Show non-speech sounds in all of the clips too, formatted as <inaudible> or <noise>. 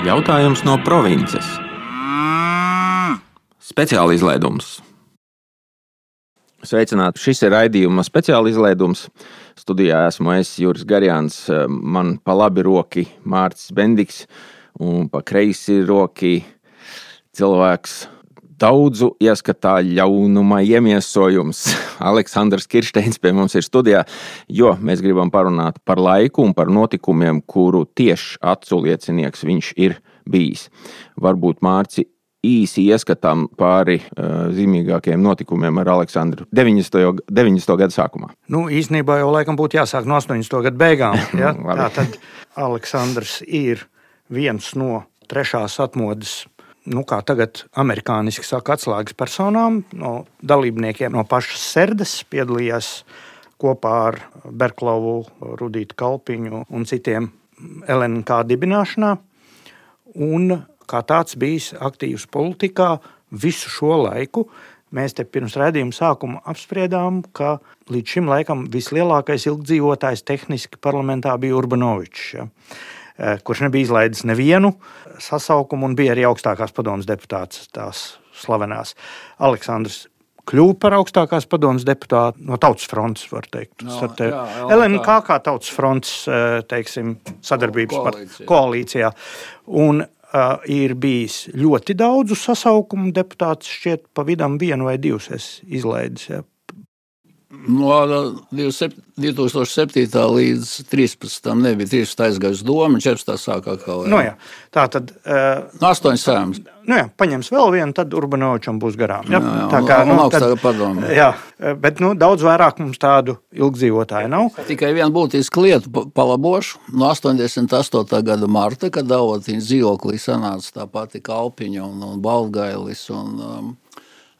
Jautājums no provinces. Speciāla izlaidums. Sveicināti! Šis ir raidījuma speciāla izlaidums. Studijā esmu es, Juris Garjāns, man pa labi roki Mārcis Bendiks un pa kreisi roki cilvēks daudzu ieskatā ļaunuma iemiesojums. <laughs> Aleksandrs Kirsteins pie mums ir studijā, jo mēs gribam parunāt par laiku un par notikumiem, kuru tieši aculiecinieks viņš ir bijis. Varbūt Mārci īsi ieskatām pāri uh, zīmīgākajiem notikumiem ar Aleksandru 90. 90. gada sākumā. Nu, īsnībā jau laikam būtu jāsāk no 80. gada beigām. <laughs> Ja? Tā tad Aleksandrs ir viens no trešās atmodas nu, kā tagad amerikāniski saka, atslēgas personām, no dalībniekiem no pašas Serdes piedalījās kopā ar Berklovu, Rudītu Kalpiņu un citiem LNK dibināšanā. Un kā tāds bijis aktīvs politikā visu šo laiku. Mēs te pirms redzējuma sākuma apspriedām, ka līdz šim laikam vislielākais ilgdzīvotājs tehniski parlamentā bija Urbanovičs. Ja. Eh, kurš nebija izlaidis nevienu sasaukumu un bija arī augstākās padomas deputāts, tās slavenās. Aleksandrs kļuva par augstākās padomas deputātu no Tautas fronts, var teikt. No, jā, LNK kā Tautas fronts eh, teiksim, sadarbības koalīcijā. koalīcijā. Un, uh, ir bijis ļoti daudzu sasaukumu deputāts, šķiet, pa vidam vienu vai divus es izlaidis. Ja, No 2007. līdz 2013. nebija 13. aizgājis doma, 14. sākā kaut kā. Nu, jā. tā tad. Uh, no 8 sēmas. Nu jā, paņems vēl vienu, tad Urbanovičam būs garām. Jā, jā, tā kā nu, augstāka padoma. Jā, bet nu, daudz vairāk mums tādu ilgdzīvotāju nav. Tikai viena būtiska lieta palabošu. No 88. gada marta, kad Davotiņas dzīvoklī sanāca tā pati Kalpiņa un, un Baltgailis un um,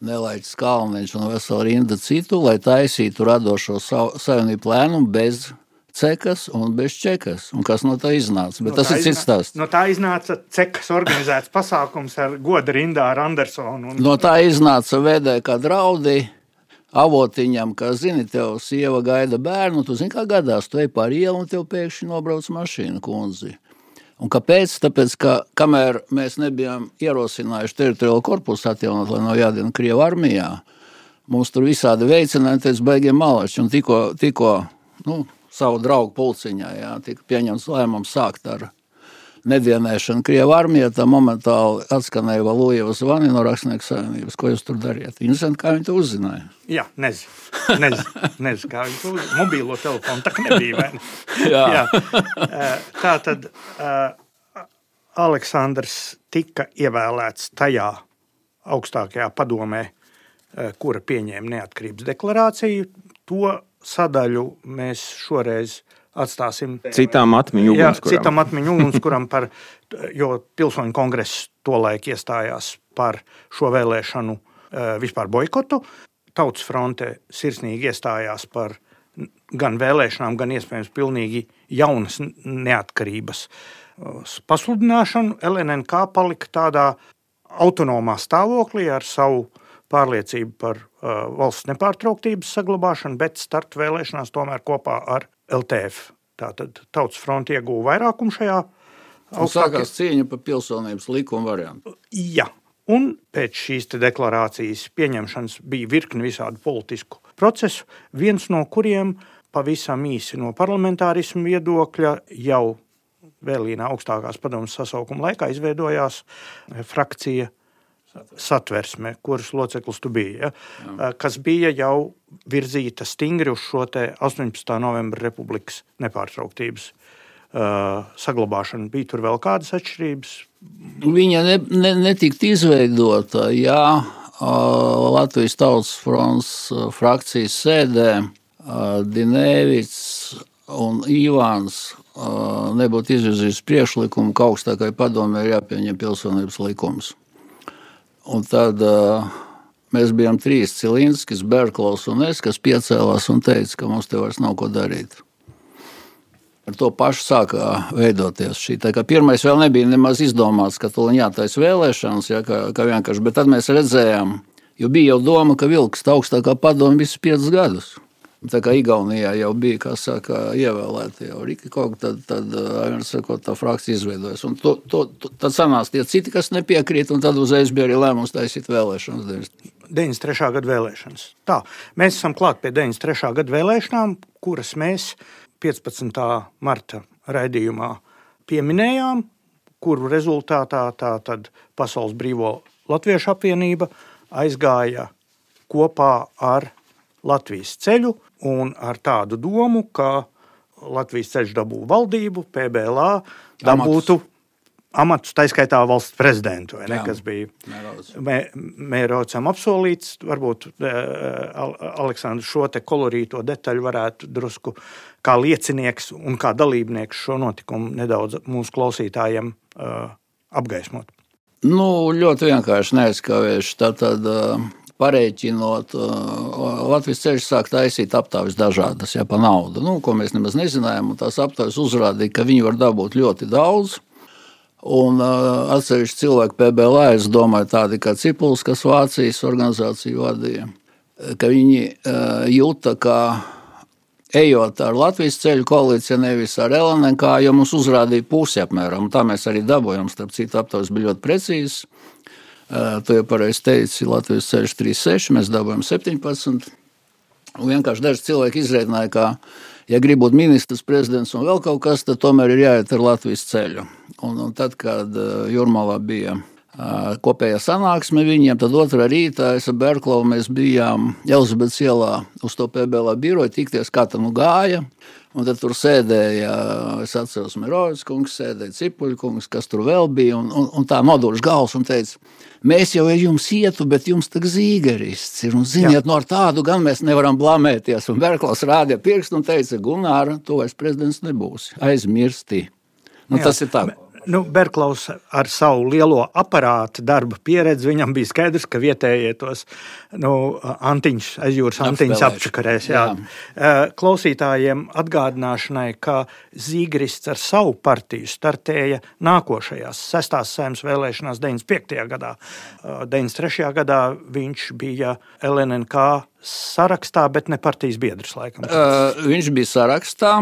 Nelaiķis Kalniņš un vesela rinda citu, lai taisītu radošo savienību plēnumu bez cekas un bez čekas. Un kas no tā iznāca? Bet no tas ir cits stāsts. No tā iznāca cekas organizēts pasākums ar goda rindā ar Andersonu. Un... No tā iznāca vēdē kā draudi. Avotiņam, ka, zini, tev sieva gaida bērnu, tu zini, kā gadās, tu ej pār ielu un tev pēkšņi nobrauc mašīna kundzi. Un kāpēc? Tāpēc, ka kamēr mēs nebijām ierosinājuši teritoriālo korpusu atjaunot, lai nav jādien Krievu armijā, mums tur visādi veicināja, tas baigiem malači. Un tikko, tikko nu, savu draugu pulciņā, jā, tika pieņemts lēmums sākt ar nedienēšanu Krievijas armijā, tā momentāli atskanēja Valujeva zvani no Rakstnieku savienības. Ko jūs tur darījāt? Interesanti, kā viņi to uzzināja. Jā, nezinu. Nezinu, nezinu kā viņi to uzzināja. Mobīlo telefonu tā nebija. <laughs> Jā. Jā. Tā tad uh, Aleksandrs tika ievēlēts tajā augstākajā padomē, uh, kura pieņēma neatkarības deklarāciju. To sadaļu mēs šoreiz atstāsim citām atmiņu ugunskurām. Citām atmiņu ugunskuram, par, <laughs> jo pilsoņu kongress tolaik iestājās par šo vēlēšanu eh, vispār boikotu. Tautas fronte sirsnīgi iestājās par gan vēlēšanām, gan iespējams pilnīgi jaunas neatkarības eh, pasludināšanu. LNK palika tādā autonomā stāvoklī ar savu pārliecību par uh, valsts nepārtrauktības saglabāšanu, bet starta vēlēšanās tomēr kopā ar LTF. Tātad Tautas fronte ieguva vairākumu šajā. Sākās cīņa par pilsonības likuma variantu. Jā, un pēc šīs deklarācijas pieņemšanas bija virkni visādu politisku procesu, viens no kuriem pavisam īsi no parlamentārismu viedokļa jau Vēlīnā augstākās padomus sasaukuma laikā izveidojās frakcija satversme, kuras loceklis tu biji, ja? Jā. kas bija jau virzīta stingri uz šo 18. novembra republikas nepārtrauktības uh, saglabāšanu. Bija tur vēl kādas atšķirības? Viņa ne, ne, netika izveidota, jā, uh, Latvijas Tautas fronts frakcijas sēdē uh, Dinēvits un Ivāns nebūtu izvirzījis priekšlikumu, ka augstākai padomē ir jāpieņem pilsonības likums. Un tad uh, mēs bijām trīs cilindrs, Berklovs un es, kas piecēlās un teica, ka mums te vairs nav ko darīt. Ar to pašu sākā veidoties šī. Pirmais vēl nebija nemaz izdomāts, ka tur jātaisa vēlēšanas, ja, kā, kā vienkārši, bet tad mēs redzējām, jo bija jau doma, ka vilks augstākā padoma visus piecus gadus. Tā kā Igaunijā jau bija, kā saka, ievēlēta jau Rīgauga, tad, tad sakot, tā frakcija izveidojas. Un to, to, to, tad sanāca tie citi, kas nepiekrīt, un tad uzreiz bija arī lēmums taisīt vēlēšanas. 93. gada vēlēšanas. Tā, mēs esam klāt pie 93. gada vēlēšanām, kuras mēs 15. marta raidījumā pieminējām, kuru rezultātā tā tad Pasaules brīvo Latviešu apvienība aizgāja kopā ar Latvijas ceļu un ar tādu domu, ka Latvijas ceļš dabū valdību, PBLā dabūtu amatus, tā skaitā valsts prezidentu, ne, Jā, kas bija Mērocam apsolīts. Varbūt Aleksandrs šo te kolorīto detaļu varētu drusku kā liecinieks un kā dalībnieks šo notikumu nedaudz mūsu klausītājiem uh, apgaismot. Nu, ļoti vienkārši neaizskāvējuši. Tātad uh, Parēķinot, Latvijas ceļš sāk taisīt aptaujas dažādas, ja pa naudu, nu, ko mēs nemaz nezinājām. Tās aptaujas uzrādīja, ka viņi var dabūt ļoti daudz. Un uh, atsevišķi cilvēki PBL, es domāju, tādi kā Cipuls, kas Vācijas organizāciju vadīja, ka viņi uh, jūta, ka ejot ar Latvijas ceļu koalīciju, nevis ar LNK, jo mums uzrādīja pusi apmēram. Tā mēs arī dabūjām, starp citu, aptaujas bija ļoti precīzas. Tu jau pareizi teici, Latvijas ceļš 36, mēs dabūjām 17. Un vienkārši daži cilvēki izreikināja, ka, ja grib būt ministrs, prezidents un vēl kaut kas, tad tomēr ir jāiet ar Latvijas ceļu. Un, un tad, kad Jurmalā bija kopējā sanāksme viņiem, tad otrā rītā es ar Berklovu mēs bijām Elizabetes ielā uz to PBL biroju tikties, kā tam gāja. Un tad tur sēdēja, es atceros, Mirovics kungs, sēdēja Cipuļa kungs, kas tur vēl bija, un, un, un tā nodūrš galvas un teica, mēs jau ar jums ietu, bet jums tak zīgerists ir, un ziniet, Jā. no ar tādu gan mēs nevaram blamēties. Un Berklas rādīja pirkstu un teica, Gunāra, tu vairs prezidents nebūsi, aizmirsti. Nu, Jā. tas ir tā nu, Berklaus ar savu lielo aparātu darba pieredzi, viņam bija skaidrs, ka vietējie tos nu, antiņus, aizjūras antiņus apčakarēs. Jā. Jā. Klausītājiem atgādināšanai, ka Zīgrists ar savu partiju startēja nākošajās sestās saimnes vēlēšanās 95. gadā. 93. gadā viņš bija LNK sarakstā, bet ne partijas biedrs laikam. Uh, viņš bija sarakstā.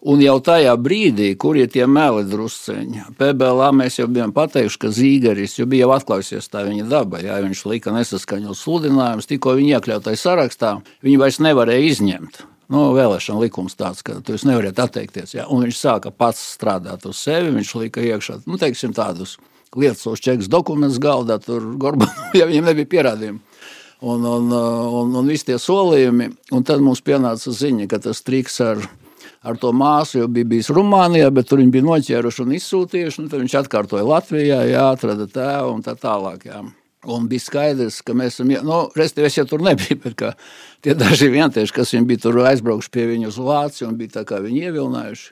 Un jau tajā brīdī, kur ir tie meli drusceņi, PBLā mēs jau bijām pateikuši, ka Zīgeris jau bija atklājusies tā viņa daba. Jā, viņš lika nesaskaņot sludinājumus, tikko viņa iekļautais sarakstā, viņa vairs nevarēja izņemt. Nu, vēlēšana likums tāds, ka tu nevari atteikties. Jā. Un viņš sāka pats strādāt uz sevi. Viņš lika iekšā nu, teiksim, tādus lietas, čekus dokumentus galdā, tur Gorbanovs, <laughs> ja viņam nebija pierādījumi. Un, un, un, un visi tie solījumi, un tad mums pienāca ziņa, ka tas triks ar viņu ar to māsu, jo bija bijis Rumānijā, bet tur viņi bija noķēruši un izsūtījuši. Tad viņš atkārtoja Latvijā, jā, atrada tēvu un tā tālāk. Jā. Un bija skaidrs, ka mēs esam, nu, respektīvi, es jau tur nebiju, bet tie daži vientieši, kas viņi bija tur aizbraukuši pie viņu uz Vāciju un bija tā kā viņi ievilinājuši,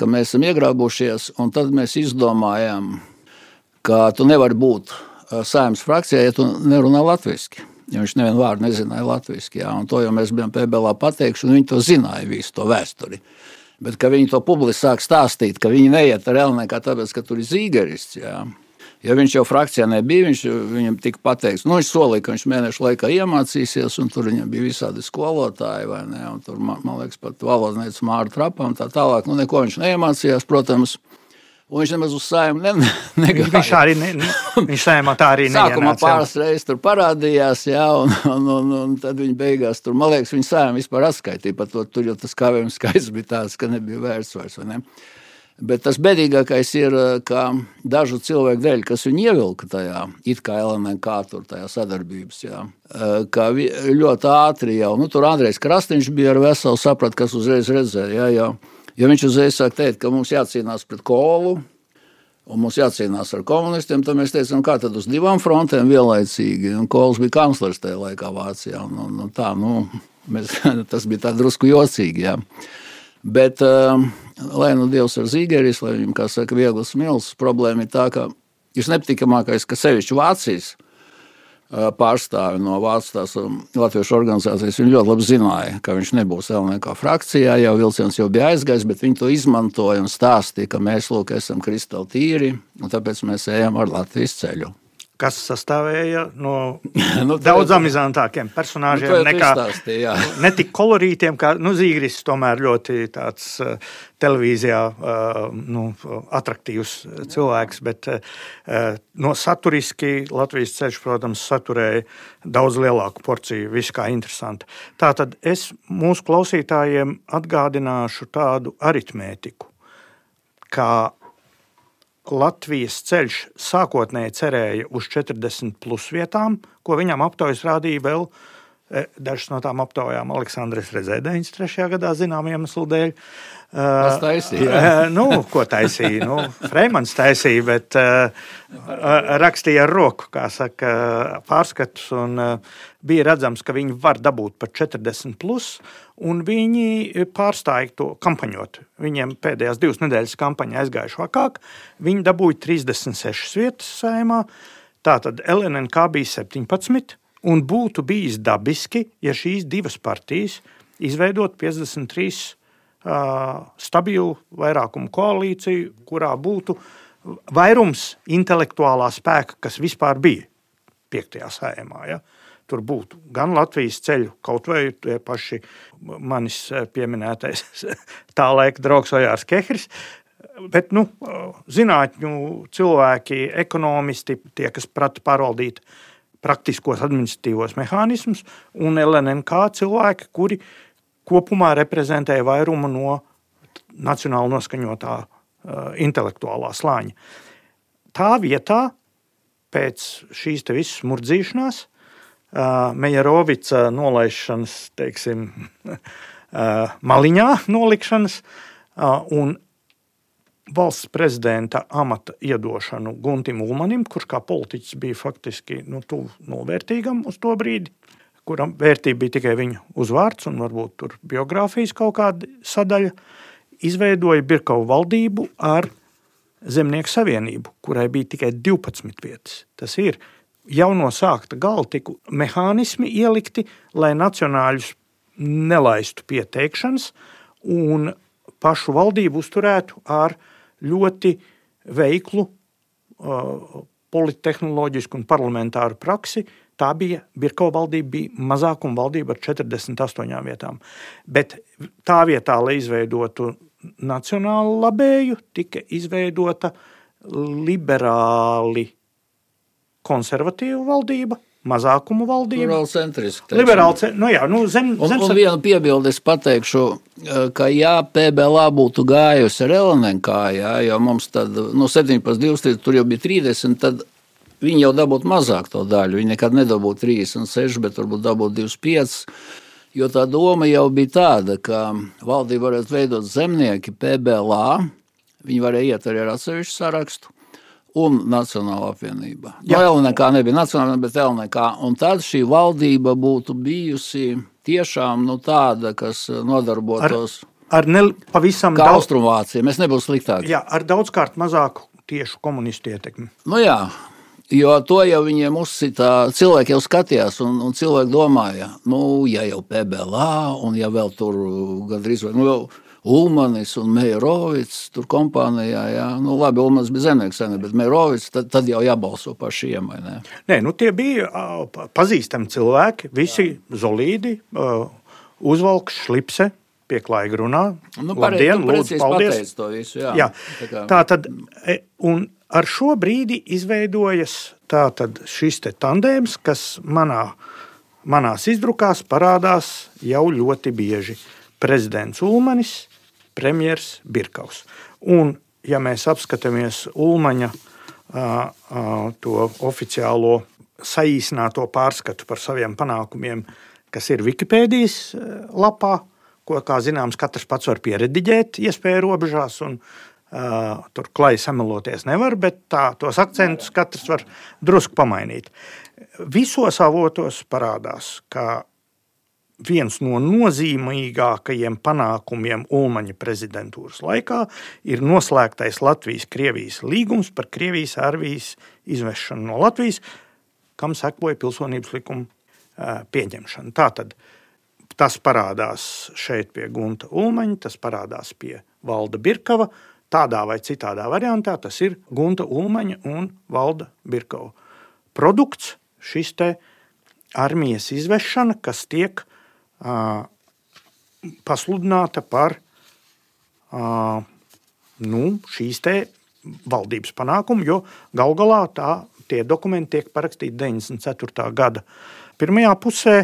ka mēs esam iegrābušies, un tad mēs izdomājām, ka tu nevari būt saimnes frakcijā, ja tu nerunā latviski jo viņš nevienu vārdu nezināja latviešu. To jau mēs bijām PBL pateikuši, un viņi to zināja visu to vēsturi. Bet, viņi to publiski sāk stāstīt, ka viņi neiet ar Elnēku tāpēc, ka tur ir zīgerists, jā. ja viņš jau frakcijā nebija, viņš viņam tika pateikts, nu, viņš solīja, ka viņš mēnešu laikā iemācīsies, un tur viņam bija visādi skolotāji, vai ne, un tur, man, man liekas, pat valodniece Māra Trapa un tā tālāk, nu, neko viņš neiemācījās, protams, Un viņš nemaz uz sēmu ne, <laughs> negāja. Viņš arī ne, ne, viņš sēmā tā arī neienāca. Sākumā pāris reizes tur parādījās, jā, un, un, un, un tad viņi beigās tur, man liekas, viņa sēma vispār atskaitīja par to, tur jau tas kavējums <laughs> skaits bija tāds, ka nebija vērts vairs, vai ne? Bet tas bēdīgākais ir, ka dažu cilvēku dēļ, kas viņu ievilka tajā, it kā LNK tur tajā sadarbības, jā, ka ļoti ātri jau, nu tur Andrejs Krastīņš bija ar veselu saprat, kas uzreiz redzēja, jā, jau Ja viņš uzreiz sāk teikt, ka mums jācīnās pret kolu, un mums jācīnās ar komunistiem, tad mēs teicām, kā tad uz divām frontēm vienlaicīgi. Un Kols bija kanclers tajā laikā Vācijā. Un, un, un tā, nu, mēs, <laughs> tas bija tā drusku jocīgi. Jā. Bet, uh, lai nu Dievs ir zīgeris, lai viņam, kā saka, vieglas milz, problēma ir tā, ka visnepatīkamākais, ka sevišķi Vācijas pārstāvi no Vācijas Latvijas organizācijas. Viņi ļoti labi zināja, ka viņš nebūs LNK frakcijā, jau vilciens jau bija aizgājis, bet viņi to izmantoja un stāstīja, ka mēs lūk, esam kristāli tīri, un tāpēc mēs ejam ar Latvijas ceļu. Kas sastāvēja no <laughs> nu, daudz amizantākiem personāžiem, nu, nekā <laughs> ne tik kolorītiem, kā nu, Zīgris, tomēr ļoti tāds uh, televīzijā uh, nu, attraktīvs cilvēks, bet uh, no saturiski Latvijas ceļš, protams, saturēja daudz lielāku porciju, viss kā interesanti. Tātad es mūsu klausītājiem atgādināšu tādu aritmētiku, kā Latvijas ceļš sākotnēji cerēja uz 40 plus vietām, ko viņam aptaujas rādīja vēl e, dažas no tām aptaujām Aleksandrs redzēja 93. gadā, zinām iemeslu dēļ. Tas taisīja. Uh, nu, ko taisīja? Nu, Freimans taisīja, bet uh, rakstīja ar roku, kā saka, pārskatus. Un, bija redzams, ka viņi var dabūt par 40 plus, un viņi pārstāja to kampaņot. Viņiem pēdējās divas nedēļas kampaņa aizgājuši vakāk. Viņi dabūja 36 vietas saimā. Tātad LNK bija 17, un būtu bijis dabiski, ja šīs divas partijas izveidot 53 stabilu vairākumu koalīciju, kurā būtu vairums intelektuālā spēka, kas vispār bija piektajā sējumā. Ja? Tur būtu gan Latvijas ceļu, kaut vai tie paši manis pieminētais <laughs> tā laika draugs Ojārs Kehris, bet nu, zinātņu cilvēki, ekonomisti, tie, kas prata pārvaldīt praktiskos administratīvos mehānismus, un LNK cilvēki, kuri kopumā reprezentēja vairumu no nacionāli noskaņotā uh, intelektuālā slāņa. Tā vietā, pēc šīs visas murdzīšanās, Mejerovica nolaišanas, teiksim, <laughs> maliņā nolikšanas un valsts prezidenta amata iedošanu Guntim Ulmanim, kurš kā politiķis bija faktiski nu, tuvu novērtīgam uz to brīdi kuram vērtība bija tikai viņa uzvārds un varbūt tur biogrāfijas kaut kāda sadaļa, izveidoja Birkavu valdību ar Zemnieku savienību, kurai bija tikai 12 vietas. Tas ir jau no sākta gala tiku mehānismi ielikti, lai nacionāļus nelaistu pieteikšanas un pašu valdību uzturētu ar ļoti veiklu uh, politehnoloģisku un parlamentāru praksi, uh, Tā bija Birko valdība, bija mazākuma valdība ar 48 vietām. Bet tā vietā, lai izveidotu nacionālu labēju, tika izveidota liberāli konservatīva valdība, mazākumu valdība. Liberāli centriski. Liberāli, nu jā, nu zem, un, zem... un vienu piebildi es pateikšu, ka ja PBLA būtu gājusi ar LNK, jā, jo mums tad, nu 17, 20, tur jau bija 30, tad Viņi jau dabūtu mazāk to daļu. Viņi nekad nedabūtu 36, bet varbūt dabūtu 25. Jo tā doma jau bija tāda, ka valdība varētu veidot zemnieki PBLā, viņi varēja iet arī ar atsevišķu sarakstu. Un Nacionāla apvienība. Jā, no LNK nebija Nacionāla, bet LNK. Un tad šī valdība būtu bijusi tiešām nu, tāda, kas nodarbotos ar, ar ne, pavisam daudz austrumvāciju. Mēs nebūtu sliktāki. Jā, ar daudzkārt mazāku tiešu komunistu ietekmi. Nu jā, Jo to jau viņiem uzsita, cilvēki jau skatījās, un, un cilvēki domāja, nu, ja jau PBLā, un ja vēl tur gandrīz vai nu, Ulmanis un Meijerovics tur kompānijā, jā, nu, labi, Ulmanis bija zemnieks, bet Meijerovics tad, tad jau jābalso par šiem, vai ne? Nē, nu, tie bija pazīstami cilvēki, visi jā. zolīdi, uzvalks šlipse, pieklājīgi runā. Nu, Labdien, lūdzu, paldies. To visu, jā. Jā. Tā, kā... tā tad, e, un ar šo brīdi izveidojas šis tandēms, kas manā, manās izdrukās parādās jau ļoti bieži. Prezidents Ulmanis, premjerministrs Birkaus. Un, ja mēs apskatāmies Ulmaņa to oficiālo saīsināto pārskatu par saviem panākumiem, kas ir Wikipēdijas lapā, ko, kā zināms, katrs pats var pierediģēt, iespēju robežās. Un, Uh, tur klāji sameloties nevar, bet tā, tos akcentus katrs var drusku pamainīt. Visos avotos parādās, ka viens no nozīmīgākajiem panākumiem Ulmaņa prezidentūras laikā ir noslēgtais Latvijas-Krievijas līgums par Krievijas armijas izvešanu no Latvijas, kam sekoja pilsonības likuma pieņemšana. Tātad tas parādās šeit pie Gunta Ulmaņa, tas parādās pie Valda Birkava, Tādā vai citādā variantā tas ir Gunta Ulmaņa un Valda Birkova produkts, šis armijas izvešana, kas tiek uh, pasludināta par nu, šīs valdības panākumu, jo gal galā tā, tie dokumenti tiek parakstīti 94. gada pirmajā pusē.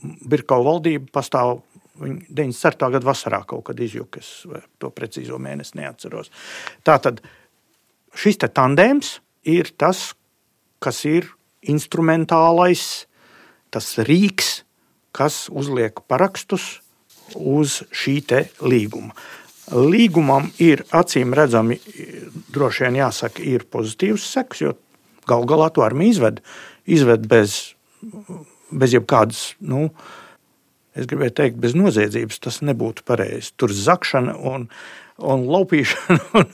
Birkau valdība pastāv 97. gada vasarā kaut kad izjuka, es to precīzo mēnesi neatceros. Tātad šis tandēms ir tas, kas ir instrumentālais, tas rīks, kas uzliek parakstus uz šī līguma. Līgumam ir acīm redzami, droši vien jāsaka, ir pozitīvs seks, jo gal galā to armija izved, izved bez, bez jebkādas, nu, es gribēju teikt, bez noziedzības. Tas nebūtu pareizi. Tur zakšana un, un laupīšana, un,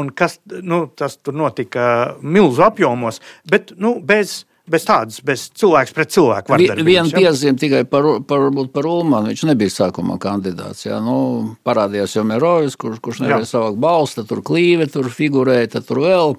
un kas, nu, tas tur notika milzu apjomos, bet nu, bez bez tādas, bez cilvēks pret cilvēku. Viena piezīme tikai par, par, par Ulmanu. Viņš nebija sākumā kandidāts. Jā. Nu, parādījās jau Merojas, kur, kurš nevarēja savākt balstu, tur klīve, tur figurēja, tad tur vēl.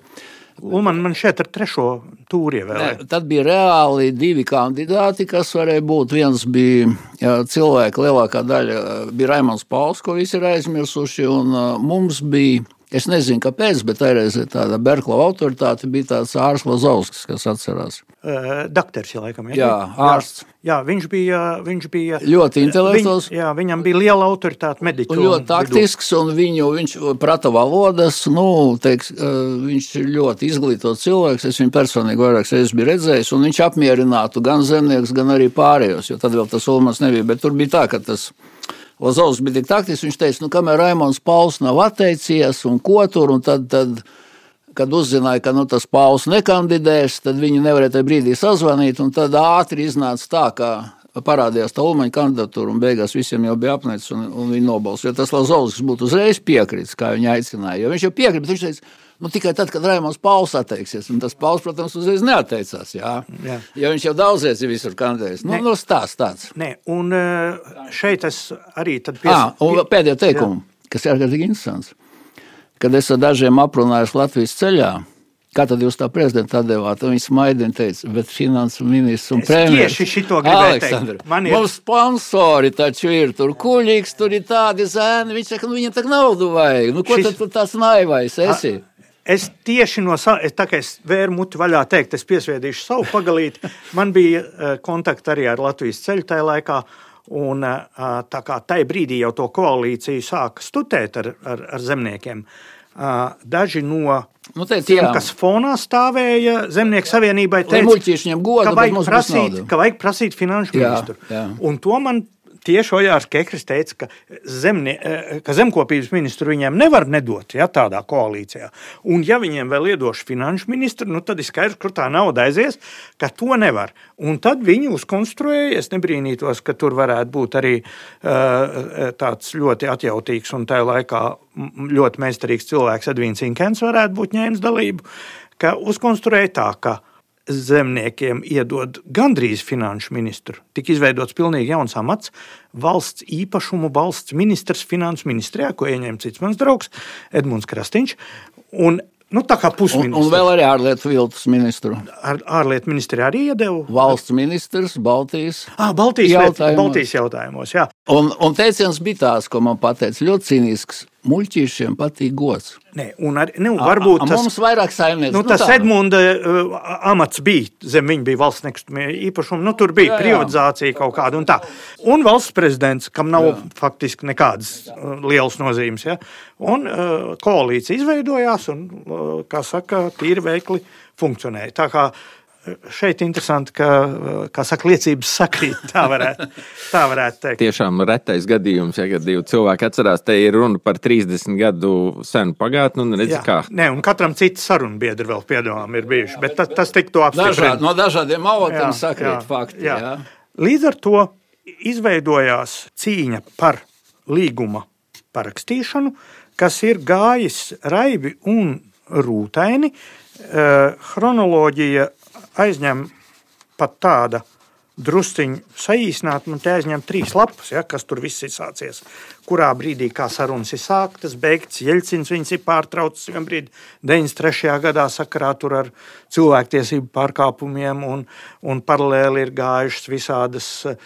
Ulman man šeit ar trešo tūri ievēlēja. Tad bija reāli divi kandidāti, kas varēja būt. Viens bija jā, cilvēki, lielākā daļa bija Raimons Pauls, ko visi ir aizmirsuši, un mums bija Es nezinu, kāpēc, bet toreiz tāda Berklava autoritāte bija tāds ārsts Lazovskis, kas atcerās. Uh, Dakteris, ja laikam, ja? jā, ārsts. Jā, viņš bija, viņš bija ļoti intelektuāls. Viņ, jā, viņam bija liela autoritāte mediķu. Un ļoti taktisks, un viņu, viņš prata valodas, nu, teiks, viņš ir ļoti izglītots cilvēks, es viņu personīgi vairākas reizes biju redzējis, un viņš apmierinātu gan zemnieks, gan arī pārējos, jo tad vēl tas Ulmans nebija, bet tur bija tā, ka tas Lozovs bija tik taktisks, viņš teica, nu, kamēr Raimons Pauls nav atteicies un ko tur, un tad, tad kad uzzināja, ka nu, tas Pauls nekandidēs, tad viņi nevarēja tajā brīdī sazvanīt, un tad ātri iznāca tā, ka parādījās tā Ulmaņa kandidatūra, un beigās visiem jau bija apnicis, un, un viņi nobalsoja. Ja tas Lazovskis būtu uzreiz piekritis, kā viņi aicināja, jo viņš jau piekrita, viņš teica, Nu, tikai tad, kad Raimons Pauls atteiksies, un tas Pauls, protams, uzreiz neatteicās. Jā. Jā. Jo viņš jau daudzies ir visur kandidējis. Nu, nu stāsts tāds. Nē, un eh, šeit es arī tad pies... à, un pēdējo teikumu, jā. kas ir ārkārtīgi interesants. Kad es ar dažiem aprunājos Latvijas ceļā, Kā tad jūs tā prezidentā devāt? Viņa smaidīja un teica, bet finanses ministrs un premjerministrs. Tieši šito gribēju teikt. Man ir... Mums sponsori taču ir, tur kuļīgs, tur ir tādi zēni. Viņš saka, nu viņam tak naudu vajag. Nu ko Šis... tad tu tās naivais esi? A... Es tieši no savas, tā kā es vēru muti vaļā teikt, es piesviedīšu savu pagalīti. Man bija uh, kontakti arī ar Latvijas ceļu tajā laikā. Un, uh, tā kā tajā brīdī jau to koalīciju sāka studēt ar, ar, ar zemniekiem, uh, daži no nu, teic, tiem, jā. kas fonā stāvēja Zemnieku savienībai, teica, godu, ka, vajag prasīt, ka vajag prasīt finanšu ministru. Jā, jā. Un to man tieši Ojārs Kekris teica, ka, zemnie, eh, ka zemkopības ministru viņiem nevar nedot ja, tādā koalīcijā. Un, ja viņiem vēl iedošu finanšu ministru, nu, tad ir skaidrs, kur tā nauda aizies, ka to nevar. Un tad viņi uzkonstruēja, es nebrīnītos, ka tur varētu būt arī uh, tāds ļoti atjautīgs un tajā laikā ļoti meistarīgs cilvēks Edvīns Inkens varētu būt ņēmis dalību, ka uzkonstruēja tā, ka zemniekiem iedod gandrīz finanšu ministru. Tik izveidots pilnīgi jauns amats - valsts īpašumu valsts ministrs finansu ministrijā, ko ieņem cits mans draugs Edmunds Krastīņš. Un Nu, tā kā pusministrs. Un, un vēl arī ārlietu viltus ministru. Ar, ārlietu ministri arī iedeva. Valsts ministrs Baltijas, ah, Baltijas jautājumos. Baltijas jautājumos jā. un, un teiciens bija tās, ko man pateica, ļoti cīnisks. Muļķīšiem patīk gods. Nē, un ar, nu, varbūt a, a, tas, mums vairāk saimnieks. Nu, nu, tas tā. Edmunda uh, amats bija, zem viņa bija valsts nekustamie īpašumi, nu, tur bija jā, jā. privatizācija kaut kāda un tā. Un valsts prezidents, kam nav jā. faktiski nekādas uh, lielas nozīmes, ja? un uh, koalīcija izveidojās un, uh, kā saka, tīri veikli funkcionēja. Tā kā uh, šeit interesanti, ka kā saka, liecības sakrīt. Tā varētu, tā varētu teikt. Tiešām retais gadījums, ja kad divi cilvēki atcerās, te ir runa par 30 gadu senu pagātni. Redz, Jā, kā. Nē, un katram cits sarunu biedri vēl piedomām ir bijuši, bet tas, tas tiktu apstiprināts. Dažād, no dažādiem avotiem sakrīt jā, fakti. Jā. Jā. Līdz ar to izveidojās cīņa par līguma parakstīšanu, kas ir gājis raibi un rūtaini. Chronoloģija aizņem pat tāda drusciņu saīsināt, man te aizņem trīs lapas, ja, kas tur viss ir sācies. Kurā brīdī kā sarunas ir sāktas, beigts, Jeļcins viņas ir pārtraucis vien brīdi 93. gadā sakarā ar cilvēktiesību pārkāpumiem un, un paralēli ir gājušas visādas uh,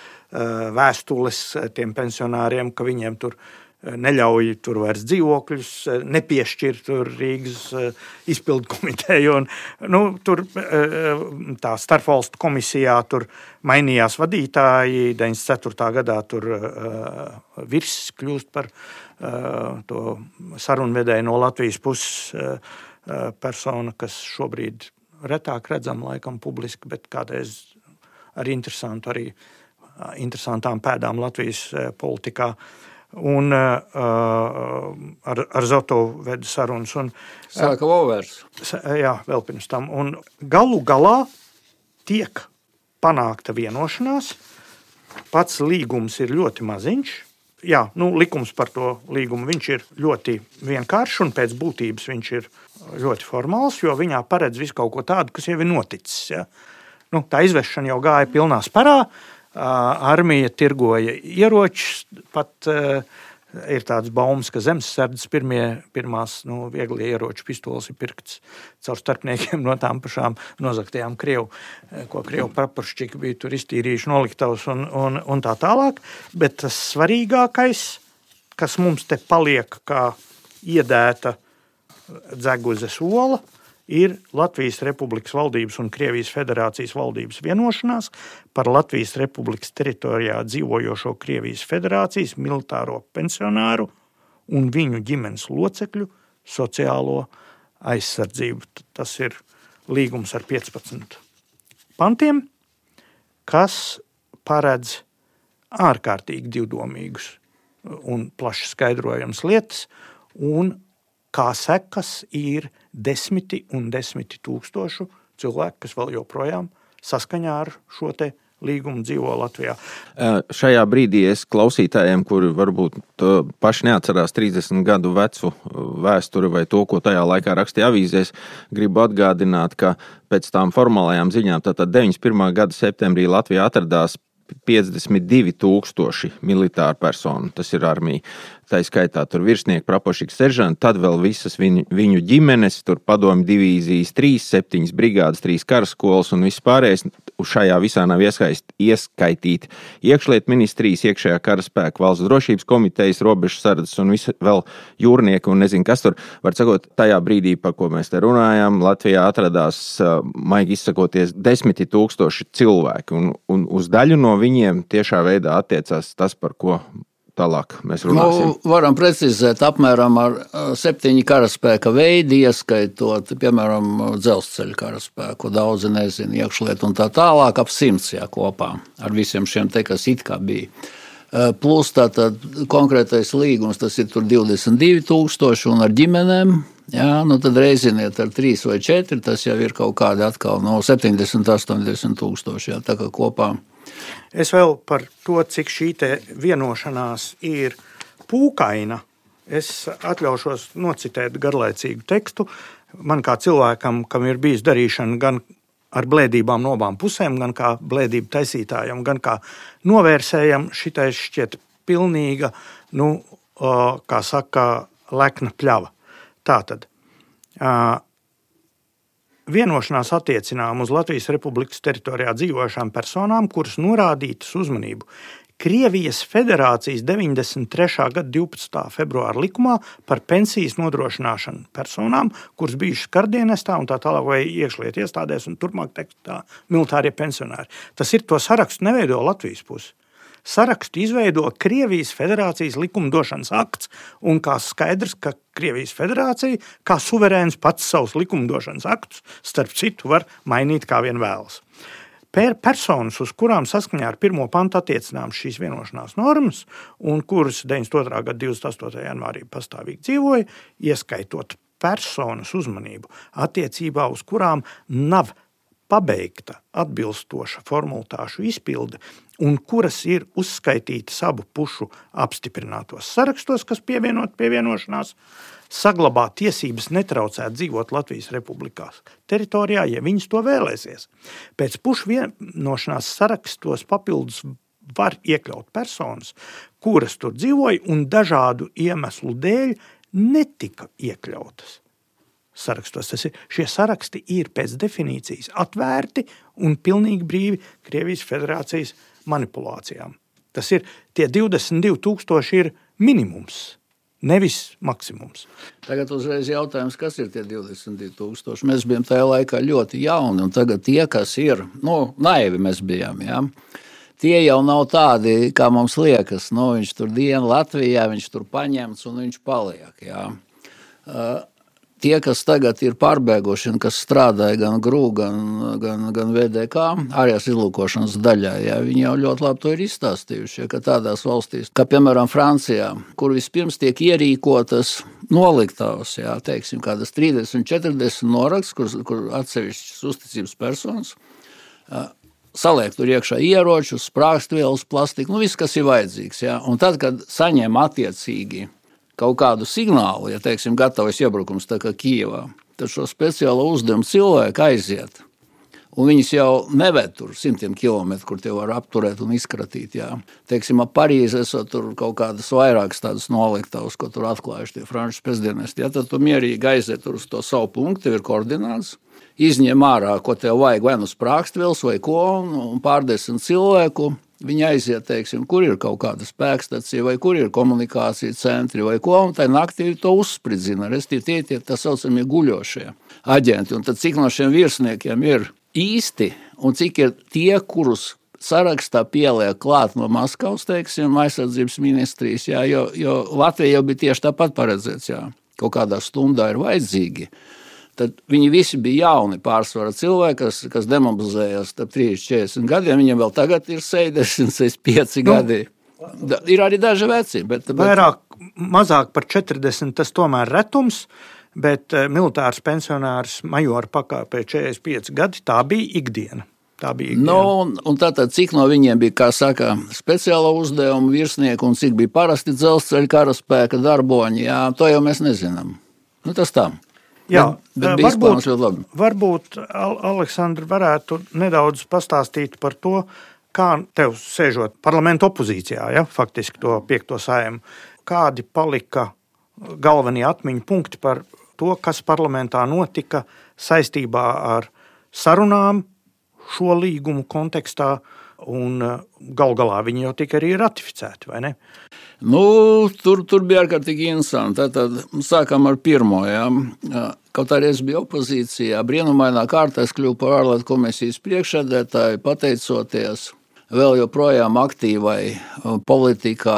vēstules tiem pensionāriem, ka viņiem tur ir neļauj tur vairs dzīvokļus, nepiešķir tur Rīgas eh, izpildu <laughs> komiteju. Un, nu, tur eh, tā starpvalstu komisijā tur mainījās vadītāji. 94. gadā tur eh, virs kļūst par to sarunvedēju no Latvijas puses persona, kas šobrīd retāk redzam laikam publiski, bet kādreiz ar interesantu arī interesantām pēdām Latvijas politikā. Uh, un uh, ar, ar Zotovu veda sarunas. Un, Sāka Vovers. Jā, vēl pirms tam. Un galu galā tiek panākta vienošanās. Pats līgums ir ļoti maziņš. Jā, nu, likums par to līgumu viņš ir ļoti vienkāršs un pēc būtības viņš ir ļoti formāls, jo viņā paredz visu kaut ko tādu, kas jau ir noticis. Ja? Nu, tā izvešana jau gāja pilnā sparā. Uh, armija tirgoja ieročus. Pat ir tāds baumas, ka zemesardzes pirmās nu, vieglie ieroču pistoles ir pirktas caur starpniekiem no tām pašām nozagtajām Krievu, ko Krievu praporšķiki bija tur iztīrījuši noliktavas un, un, un tā tālāk. Bet tas svarīgākais, kas mums te paliek kā iedēta dzeguzes ola, ir Latvijas Republikas valdības un Krievijas Federācijas valdības vienošanās par Latvijas Republikas teritorijā dzīvojošo Krievijas Federācijas militāro pensionāru un viņu ģimenes locekļu sociālo aizsardzību. Tas ir līgums ar 15 pantiem, kas paredz ārkārtīgi divdomīgus un plaši skaidrojams lietas, un kā sekas ir desmiti un desmiti tūkstošu cilvēku, kas vēl joprojām saskaņā ar šo līgumu dzīvo Latvijā. Šajā brīdī es klausītājiem, kuri varbūt paši neatcerās 30 gadu vecu vēsturi vai to, ko tajā laikā rakstīja avīzēs, gribu atgādināt, ka pēc tām formālajām ziņām, tātad 91. gada septembrī Latvijā atradās 52,000 militāru personu. Tas ir armija tā skaitā tur virsnieki, prapošīgi seržanti, tad vēl visas viņu, viņu ģimenes, tur padomju divīzijas, trīs, septiņas brigādes, trīs karaskolas un viss Uz šajā visā nav ieskaitīti iekšlietu ministrijas, iekšējā karaspēka, valsts drošības komitejas, robežu sardzes un visi vēl jūrnieki un nezinu, kas tur. Var sakot, tajā brīdī, par ko mēs te runājam, Latvijā atradās, maigi izsakoties, desmiti tūkstoši cilvēki, un, un uz daļu no viņiem tiešā veidā attiecās tas, par ko Tālāk mēs runāsim. Nu, varam precizēt, apmēram ar septiņu karaspēka veidu, ieskaitot, piemēram, dzelzceļa karaspēku. Daudzi nezina, iekšlietu un tā tālāk, ap simts jā, kopā ar visiem šiem te, kas it kā bija. Plus tātad konkrētais līgums, tas ir 22,000 un ar ģimenēm. Jā, nu tad reiziniet ar 3 vai 4, tas jau ir kaut kādi atkal no 70, 80 tūkstoši. Jā, tā kā kopā Es vēl par to, cik šī vienošanās ir pūkaina. Es atļaušos nocitēt garlaicīgu tekstu. Man kā cilvēkam, kam ir bijis darīšana gan ar blēdībām no abām pusēm, gan kā blēdību taisītājam, gan kā novērsējam, šitais šķiet pilnīga, nu, kā saka, lekna pļava. Tātad Vienošanās attiecinām uz Latvijas Republikas teritorijā dzīvojošām personām, kuras norādītas uzmanību Krievijas Federācijas 93. gada 12. februāra likumā par pensijas nodrošināšanu personām, kuras bijušas kardienestā un tā tālāk, vai iekšlietu iestādēs, un turpmāk tekstā militārie pensionāri. Tas ir to sarakstu neveido Latvijas pusi. Sarakstu izveido Krievijas Federācijas likumdošanas akts, un kā skaidrs, ka Krievijas Federācija kā suverēns pats savus likumdošanas aktus, starp citu, var mainīt kā vien vēlas. Personas, uz kurām saskaņā ar 1. pantu attiecināmas šīs vienošanās normas, un kuras 92. gada 28. janvārī pastāvīgi dzīvoja, ieskaitot personas uzmanību attiecībā uz kurām nav pabeigta atbilstoša formulāšu izpilde un kuras ir uzskaitītas abu pušu apstiprinātos sarakstos, kas pievienot pievienošanās, saglabā tiesības netraucēt dzīvot Latvijas republikās teritorijā, ja viņas to vēlēsies. Pēc pušu vienošanās sarakstos papildus var iekļaut personas, kuras tur dzīvoja un dažādu iemeslu dēļ netika iekļautas sarakstos. Tas ir, šie saraksti ir pēc definīcijas atvērti un pilnīgi brīvi Krievijas federācijas manipulācijām. Tas ir tie 22,000 ir minimums. Nevis maksimums. Tagad uzreiz jautājums, kas ir tie 22,000? Mēs bijām tajā laikā ļoti jauni, un tagad tie, kas ir, nu, naivi mēs bijām. Ja? Tie jau nav tādi, kā mums liekas. Nu, viņš tur dienu Latvijā, viņš tur paņemts un viņš paliek. Ja? Uh, tie, kas tagad ir pārbēguši un kas strādāja gan GRU, gan, gan, gan VDK, ārējās izlūkošanas daļā, jā, viņi jau ļoti labi to ir izstāstījuši. Ja, ka tādās valstīs, kā piemēram Francijā, kur vispirms tiek ierīkotas noliktavas, jā, teiksim, kādas 30, 40 noraksts, kur, kur atsevišķas uzticības personas saliek tur iekšā ieročus, sprāgstvielas, plastiku, nu viss, kas ir vajadzīgs. Ja? Un tad, kad saņem attiecīgi kaut kādu signālu, ja teiksim, gatavojas iebrukums Kijavā, tad šo speciālo uzdevumu cilvēku aiziet. Un viņas jau neved tur simtiem kilometru, kur tie var apturēt un izkratīt. Jā. Teiksim, ap Parīzi esot tur kaut kādas vairākas tādas noliktavas, ko tur atklājuši tie franču prezidentisti. Ja, tad tu mierīgi aiziet tur uz to savu punktu, tev ir koordināts, izņem ārā, ko tev vajag, vai nu sprākstvils vai ko, un pārdesmit cilvēku Viņi aiziet, teiksim, kur ir kaut kāda spēkstacija, vai kur ir komunikācija centri, vai ko, un tajā naktī to uzspridzina. Restīvi, tie ir tā saucamie guļošie aģenti. Un tad cik no šiem virsniekiem ir īsti, un cik ir tie, kurus sarakstā pieliek klāt no Maskavas, teiksim, aizsardzības ministrijas, jā, jo, jo Latvija jau bija tieši tāpat paredzēts, jā, kaut kādā stundā ir vajadzīgi tad viņi visi bija jauni pārsvarā cilvēki, kas, kas demobilizējās ap 30, 40 gadiem. Viņiem vēl tagad ir 60, 65 nu, gadi. Da, ir arī daži veci. Bet, bet... Vairāk, mazāk par 40 tas tomēr ir retums. Bet eh, militārs pensionārs majora pakāpē 45 gadi tā bija ikdiena. Tā bija ikdiena. Nu, un, un tātad, cik no viņiem bija, kā saka, speciāla uzdevuma virsnieki un cik bija parasti dzelzceļa karaspēka darboņi, jā, to jau mēs nezinām. Nu, tas tā. Jā, bet, bet varbūt, varbūt Aleksandra varētu nedaudz pastāstīt par to, kā tev sēžot parlamentu opozīcijā, ja, faktiski to piekto sējumu, kādi palika galvenie atmiņu punkti par to, kas parlamentā notika saistībā ar sarunām šo līgumu kontekstā, un gal galā viņi jau tika arī ratificēti, vai ne? Nu, tur, tur bija ārkārtīgi interesanti. Tad sākām ar pirmo. Ja. Kaut arī es biju opozīcijā, brīnumainā kārtā es kļuvu par ārlietu komisijas priekšsēdētāju, pateicoties vēl joprojām aktīvai politikā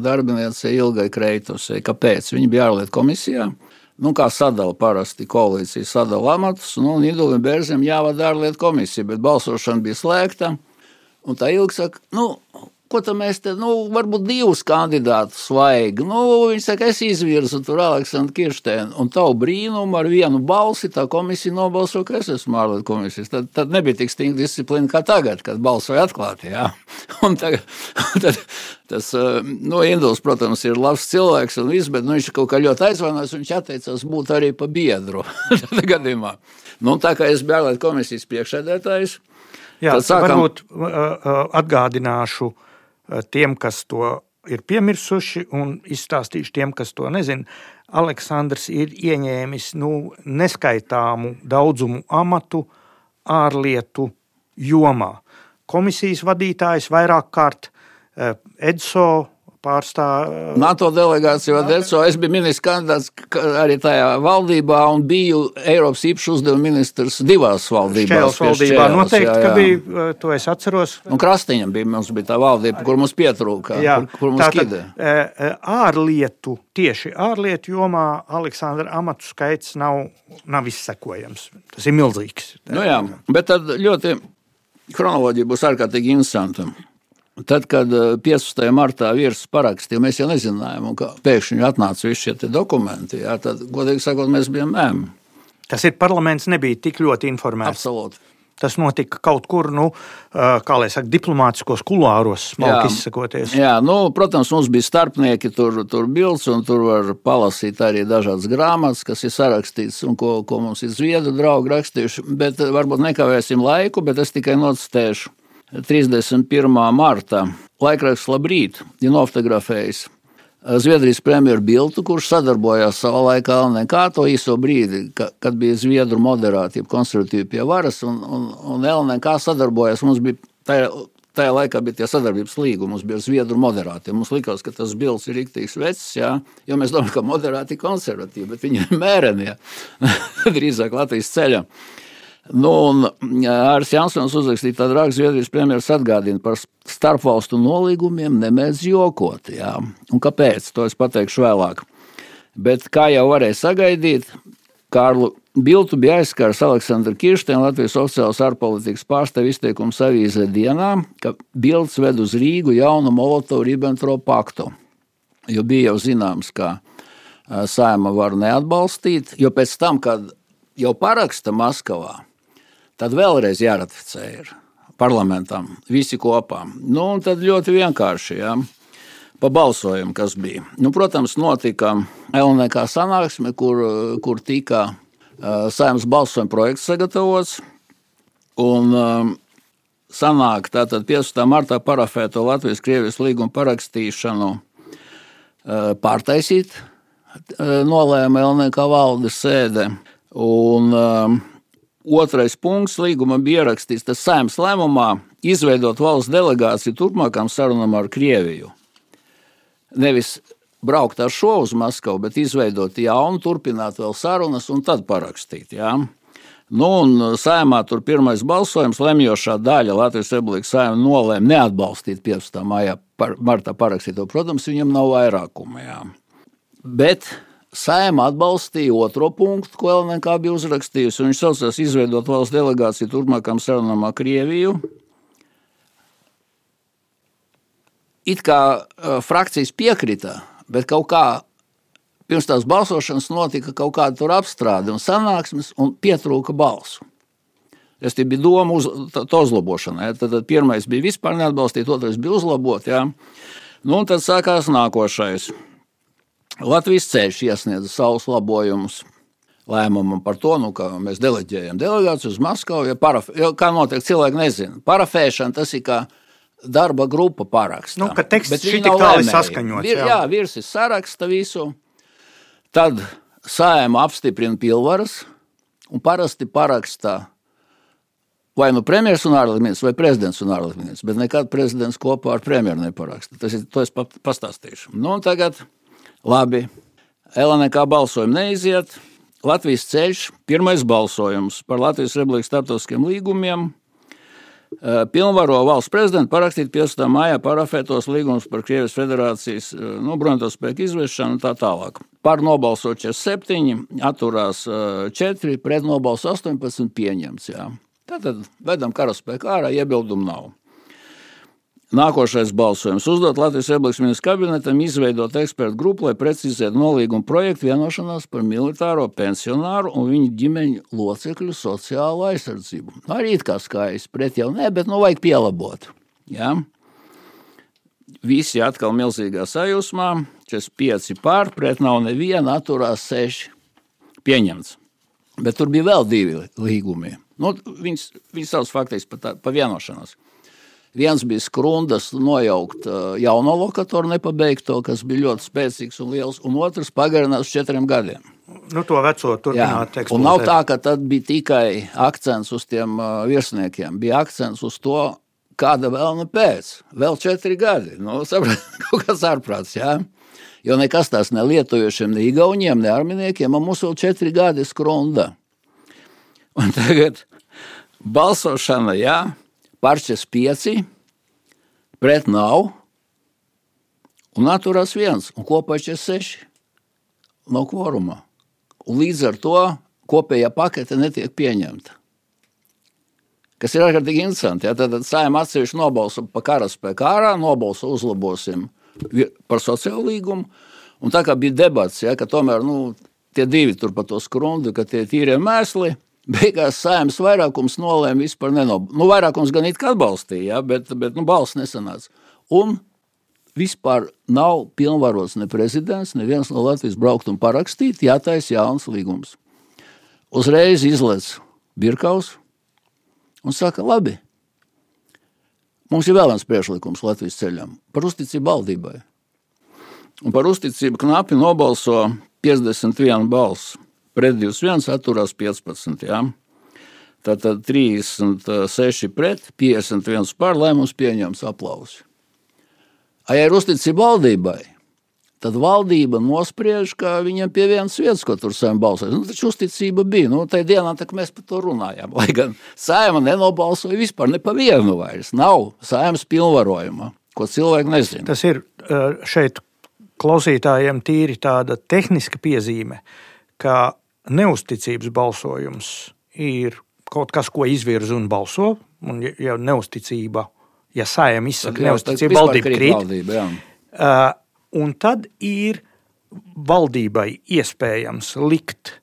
darbiniecei Ilgai Kreitusai. Kāpēc? Viņa bija ārlietu komisijā. Nu, kā sadala parasti koalīcija sadala amatus, nu, Idulim Bērzim jāvada ārlietu komisija, bet balsošana bija slēgta. Un tā ilgi saka, nu, ko tad mēs te, nu, varbūt divus kandidātus vajag. Nu, viņš saka, es izvirzu tur Aleksandru Kirstēnu, un tavu brīnumu ar vienu balsi tā komisija nobalso, ka es esmu ārlietu komisijas. Tad, tad nebija tik stingra disciplīna kā tagad, kad balsoja atklāti, jā. <laughs> Un tagad, <laughs> tad, tas, nu, Induls, protams, ir labs cilvēks un viss, bet nu, viņš kaut kā ļoti aizvainojas, viņš atteicās būt arī pa biedru <laughs> gadījumā. Nu, tā kā es biju ārlietu komisijas priekšsēdētājs, Jā, tad sākam... varbūt uh, atgādināšu uh, Eh, tiem, kas to ir piemirsuši, un izstāstīšu tiem, kas to nezina. Aleksandrs ir ieņēmis nu, neskaitāmu daudzumu amatu ārlietu jomā. Komisijas vadītājs vairāk kārt eh, EDSO pārstāv. NATO delegācija vai DECO. Es biju ministrs kandidāts arī tajā valdībā un biju Eiropas īpašu uzdevumu ministrs divās valdībās. Šķēles valdībā šķēles, noteikti, jā, jā. ka bija, to es atceros. Un Krastiņam bija, mums bija tā valdība, kur mums pietrūka, jā, kur, kur mums tātad, skidē. Ārlietu, tieši ārlietu jomā Aleksandra amatu skaits nav, nav izsekojams. Tas ir milzīgs. Nu jā, bet tad ļoti kronoloģija būs ārkārtīgi interesanta. Tad, kad 15. Eh, martā virsmas parakstīja, mēs jau nezinājām, ka pēkšņi atnāca visi šie dokumenti. Jā, tad, godīgi sakot, mēs bijām mēmī. Tas ir parlaments nebija tik ļoti informēts. Absolūti. Tas notika kaut kur, nu, kā lai saka, diplomātiskos kulāros, smalki izsakoties. Jā, nu, protams, mums bija starpnieki, tur, tur bildes, un tur var palasīt arī dažādas grāmatas, kas ir sarakstītas un ko, ko mums ir zviedru draugi rakstījuši. Bet varbūt nekavēsim laiku, bet es tikai nocitēšu. 31. marta laikraksts Labrīt ir nofotografējis Zviedrijas premjeru Biltu, kurš sadarbojās savā laikā LNK to īso brīdi, kad bija Zviedru moderāti, konservatīvi pie varas, un, un, un LNK sadarbojās. Mums bija tajā, tajā laikā bija tie sadarbības līgumi, mums bija Zviedru moderāti. Mums likās, ka tas bilds ir rīktīgs vecs, jā, jo mēs domājam, ka moderāti ir konservatīvi, bet viņi ir mērenie, <laughs> drīzāk Latvijas ceļam. Nu, Aris Jansons uzrakstīja tādu rakstu, Zviedrijas premjeras atgādina par starpvalstu nolīgumiem, nemēdz jokot. Jā. Un kāpēc? To es pateikšu vēlāk. Bet kā jau varēja sagaidīt, Kārlu Biltu bija aizskārs Aleksandra Kirsteina, Latvijas oficiālās ārpolitikas pārstāvja izteikums avīzē dienā, ka Bilds ved uz Rīgu jaunu Molotovu-Ribbentropu paktu. Jo bija jau zināms, ka saima var neatbalstīt, jo pēc tam, kad jau paraksta Maskavā, tad vēlreiz jāratificē ir parlamentam, visi kopā. Nu, tad ļoti vienkārši. Ja? Pa balsojumu, kas bija. Nu, protams, notika LNK sanāksme, kur, kur tika uh, saimnes balsojuma projekts sagatavots. Un, um, sanāk tātad 15. martā parafēto Latvijas-Krievijas līgumu parakstīšanu uh, pārtaisīt, uh, nolēma LNK valdes sēde. Un, Otrais punkts līguma bija ierakstīts tas saimnes lēmumā izveidot valsts delegāciju turpmākām sarunām ar Krieviju. Nevis braukt ar šo uz Maskavu, bet izveidot jaunu, turpināt vēl sarunas un tad parakstīt. Jā. Nu, un saimā tur pirmais balsojums, lemjošā daļa Latvijas Republikas saimā nolēma neatbalstīt 15. maijā par, martā parakstīto. Protams, viņam nav vairākuma. Jā. Bet Saima atbalstīja otro punktu, ko LNK bija uzrakstījusi. Viņš saucās izveidot valsts delegāciju turpmākām sarunām ar Krieviju. It kā uh, frakcijas piekrita, bet kaut kā pirms tās balsošanas notika kaut kāda tur apstrāde un sanāksmes, un pietrūka balsu. Tas bija doma uz to uzlabošanai. Ja? Tad, tad pirmais bija vispār neatbalstīt, otrais bija uzlabot. Ja? Nu, un tad sākās nākošais. Latvijas ceļš iesniedza savus labojumus lēmumam par to, nu, ka mēs deleģējam delegāciju uz Maskavu. Ja paraf, jo, kā notiek, cilvēki nezina. Parafēšana tas ir kā darba grupa parakstā. Nu, ka teksts šī tik tāli saskaņots. Vir, jā, jā virsis saraksta visu. Tad sājuma apstiprina pilvaras un parasti parakstā vai nu premjerministrs un ārlietu vai prezidents un ārlietu ministrs, bet nekad prezidents kopā ar premjeru neparaksta. Tas ir, to es pastāstīšu. Nu, tagad Labi, LNK balsojumu neiziet. Latvijas ceļš, pirmais balsojums par Latvijas Republikas starptautiskiem līgumiem. Eh, pilnvaro valsts prezidentu parakstīt 15. maijā parafētos līgumus par Krievijas federācijas eh, nu, bruņoto spēku izvešanu un tā tālāk. Par nobalso 47, atturās 4, eh, pret nobalso 18 pieņemts. Jā. Tātad vedam karaspēku ārā, iebildumu nav. Nākošais balsojums uzdot Latvijas Republikas ministrs kabinetam izveidot ekspertu grupu, lai precizētu nolīgumu projektu vienošanās par militāro pensionāru un viņu ģimeņu locekļu sociālo aizsardzību. Arī it kā skaisti, pret jau ne, bet nu vajag pielabot. Ja? Visi atkal milzīgā sajūsmā, 45 pār, pret nav neviena, atturās 6 pieņemts. Bet tur bija vēl divi līgumi. Nu, viņas, viņas savus faktiski pa, tā, pa vienošanos. Viens bija skrundas nojaukt jauno lokatoru nepabeigto, kas bija ļoti spēcīgs un liels, un otrs pagarinās uz četriem gadiem. Nu, to veco turpināt. Un nav tā, ka tad bija tikai akcents uz tiem virsniekiem. Bija akcents uz to, kāda vēl ne pēc. Vēl četri gadi. Nu, <laughs> saprāt, kaut kas ārprāts, jā. Jo nekas tās ne lietuviešiem, ne igauniem, ne arminiekiem, un mums vēl četri gadi skrunda. Un tagad balsošana, jā, Parčes pieci, pret nav, un atturās viens, un kopā ir seši no kvoruma. Un līdz ar to kopējā pakete netiek pieņemta. Kas ir ārkārtīgi interesanti. Ja? Tad saimē atsevišķi nobalso par karaspēku ārā, nobalso uzlabosim par sociālo līgumu. Un tā kā bija debats, ja, ka tomēr nu, tie divi tur par to skrundu, ka tie tīrie mēsli, Beigās saimnes vairākums nolēma vispār nenobalsot. Nu, vairākums gan it kā atbalstīja, ja, bet, bet nu, balss nesanāca. Un vispār nav pilnvarots ne prezidents, neviens no Latvijas braukt un parakstīt, jātaisa jauns līgums. Uzreiz izlaiž Birkaus un saka, labi, mums ir vēl viens priekšlikums Latvijas ceļam par uzticību valdībai. Un par uzticību knapi nobalso 51 balss. Pret 21 atturās 15. Ja? Tātad 36 pret, 51 par, lai mums pieņems aplausi. Ja ir uzticība valdībai, tad valdība nospriež, ka viņam pie vienas vietas, ko tur saimē balsoja. Nu, taču uzticība bija. Nu, tajā dienā tā, mēs par to runājām. <laughs> Lai gan saima nenobalsoja vispār ne pa vienu vairs. Nav saimas pilnvarojuma, ko cilvēki nezina. Tas ir šeit klausītājiem tīri tāda tehniska piezīme, ka neusticības balsojums ir kaut kas, ko izvirza un balso, un ja neusticība ja saimē izsaka neusticību, valdība krīt. Valdība, jā. uh, un tad ir valdībai iespējams likt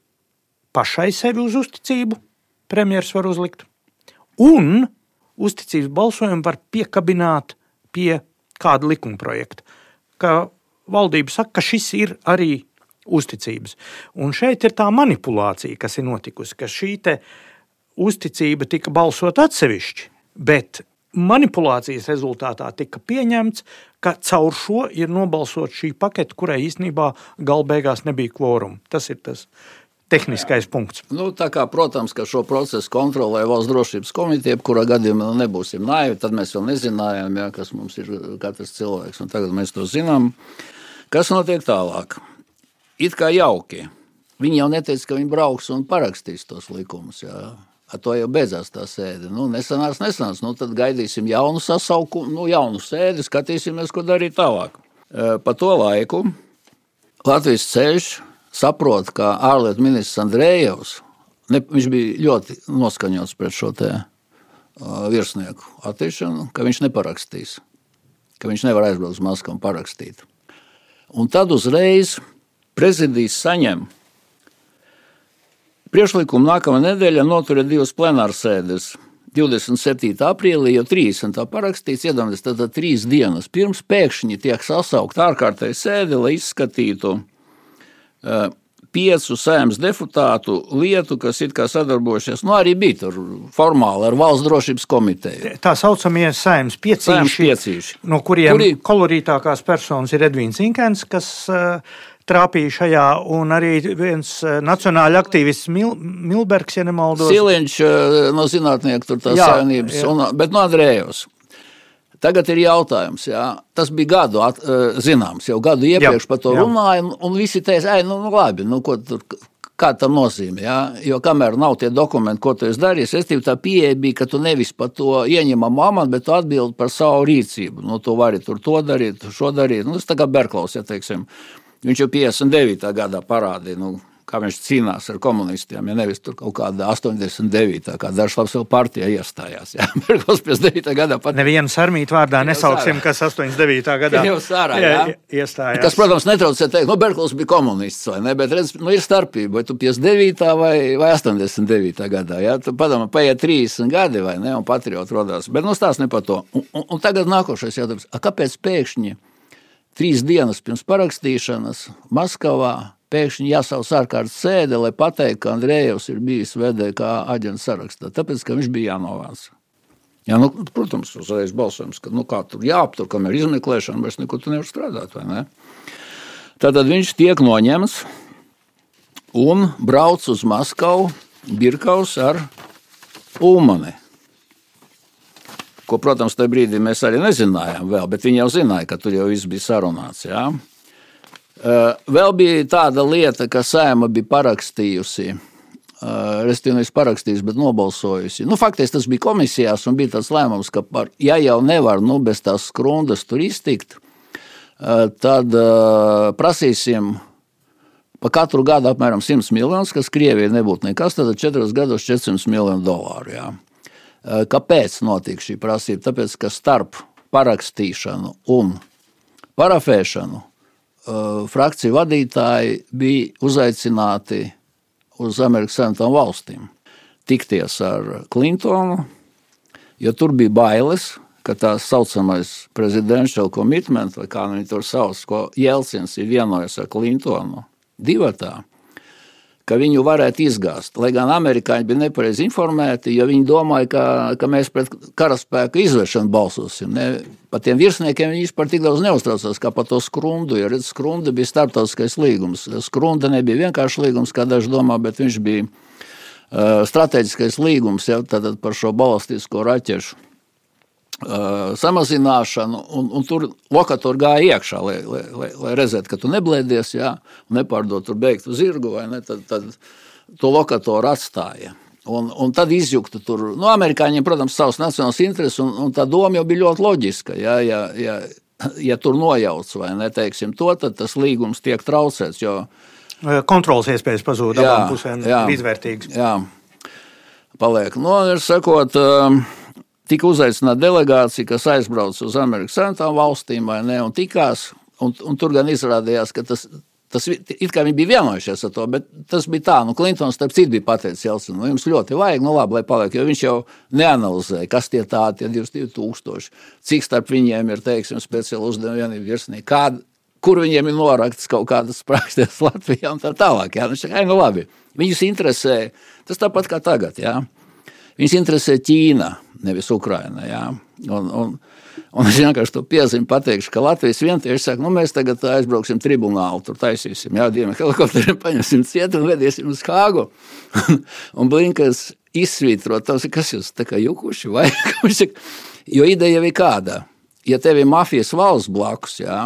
pašai sevi uz uzticību, premjerministrs var uzlikt, un uzticības balsojumu var piekabināt pie kāda likuma projekta. Ka valdība saka, ka šis ir arī uzticības. Un šeit ir tā manipulācija, kas ir notikusi, ka šī uzticība tika balsot atsevišķi, bet manipulācijas rezultātā tika pieņemts, ka caur šo ir nobalsot šī pakete, kurai īstenībā gala beigās nebija kvoruma. Tas ir tas tehniskais Jā. punkts. Nu, kā, protams, ka šo procesu kontrolē Valsts drošības komiteja, kurā gadījumā nebūsim naivi. Tad mēs vēl nezinājām, jā, kas mums ir katrs cilvēks. Tagad mēs to zinām. Kas notiek tālāk? It kā jauki. Viņi jau neteica, ka viņi brauks un parakstīs tos likumus. Jā. Ar to jau beidzās tā sēde. Nu, nesanāca, nesanāca. Nu, tad gaidīsim jaunu sasaukumu, nu, jaunu sēdi, skatīsimies, ko darīt tālāk. Pa to laiku Latvijas ceļš saprot, ka ārlietu ministrs Andrejevs ne, viņš bija ļoti noskaņots pret šo te, virsnieku attīšanu, ka viņš neparakstīs, ka viņš nevar aizbraukt uz Maskavu un parakstīt. Un tad uzreiz prezidijs saņem Priekšlikumu nākamā nedēļa noturēt divas plenārsēdes. 27. aprīlī jau 30. parakstīts, iedomājieties, tad trīs dienas pirms pēkšņi tiek sasaukt ārkārtēji sēde, lai izskatītu uh, piecu sēmas deputātu lietu, kas it kā sadarbojušies. Nu, arī bija tur formāli ar valsts drošības komiteju. Tā saucamie sēmas piecīši, piecīši. no kuriem Kuri... kolorītākās personas ir Edvīns Inkens, kas uh, trāpīja šajā, un arī viens eh, nacionāļu aktīvists Mil, Milbergs, ja nemaldos. Siliņš eh, no zinātnieku tur tās savienības, jā. Un, bet no Andrējos. Tagad ir jautājums, jā. tas bija gadu at, eh, zināms, jau gadu iepriekš jā, par to jā. runāja, un, un visi teica, nu, nu labi, nu, ko tur, kā tam nozīmē, jā? jo kamēr nav tie dokumenti, ko tu esi darījis, es tev tā pieeja bija, ka tu nevis par to ieņemam amatu, bet tu atbildi par savu rīcību, nu, tu vari tur to darīt, šo darīt, nu, tas tā kā Berklaus, ja teiksim, Viņš jau 59. gadā parādīja, nu, kā viņš cīnās ar komunistiem. Ja nevis tur kaut kāda 89. kā dažs labs vēl partija iestājās. Jā, <laughs> Berkls 59. gadā pat. Nevienas armīt vārdā nesauksim, kas 89. <laughs> gadā sārā, jā. iestājās. Tas, protams, netraucē teikt, nu, Berkls bija komunists vai ne, bet redz, nu, ir starpība, vai tu 59. vai, vai 89. gadā. Jā, tu padomā, paiet 30 gadi vai ne, un patrioti rodās. Bet nu stāst ne par to. Un, un, un tagad nākošais jautājums, a, kāpēc pēkšņi? Trīs dienas pirms parakstīšanas Maskavā pēkšņi jāsauc ārkārtas sēde, lai pateiktu, ka Andrejevs ir bijis VDK aģents sarakstā, tāpēc, ka viņš bija jānovāc. Jā, nu, protams, uzreiz balsojums, ka nu, kā tur jāaptur, kam ir izmeklēšana, vairs nekur tu nevar strādāt, vai ne? Tātad viņš tiek noņemts un brauc uz Maskavu Birkaus ar Ulmani ko, protams, tajā brīdī mēs arī nezinājām, vēl, bet viņi jau zināja, ka tur jau viss bija sarunāts. Jā. Vēl bija tāda lieta, ka sēma bija parakstījusi. Respektīvi, nevis parakstījusi, bet nobalsojusi. Nu, faktiski tas bija komisijās, un bija tāds lēmums, ka, par, ja jau nevar nu, bez tās skrundas tur iztikt, tad prasīsim pa katru gadu apmēram 100 miljonus, kas Krievijai nebūtu nekas, tad 4 gados 400 miljonu dolāru. Jā. Eh, kāpēc notika šī prasība? Tāpēc, ka starp parakstīšanu un parafēšanu eh, frakciju vadītāji bija uzaicināti uz Amerikas Savienotām valstīm. tikties ar Klintonu, jo tur bija bailes, ka tā saucamais presidential commitment, vai kā viņi tur sauc, ko Jelcins ir vienojies ar Klintonu divatā, ka viņu varētu izgāzt. Lai gan amerikāņi bija nepareizi informēti, jo viņi domāja, ka, ka mēs pret karaspēku izvēršanu balsosim. Ne? Par tiem virsniekiem viņi vispār tik daudz neuztraucās kā par to skrundu. Jo redz, skrunda bija starptautiskais līgums. Skrunda nebija vienkārši līgums, kā daži domā, bet viņš bija uh, strateģiskais līgums ja, par šo balistisko raķešu samazināšanu, un, un tur lokatūra gāja iekšā, lai, lai, lai, lai redzētu, ka tu neblēdies, jā, un nepārdod tur beigtu zirgu, vai ne, tad, tad to lokatūru atstāja. Un, un tad izjukta tur, nu, amerikāņiem, protams, savs nacionāls intereses, un, un tā doma jau bija ļoti loģiska, jā, ja, ja, ja tur nojauc, vai ne, teiksim to, tad tas līgums tiek traucēts, jo... Kontrolas iespējas pazūd abām pusēm līdzvērtīgas. Jā, paliek, nu, ir sakot... Uh, tika uzaicināta delegācija, kas aizbrauca uz Amerikas Savienotām valstīm, vai ne, un tikās. Un, un tur gan izrādījās, ka tas, tas it kā viņi bija vienojušies ar to, bet tas bija tā, nu, Klintons, starp citu, bija pateicis Jelcinu, nu, jums ļoti vajag, nu, labi, lai paliek, jo viņš jau neanalizēja, kas tie tādi, tie 22 tūkstoši, cik starp viņiem ir, teiksim, speciāli uzdevumi vienību virsnieki, kāda, kur viņiem ir norakts kaut kādas <laughs> prakses Latvijā un tā tālāk, jā, nu, šeit, nu, labi, viņus interesē, tas tāpat kā tagad, jā, viņus interesē Ķīna, nevis Ukraina. Jā. Un, un, un es vienkārši to piezīmēju, pateikšu, ka Latvijas vientieši saka, nu mēs tagad aizbrauksim tribunālu, tur taisīsim, jā, dienas <laughs> helikopteriem paņemsim cietu un vediesim uz Hāgu. <laughs> un Blinkas izsvītrot, tas, kas jūs tā kā jukuši vai? <laughs> jo ideja jau ir kāda. Ja tev ir mafijas valsts blakus, jā,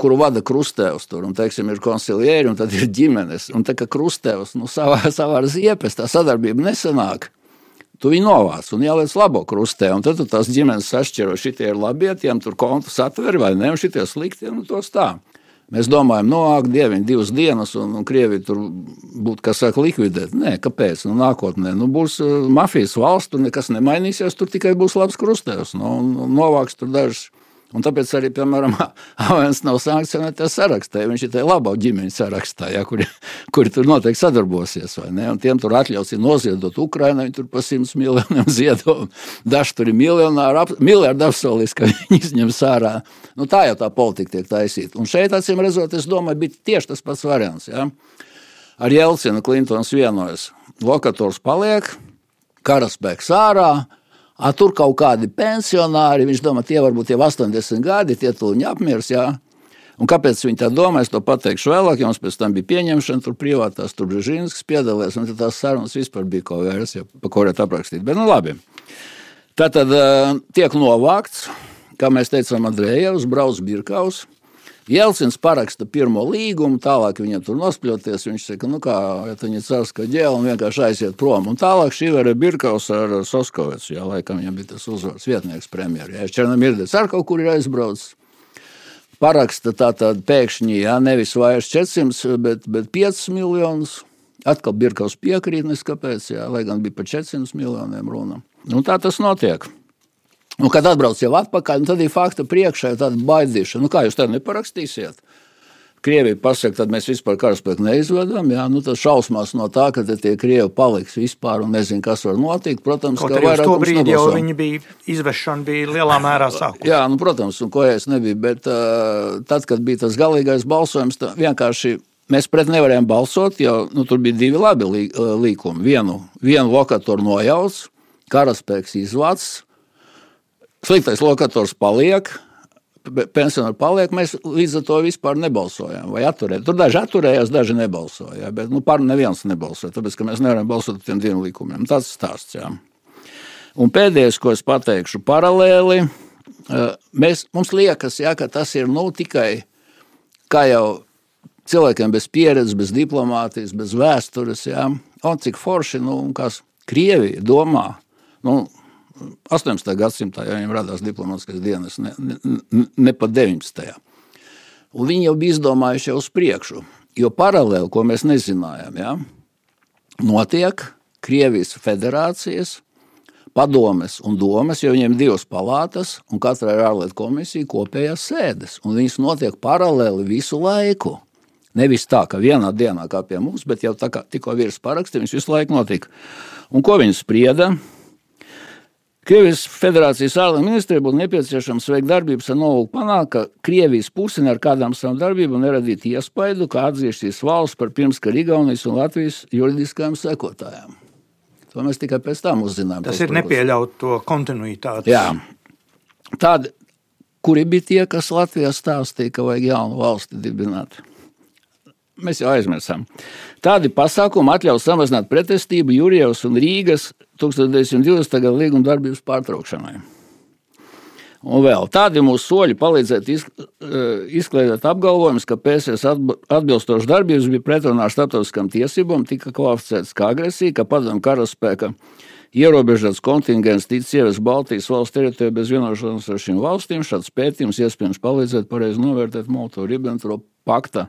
kuru vada krustēvs tur, un, teiksim, ir konsilieri, un tad ir ģimenes, un tā kā krustēvs, nu, savā, savā ziepes tā sadarbība nesanāk, tu viņu novāc un ieliec labo krustē. Un tad tu tās ģimenes sašķiro, šitie ir labie, tiem tur kontus atver vai ne, un šitie sliktie, nu tos tā. Mēs domājam, no ak, dieviņ, divas dienas, un, un Krievija tur būtu, kas saka, likvidēt. Nē, kāpēc? Nu, nākotnē nu, būs mafijas valsts, tur nekas nemainīsies, tur tikai būs labs krustēvs. Nu, novāks tur dažas Un tāpēc arī, piemēram, <laughs> Avens nav sankcionētā sarakstā. Viņš ir tajā labā ģimeņa sarakstā, ja, kuri, kuri tur noteikti sadarbosies. Tiem tur atļauts noziedot Ukraiņai, tur pa simts miljoniem <laughs> ziedo. Daži tur ir miljonāri, miljardi apsolījis, ka <laughs> viņi izņems ārā. Nu, tā jau tā politika tiek taisīta. Un šeit, acīm redzot, es domāju, bija tieši tas pats variants. Ja. Ar Jelcinu Klintons vienojas. Lokators paliek, karaspēks ārā A, tur kaut kādi pensionāri, viņš domā, tie varbūt jau 80 gadi, tie tuliņi apmirs. Jā. Un kāpēc viņi tā domā? Es to pateikšu vēlāk, jo mums pēc tam bija pieņemšana, tur privātās, tur Brzezinskis piedalījās, un tās sarunas vispār bija kaut kādas, pa ko varētu aprakstīt. Bet, nu, labi. Tā tad tiek novākts, kā mēs teicām, Andrejevs, Brauns Birkaus. Jelcins paraksta pirmo līgumu, tālāk viņam tur nospļauties. Viņš saka, nu kā, ja viņi cels, ka ģēl un vienkārši aiziet prom. Un tālāk šī var Birkaus ar Soskovecu, jā, laikam viņam bija tas uzvārds vietnieks premjeru. Jā, Černomirdis ar kaut kur ir aizbraucis. Paraksta tātad pēkšņi, jā, nevis vairs 400, bet, bet 5 miljonus. Atkal Birkaus piekrīt, neskapēc, jā, lai gan bija par 400 miljoniem runa. Un tā tas notiek. Un, kad atbrauc jau atpakaļ, tad ir fakta priekšā tāda baidīšana. Nu, kā jūs tad neparakstīsiet? Krievija pasaka, tad mēs vispār karaspēku neizvedam. Jā, nu, tas šausmās no tā, ka tie krievi paliks vispār un nezinu, kas var notikt. Protams, Kaut ka vairāk to brīdi jau viņi bija, izvešana bija lielā mērā sākuma. Jā, nu, protams, un ko es nebiju, bet uh, tad, kad bija tas galīgais balsojums, vienkārši mēs pret nevarējām balsot, jo nu, tur bija divi labi lī, līkumi. Vienu, vienu lokatoru nojauts, karaspēks izvācis, sliktais lokators paliek. Pensionāri paliek, mēs līdz ar to vispār nebalsojām. Atturēt. Tur daži atturējās, daži nebalsoja. Bet nu, par neviens nebalsoja, tāpēc ka mēs nevaram balsot par tiem diviem likumiem. Tas ir stāsts. Jā. Un pēdējais, ko es pateikšu, paralēli, mēs, mums liekas, jā, ka tas ir nu, tikai kā jau cilvēkiem bez pieredzes, bez diplomātijas, bez vēstures. Jā. Un cik forši, nu, kas Krievija domā. Nu, 18. gadsimtā jau viņam radās diplomātskais dienas, ne, ne, ne pat 19. Un viņi jau bija izdomājuši jau uz priekšu, jo paralēli, ko mēs nezinājām, ja, notiek Krievijas federācijas padomes un domes, jo viņiem ir divas palātas, un katrai ir ārlietu komisija kopējās sēdes, un viņas notiek paralēli visu laiku. Nevis tā, ka vienā dienā kā pie mums, bet jau tā kā tikko virs parakstījums, viņš visu laiku notika. Un ko viņi sprieda? Krievijas Federācijas ārlietu ministrijai būtu nepieciešams veikt darbības ar nolūku panākt, ka Krievijas puse ar kādām savām darbībām neradītu iespaidu, kā atzīst šīs valsts par pirmskara Igaunijas un Latvijas juridiskajām sekotājām. To mēs tikai pēc tam uzzinājām. Tas ir nepieļaut to kontinuitāti. Jā. Tādi, kuri bija tie, kas Latvijā stāstīja, ka vajag jaunu valsti dibināt? Mēs jau aizmirsām. Tādi pasākumi atļaus samazināt pretestību Jurijavas un Rīgas 1920. gada līguma darbības pārtraukšanai. Un vēl tādi mūsu soļi palīdzētu eh, izkliedēt apgalvojumus, ka PSS atbilstoši darbības bija pretrunā ar starptautiskām tiesībām, tika kvalificēts kā agresija, ka padomu karaspēka ierobežots kontingents ticis ievests Baltijas valsts teritorijā bez vienošanās ar šīm valstīm. Šāds pētījums iespējams palīdzētu pareizi novērtēt Molotov-Ribbentrop pakta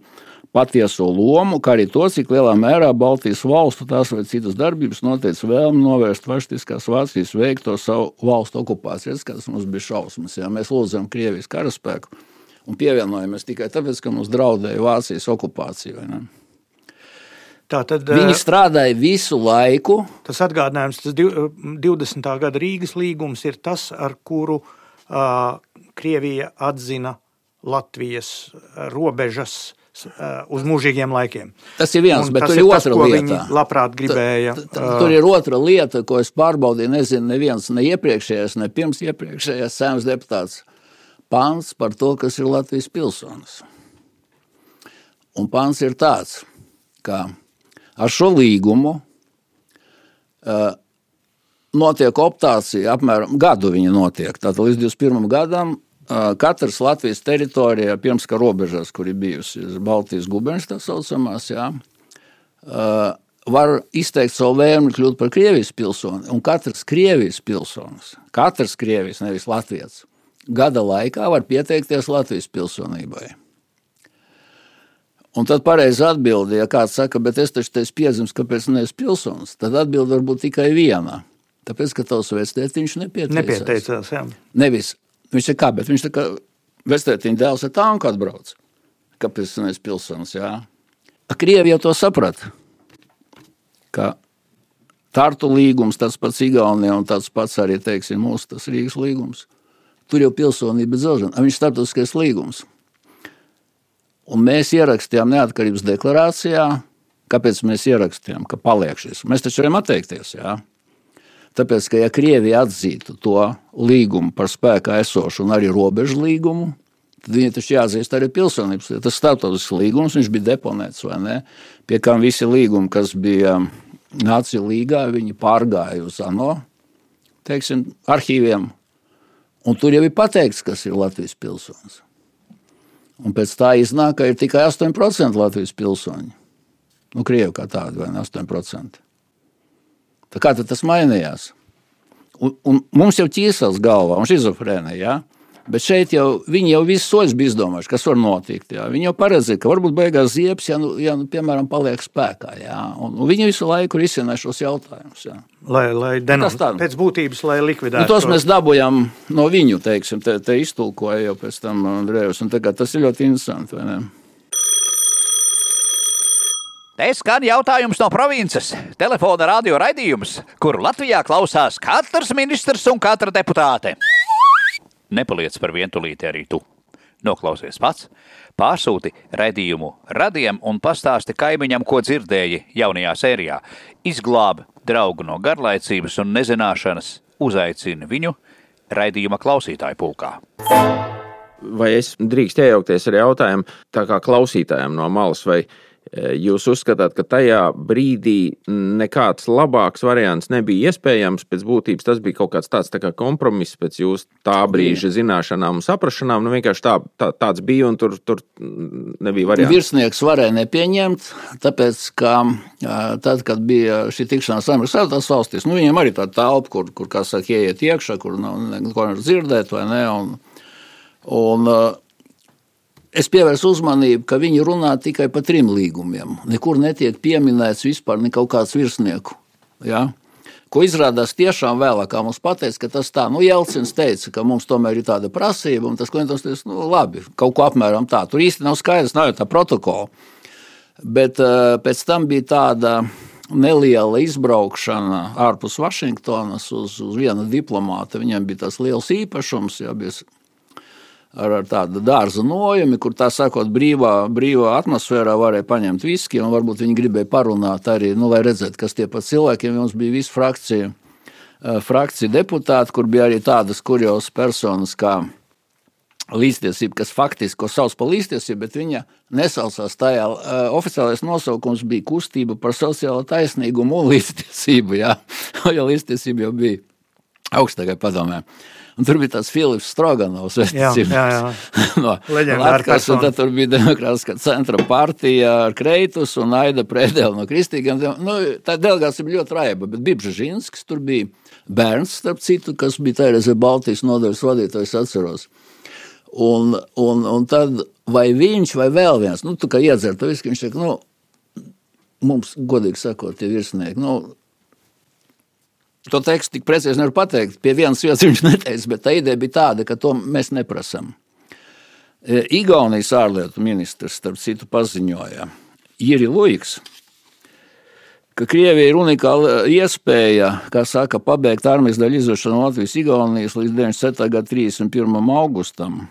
patieso lomu, kā arī to, cik lielā mērā Baltijas valstu tās vai citas darbības noteica vēlmi novērst fašistiskās Vācijas veikto savu valstu okupāciju. Tas mums bija šausmas. Jā. Mēs lūdzam Krievijas karaspēku un pievienojamies tikai tāpēc, ka mums draudēja Vācijas okupācija. Tātad, Viņi strādāja visu laiku. Tas atgādinājums, tas 20. gada Rīgas līgums ir tas, ar kuru uh, Krievija atzina Latvijas robežas uz mūžīgiem laikiem. Tas ir viens, un bet tur ir, otra tas, lieta. Labprāt, gribēja. T, t, tur ir otra lieta, ko es pārbaudīju. Nezinu, neviens ne iepriekšējais, ne pirms iepriekšējais saimnes deputāts. Pāns par to, kas ir Latvijas pilsonis. Un pāns ir tāds, ka ar šo līgumu uh, notiek optācija, apmēram gadu viņa notiek. Tātad līdz 21. gadam katrs Latvijas teritorijā, pirms kā robežās, kur ir bijusi Baltijas guberņas, tā saucamās, jā, var izteikt savu vēlmi kļūt par Krievijas pilsoni. Un katrs Krievijas pilsonis, katrs Krievijas, nevis Latvijas, gada laikā var pieteikties Latvijas pilsonībai. Un tad pareizi atbildi, ja kāds saka, bet es taču te esmu piedzimis, kāpēc neesmu pilsonis, tad atbildi var būt tikai viena. Tāpēc, ka tavs vectētiņš nepieteicās. Nepieteicās, jā. Nevis Viņš ir kā, bet viņš tā kā vestētiņa dēls ar tanku atbrauc. Kāpēc tas ir pilsonis? Jā? Krievi jau to saprata, ka Tartu līgums, tas pats Igaunijā un tāds pats arī, teiksim, mūsu tas Rīgas līgums. Tur jau pilsonība dzelžana, viņš starptautiskais līgums. Un mēs ierakstījām neatkarības deklarācijā, kāpēc mēs ierakstījām, ka paliek šis. Mēs taču varam atteikties, jā. Tāpēc, ka ja Krievija atzītu to līgumu par spēkā esošu un arī robežu līgumu, tad viņai taču jāatzīst arī pilsonības. Tas starptautisks līgums, viņš bija deponēts vai ne? Pie kam visi līgumi, kas bija Nāciju līgā, viņi pārgāja uz ANO teiksim, arhīviem. Un tur jau ir pateikts, kas ir Latvijas pilsonis. Un pēc tā iznāk, ka ir tikai 8% Latvijas pilsoņi. Nu, Krievi kā tādi, vai ne 8%. Tā kā tas mainījās? Un, un mums jau ķīsās galvā, un šizofrēnija. Ja? Bet šeit jau viņi jau visu soļus bija izdomājuši, kas var notikt. Jā. Viņi jau paredzēja, ka varbūt beigās ziepes, ja, nu, ja nu, piemēram, paliek spēkā. Jā. Un, un viņi visu laiku risina šos jautājumus. Jā. Lai, lai denos, pēc būtības, lai likvidētu. Nu, tos mēs dabūjām no viņu, teiksim, te, te iztulkoja jau pēc tam Andrejus. Tas ir ļoti interesanti, vai ne? Te skan jautājums no provinces. Telefona radio raidījums, kuru Latvijā klausās katrs ministrs un katra deputāte. Nepaliec par vientulīti arī tu. Noklausies pats, pārsūti raidījumu radiem un pastāsti kaimiņam, ko dzirdēji jaunajā sērijā. Izglābi draugu no garlaicības un nezināšanas, uzaicini viņu raidījuma klausītāju pulkā. Vai es drīkst iejaukties ar jautājumu tā kā klausītājiem no malas? Vai Jūs uzskatāt, ka tajā brīdī nekāds labāks variants nebija iespējams. Pēc būtības tas bija kaut kāds tāds tā kā kompromiss pēc jūsu tā brīža zināšanām un saprašanām. Nu, vienkārši tā, tā, tāds bija un tur, tur nebija variants. Virsnieks varēja nepieņemt, tāpēc, ka tad, kad bija šī tikšanās Amerikas valstīs, nu, viņiem arī tā telpa, kur, kur kā saka, ieiet iekšā, kur nav neko dzirdēt vai ne. Un, un, Es pievērsu uzmanību, ka viņi runā tikai par trim līgumiem. Nekur netiek pieminēts vispār kaut kāds virsnieku. Ja? Ko izrādās tiešām vēlāk, mums pateica, ka tas tā, nu, Jelcins teica, ka mums tomēr ir tāda prasība, un tas Klintons teica, nu, labi, kaut ko apmēram tā. Tur īsti nav skaidrs, nav jau tā protokola. Bet uh, pēc tam bija tāda neliela izbraukšana ārpus Vašingtonas uz, uz vienu diplomātu. Viņam bija tas liels īpašums, jā, bija ar, ar tādu dārza nojumi, kur tā sakot, brīvā, brīvā atmosfērā varēja paņemt viski, un varbūt viņi gribēja parunāt arī, nu, lai redzētu, kas tie pa cilvēkiem, mums bija visa frakcija, frakcija deputāti, kur bija arī tādas kurjos personas kā līdztiesība, kas faktiski ko sauc par līdztiesību, bet viņa nesaucās tajā. Uh, oficiālais nosaukums bija kustība par sociālo taisnīgumu un <laughs> līdztiesību. Jā, <laughs> jo līdztiesība jau bija augstākajā padomē. Un tur bija tāds Filips Stroganovs, jā, jā, jā. <laughs> no Latvijas. Tad tur bija Demokrātiskā centra partija ar Kreitus un Aida Prēdēlu no Kristīgiem. Nu, tā delegācija bija ļoti raiba, bet bija Bržīnskis, tur bija bērns, starp citu, kas bija toreiz Baltijas nodaļas vadītājs, atceros. Un, un, un tad vai viņš vai vēl viens, nu, tā kā iedzer to visu, viņš saka, nu, mums, godīgi sakot, tie virsnieki, nu, to tekstu tik precīzi nevar pateikt, pie vienas vietas viņš neteica, bet tā ideja bija tāda, ka to mēs neprasam. E, Igaunijas ārlietu ministrs, starp citu, paziņoja, Jiri Luiks, ka Krievija ir unikāla iespēja, kā saka, pabeigt armijas daļu izvešanu Latvijas Igaunijas līdz 97. gada 31. augustam.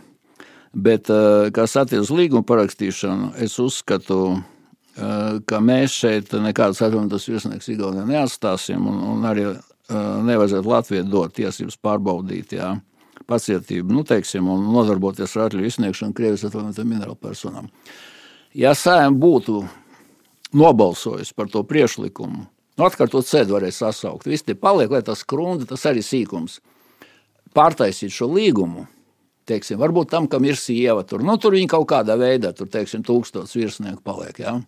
Bet, eh, kas attiecas uz līguma parakstīšanu, es uzskatu, eh, ka mēs šeit nekādas atbildības virsnieks Igaunijā neatstāsim, un, un arī nevajadzētu Latvijai dot tiesības pārbaudīt jā, pacietību, nu, teiksim, un nodarboties ar atļauju izsniegšanu Krievijas atvainotām minerālu personām. Ja sējiem būtu nobalsojis par to priekšlikumu, nu, atkārtot sēdi varēja sasaukt, viss tie paliek, lai tas krunda, tas arī sīkums, pārtaisīt šo līgumu, teiksim, varbūt tam, kam ir sieva, tur, nu, tur viņi kaut kādā veidā, tur, teiksim, tūkstots virsnieku paliek, ja?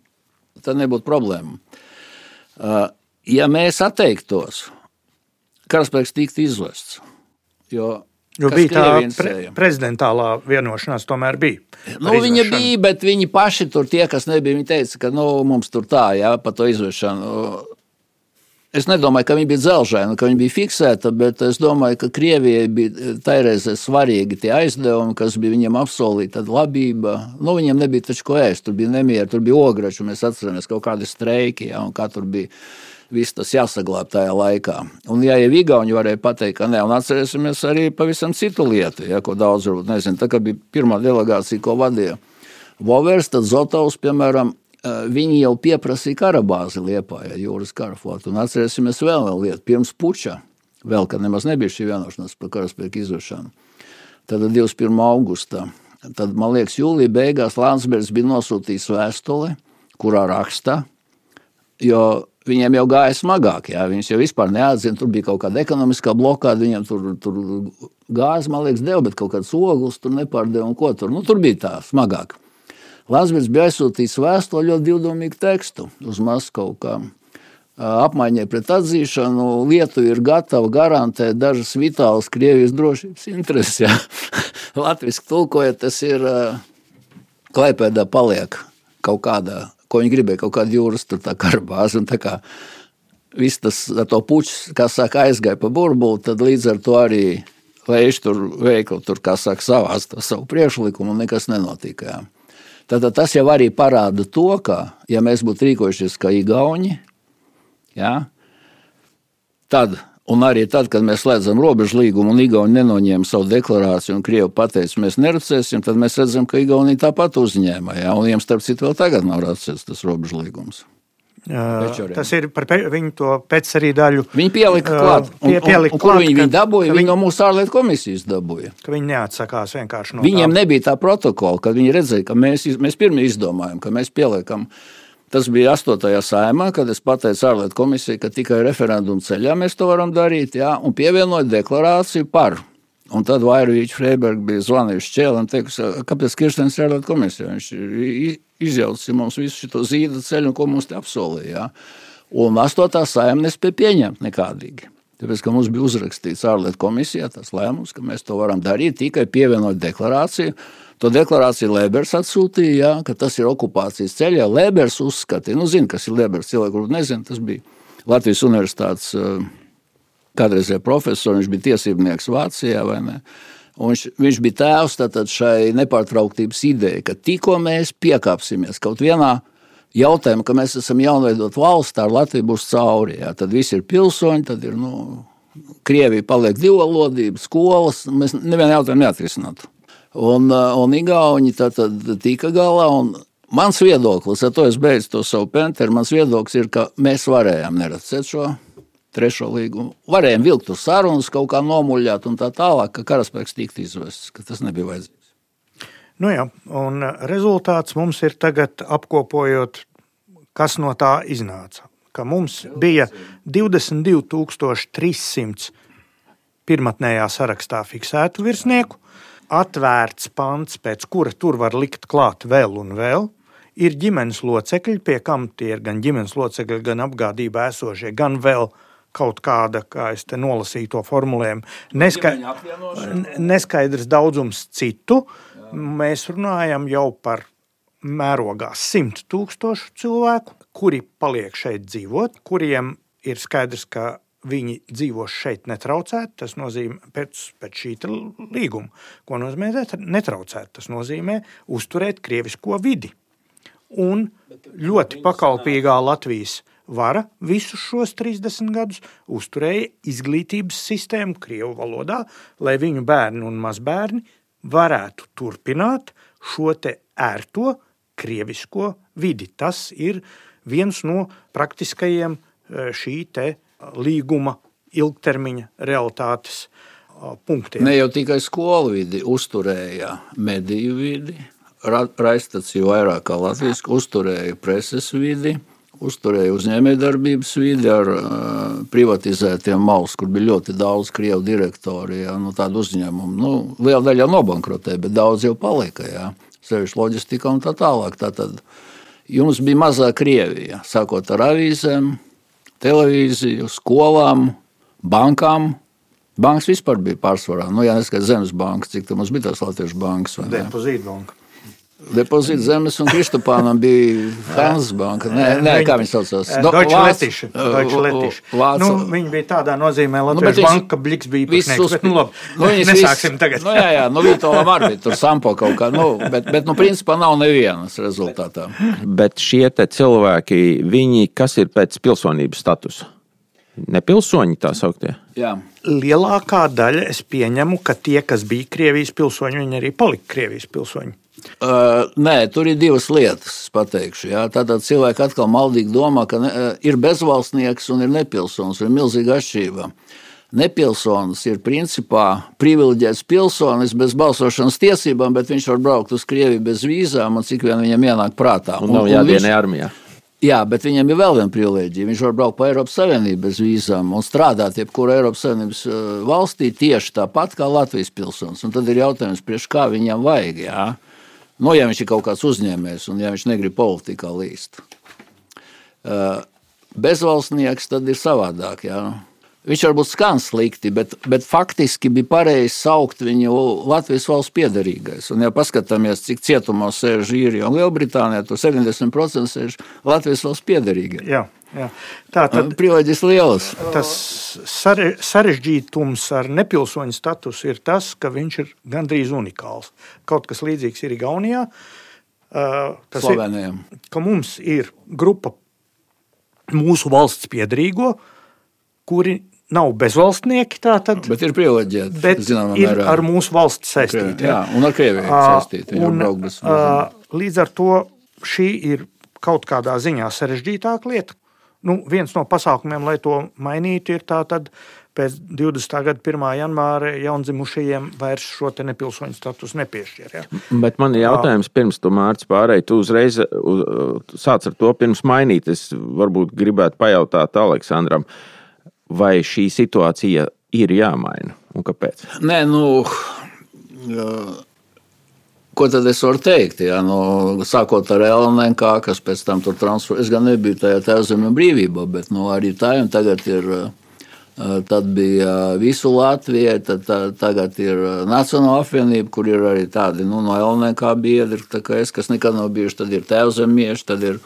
tad nebūtu problēma. Uh, ja mēs atteiktos, karaspēks tiktu izvests, jo Jo bija tā pre prezidentālā vienošanās, tomēr bija. Nu, viņa bija, bet viņi paši tur tie, kas nebija, viņi teica, ka nu, mums tur tā, jā, pa to izvešanu. Es nedomāju, ka viņi bija dzelžaini, ka viņi bija fiksēta, bet es domāju, ka Krievijai bija tairēzē svarīgi tie aizdevumi, kas bija viņiem apsolīti, tad labība. Nu, viņiem nebija taču ko ēst, tur bija nemieri, tur bija ograču, mēs atceramies kaut kādi streiki, ja, un kā tur bija viss tas jāsaglabā tajā laikā. Un, ja jau Igauni varēja pateikt, ka nē, un atcerēsimies arī pavisam citu lietu, ja, ko daudz varbūt nezinu. Tā kā bija pirmā delegācija, ko vadīja Vovers, tad Zotovs, piemēram, Eh, viņi jau pieprasīja karabāzi Liepājā, jūras karaflotu. Un atcerēsimies vēl vienu lietu. Pirms puča, vēl kad nemaz nebija šī vienošanās par karaspēku izvešanu, tad 21. augustā, tad, man liekas, jūlija beigās Landsbergs bija nosūtījis vēstuli, kurā raksta, jo viņiem jau gāja smagāk, jā, viņus jau vispār neatzina, tur bija kaut kāda ekonomiskā blokāda, viņiem tur, tur gāzes, man liekas, deva, bet kaut kāds ogles tur nepārdeva un ko tur, nu tur bija tā smagāk. Landsbergs bija aizsūtījis vēstuli ļoti divdomīgu tekstu uz Maskavu. Kā, apmaiņai pret atzīšanu Lietuva ir gatava garantēt dažas vitālas Krievijas drošības intereses. Ja? <laughs> Latvijas tulkojot, tas ir Klaipēdā paliek kaut kādā, ko viņi gribēja, kaut kāda jūras karbāze. Un tā kā viss tas ar to puķis, kā saka, aizgāja pa burbuli, tad līdz ar to arī Leiši tur veikli, tur, kā saka, savās savu priekšlikumu un nekas nenotika. Jā. Tad tas jau arī parāda to, ka, ja mēs būtu rīkojušies kā īgauni, ja, tad, un arī tad, kad mēs slēdzam robežu līgumu un Igauni nenoņēma savu deklarāciju un Krievi pateica, mēs neredzēsim, tad mēs redzam, ka Igaunija tāpat uzņēma. Ja, un viņiem starp citu vēl tagad nav redzēts tas robežu līgums. Pečoriem. Tas ir par viņu to pēc arī daļu. Viņi pielika klāt. Un, pie, pielika un, un, klāt, viņi, viņi dabūja? Viņi no mūsu ārlietu komisijas dabūja. Viņi neatsakās vienkārši no Viņiem tā. nebija tā protokola, kad viņi redzēja, ka mēs, mēs pirmie izdomājam, ka mēs pieliekam. Tas bija 8. sājumā, kad es pateicu ārlietu komisijai, ka tikai referendumu ceļā mēs to varam darīt, jā, un pievienoju deklarāciju par. Un tad Vairvīčs Freibergs bija zvanījis Čēlim un teicis, kāpēc Kirstens ir ārlietu komisija. Viņš izjauca mums visu šo zīda ceļu, ko mums te apsolīja. Un astotā saimnieks nespēja pieņemt nekādīgi. Tāpēc, ka mums bija uzrakstīts ārlietu komisijā tas lēmums, ka mēs to varam darīt tikai pievienot deklarāciju. To deklarāciju Lēbers atsūtīja, jā, ka tas ir okupācijas ceļā. Lēbers uzskatīja, nu, zina, kas ir Lēbers. Cilvēki, kuriem nezina, tas bija Latvijas Universitātes eh, kādreizējais profesors, viņš bija tiesībnieks Vācijā vai ne. Un viņš, viņš bija tēvs šai nepārtrauktības idejai, ka tikko mēs piekāpsimies kaut vienā jautājumu, ka mēs esam jaunveidot valsts, tā Latvija būs cauri. Jā. Tad viss ir pilsoņi, tad ir nu, Krievija paliek divvalodība, skolas. Mēs nevienu jautājumu neatrisinātu. Un, un Igauni tad, tad tika galā. Mans viedoklis, ar to es beidzu to savu penteru, mans viedoklis ir, ka mēs varējām neredzēt šo trešo līgumu. Varējām vilkt uz sarunas, kaut kā nomuļāt un tā tālāk, ka karaspēks tiktu izvests, ka tas nebija vajadzīgs. Nu jā, un rezultāts mums ir tagad apkopojot, kas no tā iznāca. Ka mums bija 22,300 pirmotnējā sarakstā fiksētu virsnieku, atvērts pants, pēc kura tur var likt klāt vēl un vēl. Ir ģimenes locekļi, pie kam tie ir gan ģimenes locekļi, gan apgādībā esošie, gan vēl kaut kāda, kā es te nolasīju to formulējumu, neskai, neskaidrs daudzums citu. Mēs runājam jau par mērogā simt tūkstošu cilvēku, kuri paliek šeit dzīvot, kuriem ir skaidrs, ka viņi dzīvo šeit netraucēti. Tas nozīmē pēc, pēc šī līguma. Ko nozīmē netraucēt? Tas nozīmē uzturēt krievisko vidi. Un ļoti pakalpīgā Latvijas vara visus šos 30 gadus uzturēja izglītības sistēmu Krievu valodā, lai viņu bērni un mazbērni varētu turpināt šo ērto krievisko vidi. Tas ir viens no praktiskajiem e, šī līguma ilgtermiņa realitātes punktiem. Ne jau tikai skolu vidi uzturēja mediju vidi, raidstaciju vairāk kā Latvijas, uzturēja preses vidi, uzturēja uzņēmējdarbības vidi ar uh, privatizētiem maus, kur bija ļoti daudz krievu direktori, jā, nu, tādu uzņēmumu. Nu, liela daļa nobankrotēja, bet daudz jau palika, jā, sevišķi loģistika un tā tālāk. Tātad jums bija mazā Krievija, sākot ar avīzēm, televīziju, skolām, bankām. Bankas vispār bija pārsvarā. Nu, jā, neskatās zemes bankas, cik tā mums bija tās latviešu bankas. Depozītbanka. Depozīta zemes un Kristupānam bija Hansas banka. Nē, nē kā viņi saucās? Deutsche Letiša. Deutsche Letiša. Nu, viņi bija tādā nozīmē nu, Latvijas nu, banka, ka Bliks bija visus, bet, nu, labi, nu, nesāksim tagad. Nu, jā, jā, nu, Vitolam arī tur sampo kaut kā, nu, bet, bet, nu, principā nav nevienas rezultātā. Bet šie te cilvēki, viņi, kas ir pēc pilsonības statusa? Nepilsoņi tā sauktie? Jā. Lielākā daļa es pieņemu, ka tie, kas bija Krievijas pilsoņi, viņi arī palika Krievijas pilsoņi. Uh, nē, tur ir divas lietas, pateikšu. Jā. Tātad cilvēki atkal maldīgi domā, ka ne, ir bezvalstnieks un ir nepilsonis. Ir milzīga atšķirība. Nepilsonis ir principā privileģēts pilsonis bez balsošanas tiesībām, bet viņš var braukt uz Krieviju bez vīzām un cik vien viņam ienāk prātā. Un, nav jādienē armijā. Jā, bet viņam ir vēl viena privilēģija. Viņš var braukt pa Eiropas Savienību bez vīzām un strādāt jebkurā Eiropas Savienības valstī tieši tāpat kā Latvijas pilsonis. Un tad ir jautājums, priekš kā viņam vajag. Jā? Nu, ja viņš ir kaut kāds uzņēmējs un ja viņš negrib politikā līst. Uh, bezvalstnieks tad ir savādāk. Jā. Viņš varbūt skan slikti, bet, bet faktiski bija pareizi saukt viņu Latvijas valsts piedarīgais. Un, ja paskatāmies, cik cietumos sēž īrija un Lielbritānijā, tad 70% sēž Latvijas valsts piedarīgais. Jā. Jā. Tā tad privileģis liels. Tas sarežģītums ar nepilsoņu statusu ir tas, ka viņš ir gandrīz unikāls. Kaut kas līdzīgs ir Igaunijā. Tas Slovenijam. ir, ka mums ir grupa mūsu valsts piedrīgo, kuri nav bezvalstnieki. Tātad, bet ir privileģēti. Bet ir mērā. ar mūsu valsts saistīti. Jā, un ar Krieviju saistīti. Un, bez, līdz ar to šī ir kaut kādā ziņā sarežģītāka lieta. Nu, viens no pasākumiem, lai to mainītu, ir tātad pēc 20. gada 1. janvāra jaundzimušajiem vairs šo nepilsoņu statusu nepiešķir. Ja? Bet man ir jautājums, pirms tu mārciņš pārēji, tu uzreiz sāc ar to pirms mainīt. Es varbūt gribētu pajautāt Aleksandram, vai šī situācija ir jāmaina un kāpēc? Nē, nu. Ko tad es varu teikt? Jā, nu, sākot ar LNK, kas pēc tam tur transferēja. Es gan nebiju tajā tēvzemē brīvībā, bet nu, arī tā un tagad ir. Tad bija visu Latviju, tad tā, tagad ir Nacionāla apvienība, kur ir arī tādi nu, no LNK biedri, kā es, kas nekad nav bijuši. Tad ir tēvzemieši, tad ir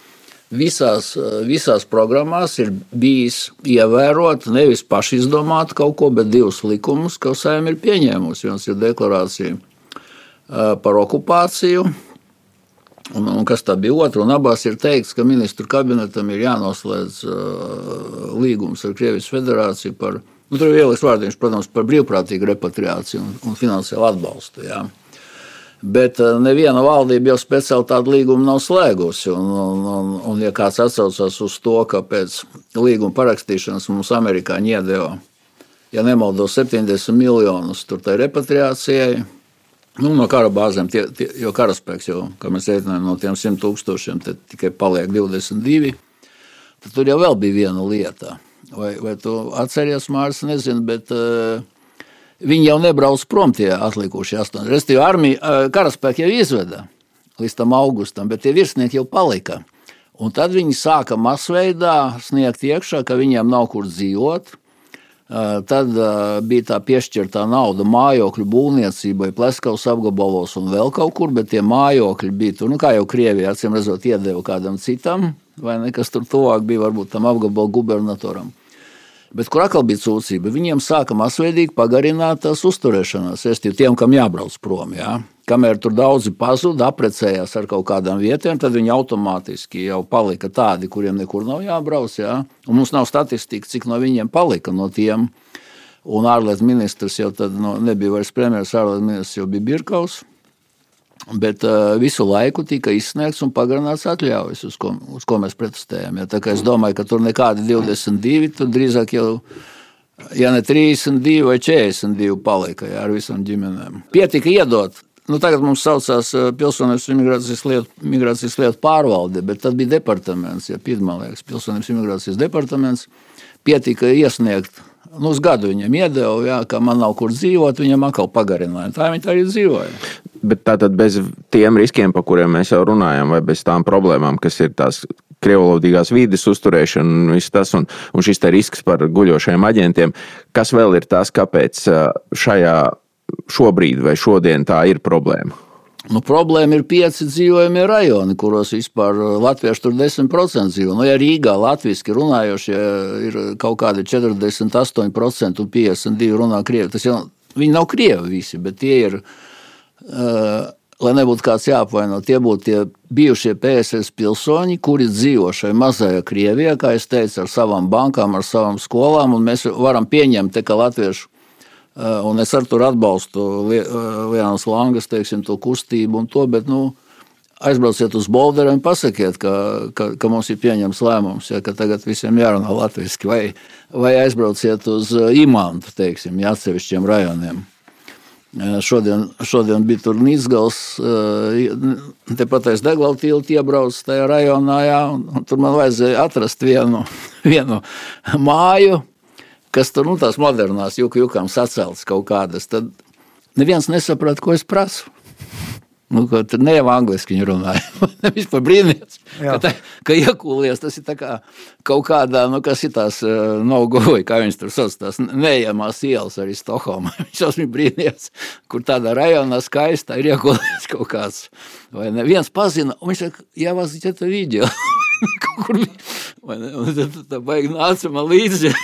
visās, visās programmās ir bijis ievērot nevis paši izdomāt kaut ko, bet divus likumus, ko saimē ir pieņēmusi. Viens ir deklarācija par okupāciju, Un, un kas tā bija otra? Un abās ir teikts, ka ministru kabinetam ir jānoslēdz uh, līgums ar Krievijas federāciju par, nu, tur ir ieliks vārdiņš, protams, par brīvprātīgu repatriāciju un, un finansiālu atbalstu. Jā. Bet uh, neviena valdība jau speciāli tādu līgumu nav slēgusi. Un, un, un, un ja kāds atsaucas uz to, ka pēc līguma parakstīšanas mums amerikāņi iedeva, ja nemaldos, 70 miljonus tur tai repatriācijai, Nu, no kara bāzēm, tie, tie, jo karaspēks jau, kā mēs rēķinām, no tiem 100 tūkstošiem tikai paliek 22. Tad tur jau bija viena lieta. Vai, vai tu atceries, Mārcis, nezinu, bet uh, viņi jau nebrauc prom tie atlikušie astoņi. Restīvi, armija, uh, karaspēki jau izveda līdz tam augustam, bet tie virsnieki jau palika. Un tad viņi sāka masveidā sniegt iekšā, ka viņiem nav kur dzīvot Tad bija tā piešķirtā nauda mājokļu būvniecībai, Pleskavas apgabalos un vēl kaut kur, bet tie mājokļi bija tur, nu, kā jau Krievijā, acīm redzot, iedeva kādam citam, vai ne, kas tur tuvāk bija, varbūt tam apgabalu gubernatoram. Bet kur atkal bija sūdzība? Viņiem sāka masveidīgi pagarināt tās uzturēšanās, es tiem, kam jābrauc prom. Jā. Kamēr tur daudzi pazuda, apprecējās ar kaut kādām vietām, tad viņi automātiski jau palika tādi, kuriem nekur nav jābrauc. Jā. Un mums nav statistika, cik no viņiem palika no tiem. Un ārlietu ministrs jau tad no, nebija vairs premjerministrs, ārlietu ministrs jau bija Birkaus. Bet uh, visu laiku tika izsniegts un pagarināts atļaujas, uz ko, uz ko mēs protestējam. Ja, es domāju, ka tur nekādi 22, tur drīzāk jau ja ne 32 vai 42 palika ja, ar visām ģimenēm. Pietika iedot Nu, tagad mums saucās eh, Pilsonības imigrācijas lietu, migrācijas lietu pārvalde, bet tad bija departaments, ja liekas, Pilsonības imigrācijas departaments. Pietika iesniegt, nu, uz gadu viņam iedeva, jā, ka man nav kur dzīvot, viņam atkal pagarināja. Tā viņi arī dzīvoja. Bet tātad bez tiem riskiem, par kuriem mēs jau runājam, vai bez tām problēmām, kas ir tās krievlodīgās vides uzturēšana un viss tas, un, un šis risks par guļošajiem aģentiem, kas vēl ir tas, kāpēc šajā šobrīd vai šodien tā ir problēma? Nu, problēma ir pieci dzīvojamie rajoni, kuros vispār latvieši tur 10% dzīvo. Nu, ja Rīgā latviešu runājošie ir kaut kādi 48% un 52% runā krievi, tas jau viņi nav krievi visi, bet tie ir. Lai nebūtu kāds jāapvaino, tie būtu tie bijušie PSRS pilsoņi, kuri dzīvo šajā mazajā Krievijā, kā jau teicu, ar savām bankām, ar savām skolām. Mēs varam pieņemt, te, ka latviešu Eh, un es ar tur atbalstu Lienas eh, Langas teiksim, kustību un to, bet nu, aizbrauciet uz Bolderu un pasakiet, ka, ka, ka mums ir pieņemts lēmums, ja, ka tagad visiem jārunā latviešu, vai, vai aizbrauciet uz eh, Imantu, teiksim, atsevišķiem rajoniem. Šodien, šodien bija tur Nīsgals, tepat aiz degvielu tiltu iebraucis tajā rajonā, jā, un tur man vajadzēja atrast vienu, vienu māju, kas tur nu, tās modernās juku jukām saceltas kaut kādas, tad neviens nesaprata, ko es prasu. Nu, tur ne jau angliski viņa runāja. <laughs> Vispār brīnījās, ka, tā, ka iekūlies. Tas ir kā, kaut kādā, nu, kas ir tās uh, nogoja, kā viņas tur sauc, tās neejamās ielas arī Stokholmā. <laughs> Viņš esmu brīnījās, kur tādā rajonā skaistā ir iekūlies kaut kāds. Vai neviens pazina, un viņš saka, ja vas ir video. <laughs> Kur, vai ne? Un tad tā baigi nāca man līdzi.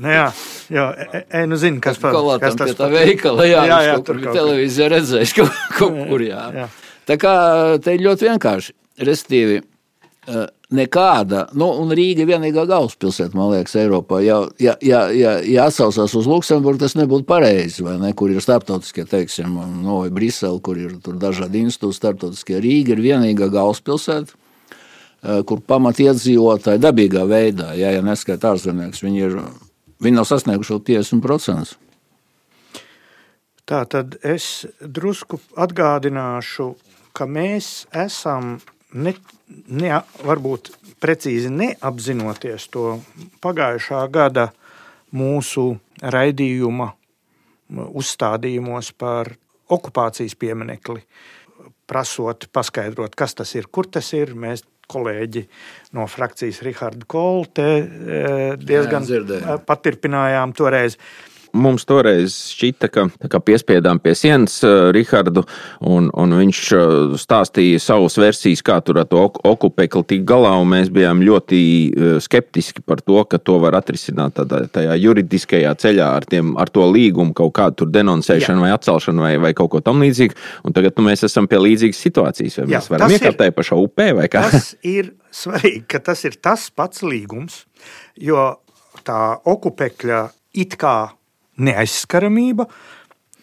Nu, jā, jā e, e, e, nu zinu, kas, par, kas tas ir. Tā veikala, jā, jā, jā tur bija televīzija redzējis <laughs> kaut, kaut kur, jā. jā. Tā kā te ir ļoti vienkārši, restīvi, e, nekāda, nu, un Rīga ir vienīgā galvaspilsēta, man liekas, Eiropā. Ja, ja, ja, ja, ja atsaucās uz Luksemburgu, tas nebūtu pareizi, vai ne, kur ir starptautiskie, teiksim, no nu, Brisele, kur ir tur dažādi institūti starptautiskie. Rīga ir vienīgā galvaspilsēta, kur pamat iedzīvotāji dabīgā veidā, ja, ja neskait ārzemnieks, viņi ir Viņi nav sasnieguši vēl 50%. Tā tad es drusku atgādināšu, ka mēs esam ne, ne, varbūt precīzi neapzinoties to pagājušā gada mūsu raidījuma uzstādījumos par okupācijas pieminekli, prasot paskaidrot, kas tas ir, kur tas ir. Mēs kolēģi no frakcijas Rihardu Kolte diezgan Jā, patirpinājām toreiz. Mums toreiz šķita, ka, piespiedām pie sienas uh, Rihardu, un, un viņš uh, stāstīja savas versijas, kā tur ar to okupekli tik galā, un mēs bijām ļoti uh, skeptiski par to, ka to var atrisināt tādā, tajā juridiskajā ceļā ar, tiem, ar to līgumu, kaut kādu denoncēšanu Jā. vai atcelšanu vai, vai kaut ko tam līdzīgu. Un tagad nu, mēs esam pie līdzīgas situācijas. Vai Jā, mēs varam iekāpt tajā pašā upē vai kā? Tas ir svarīgi, ka tas ir tas pats līgums, jo tā okupekļa it kā neaizskaramība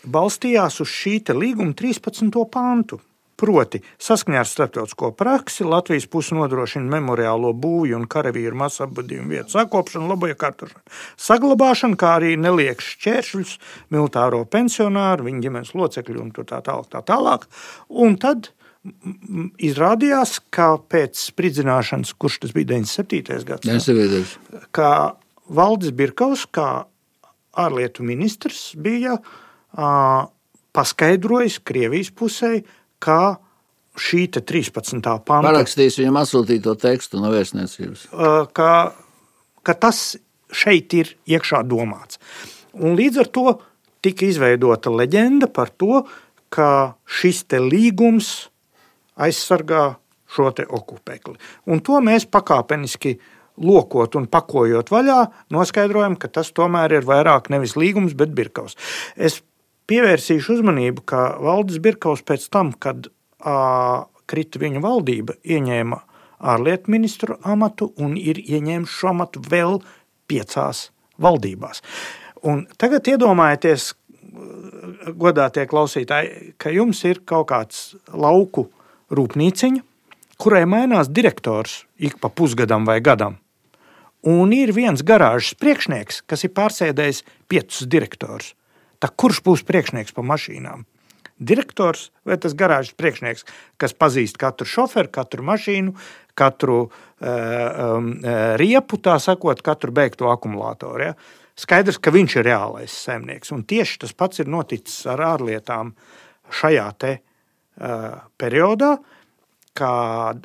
balstījās uz šī līguma 13. pantu. Proti, saskaņā ar starptautisko praksi Latvijas puse nodrošina memoriālo būvju un karavīru masu apbadījumu vietu sakopšanu, labo iekārtošanu, saglabāšanu, kā arī neliek šķēršļus militāro pensionāru, viņa ģimenes locekļu un tā tālāk. Tā tālāk. Un tad izrādījās, ka pēc spridzināšanas, kurš tas bija 97. gadsimts, ka Valdis Birkaus, kā ārlietu ministrs, bija uh, paskaidrojis Krievijas pusē, ka šī 13. panta. Parakstīs viņam atsūtīto tekstu no vēstniecības. Uh, ka, ka tas šeit ir iekšā domāts. Un līdz ar to tika izveidota leģenda par to, ka šis līgums aizsargā šo okupekli. Un to mēs pakāpeniski lokot un pakojot vaļā, noskaidrojam, ka tas tomēr ir vairāk nevis līgums, bet birkaus. Es pievērsīšu uzmanību, ka Valdis Birkaus pēc tam, kad ā, krita viņa valdība, ieņēma ārlietu ministru amatu un ir ieņēmis šo amatu vēl piecās valdībās. Un tagad iedomājieties, godātie klausītāji, ka jums ir kaut kāds lauku rūpnīciņa, kurai mainās direktors ik pa pusgadam vai gadam. Un ir viens garāžas priekšnieks, kas ir pārsēdējis piecus direktorus. Tā kurš būs priekšnieks pa mašīnām? Direktors vai tas garāžas priekšnieks, kas pazīst katru šoferu, katru mašīnu, katru uh, um, riepu, tā sakot, katru beigto akumulātoru. Ja? Skaidrs, ka viņš ir reālais saimnieks. Un tieši tas pats ir noticis ar ārlietām šajā te, uh, periodā, kad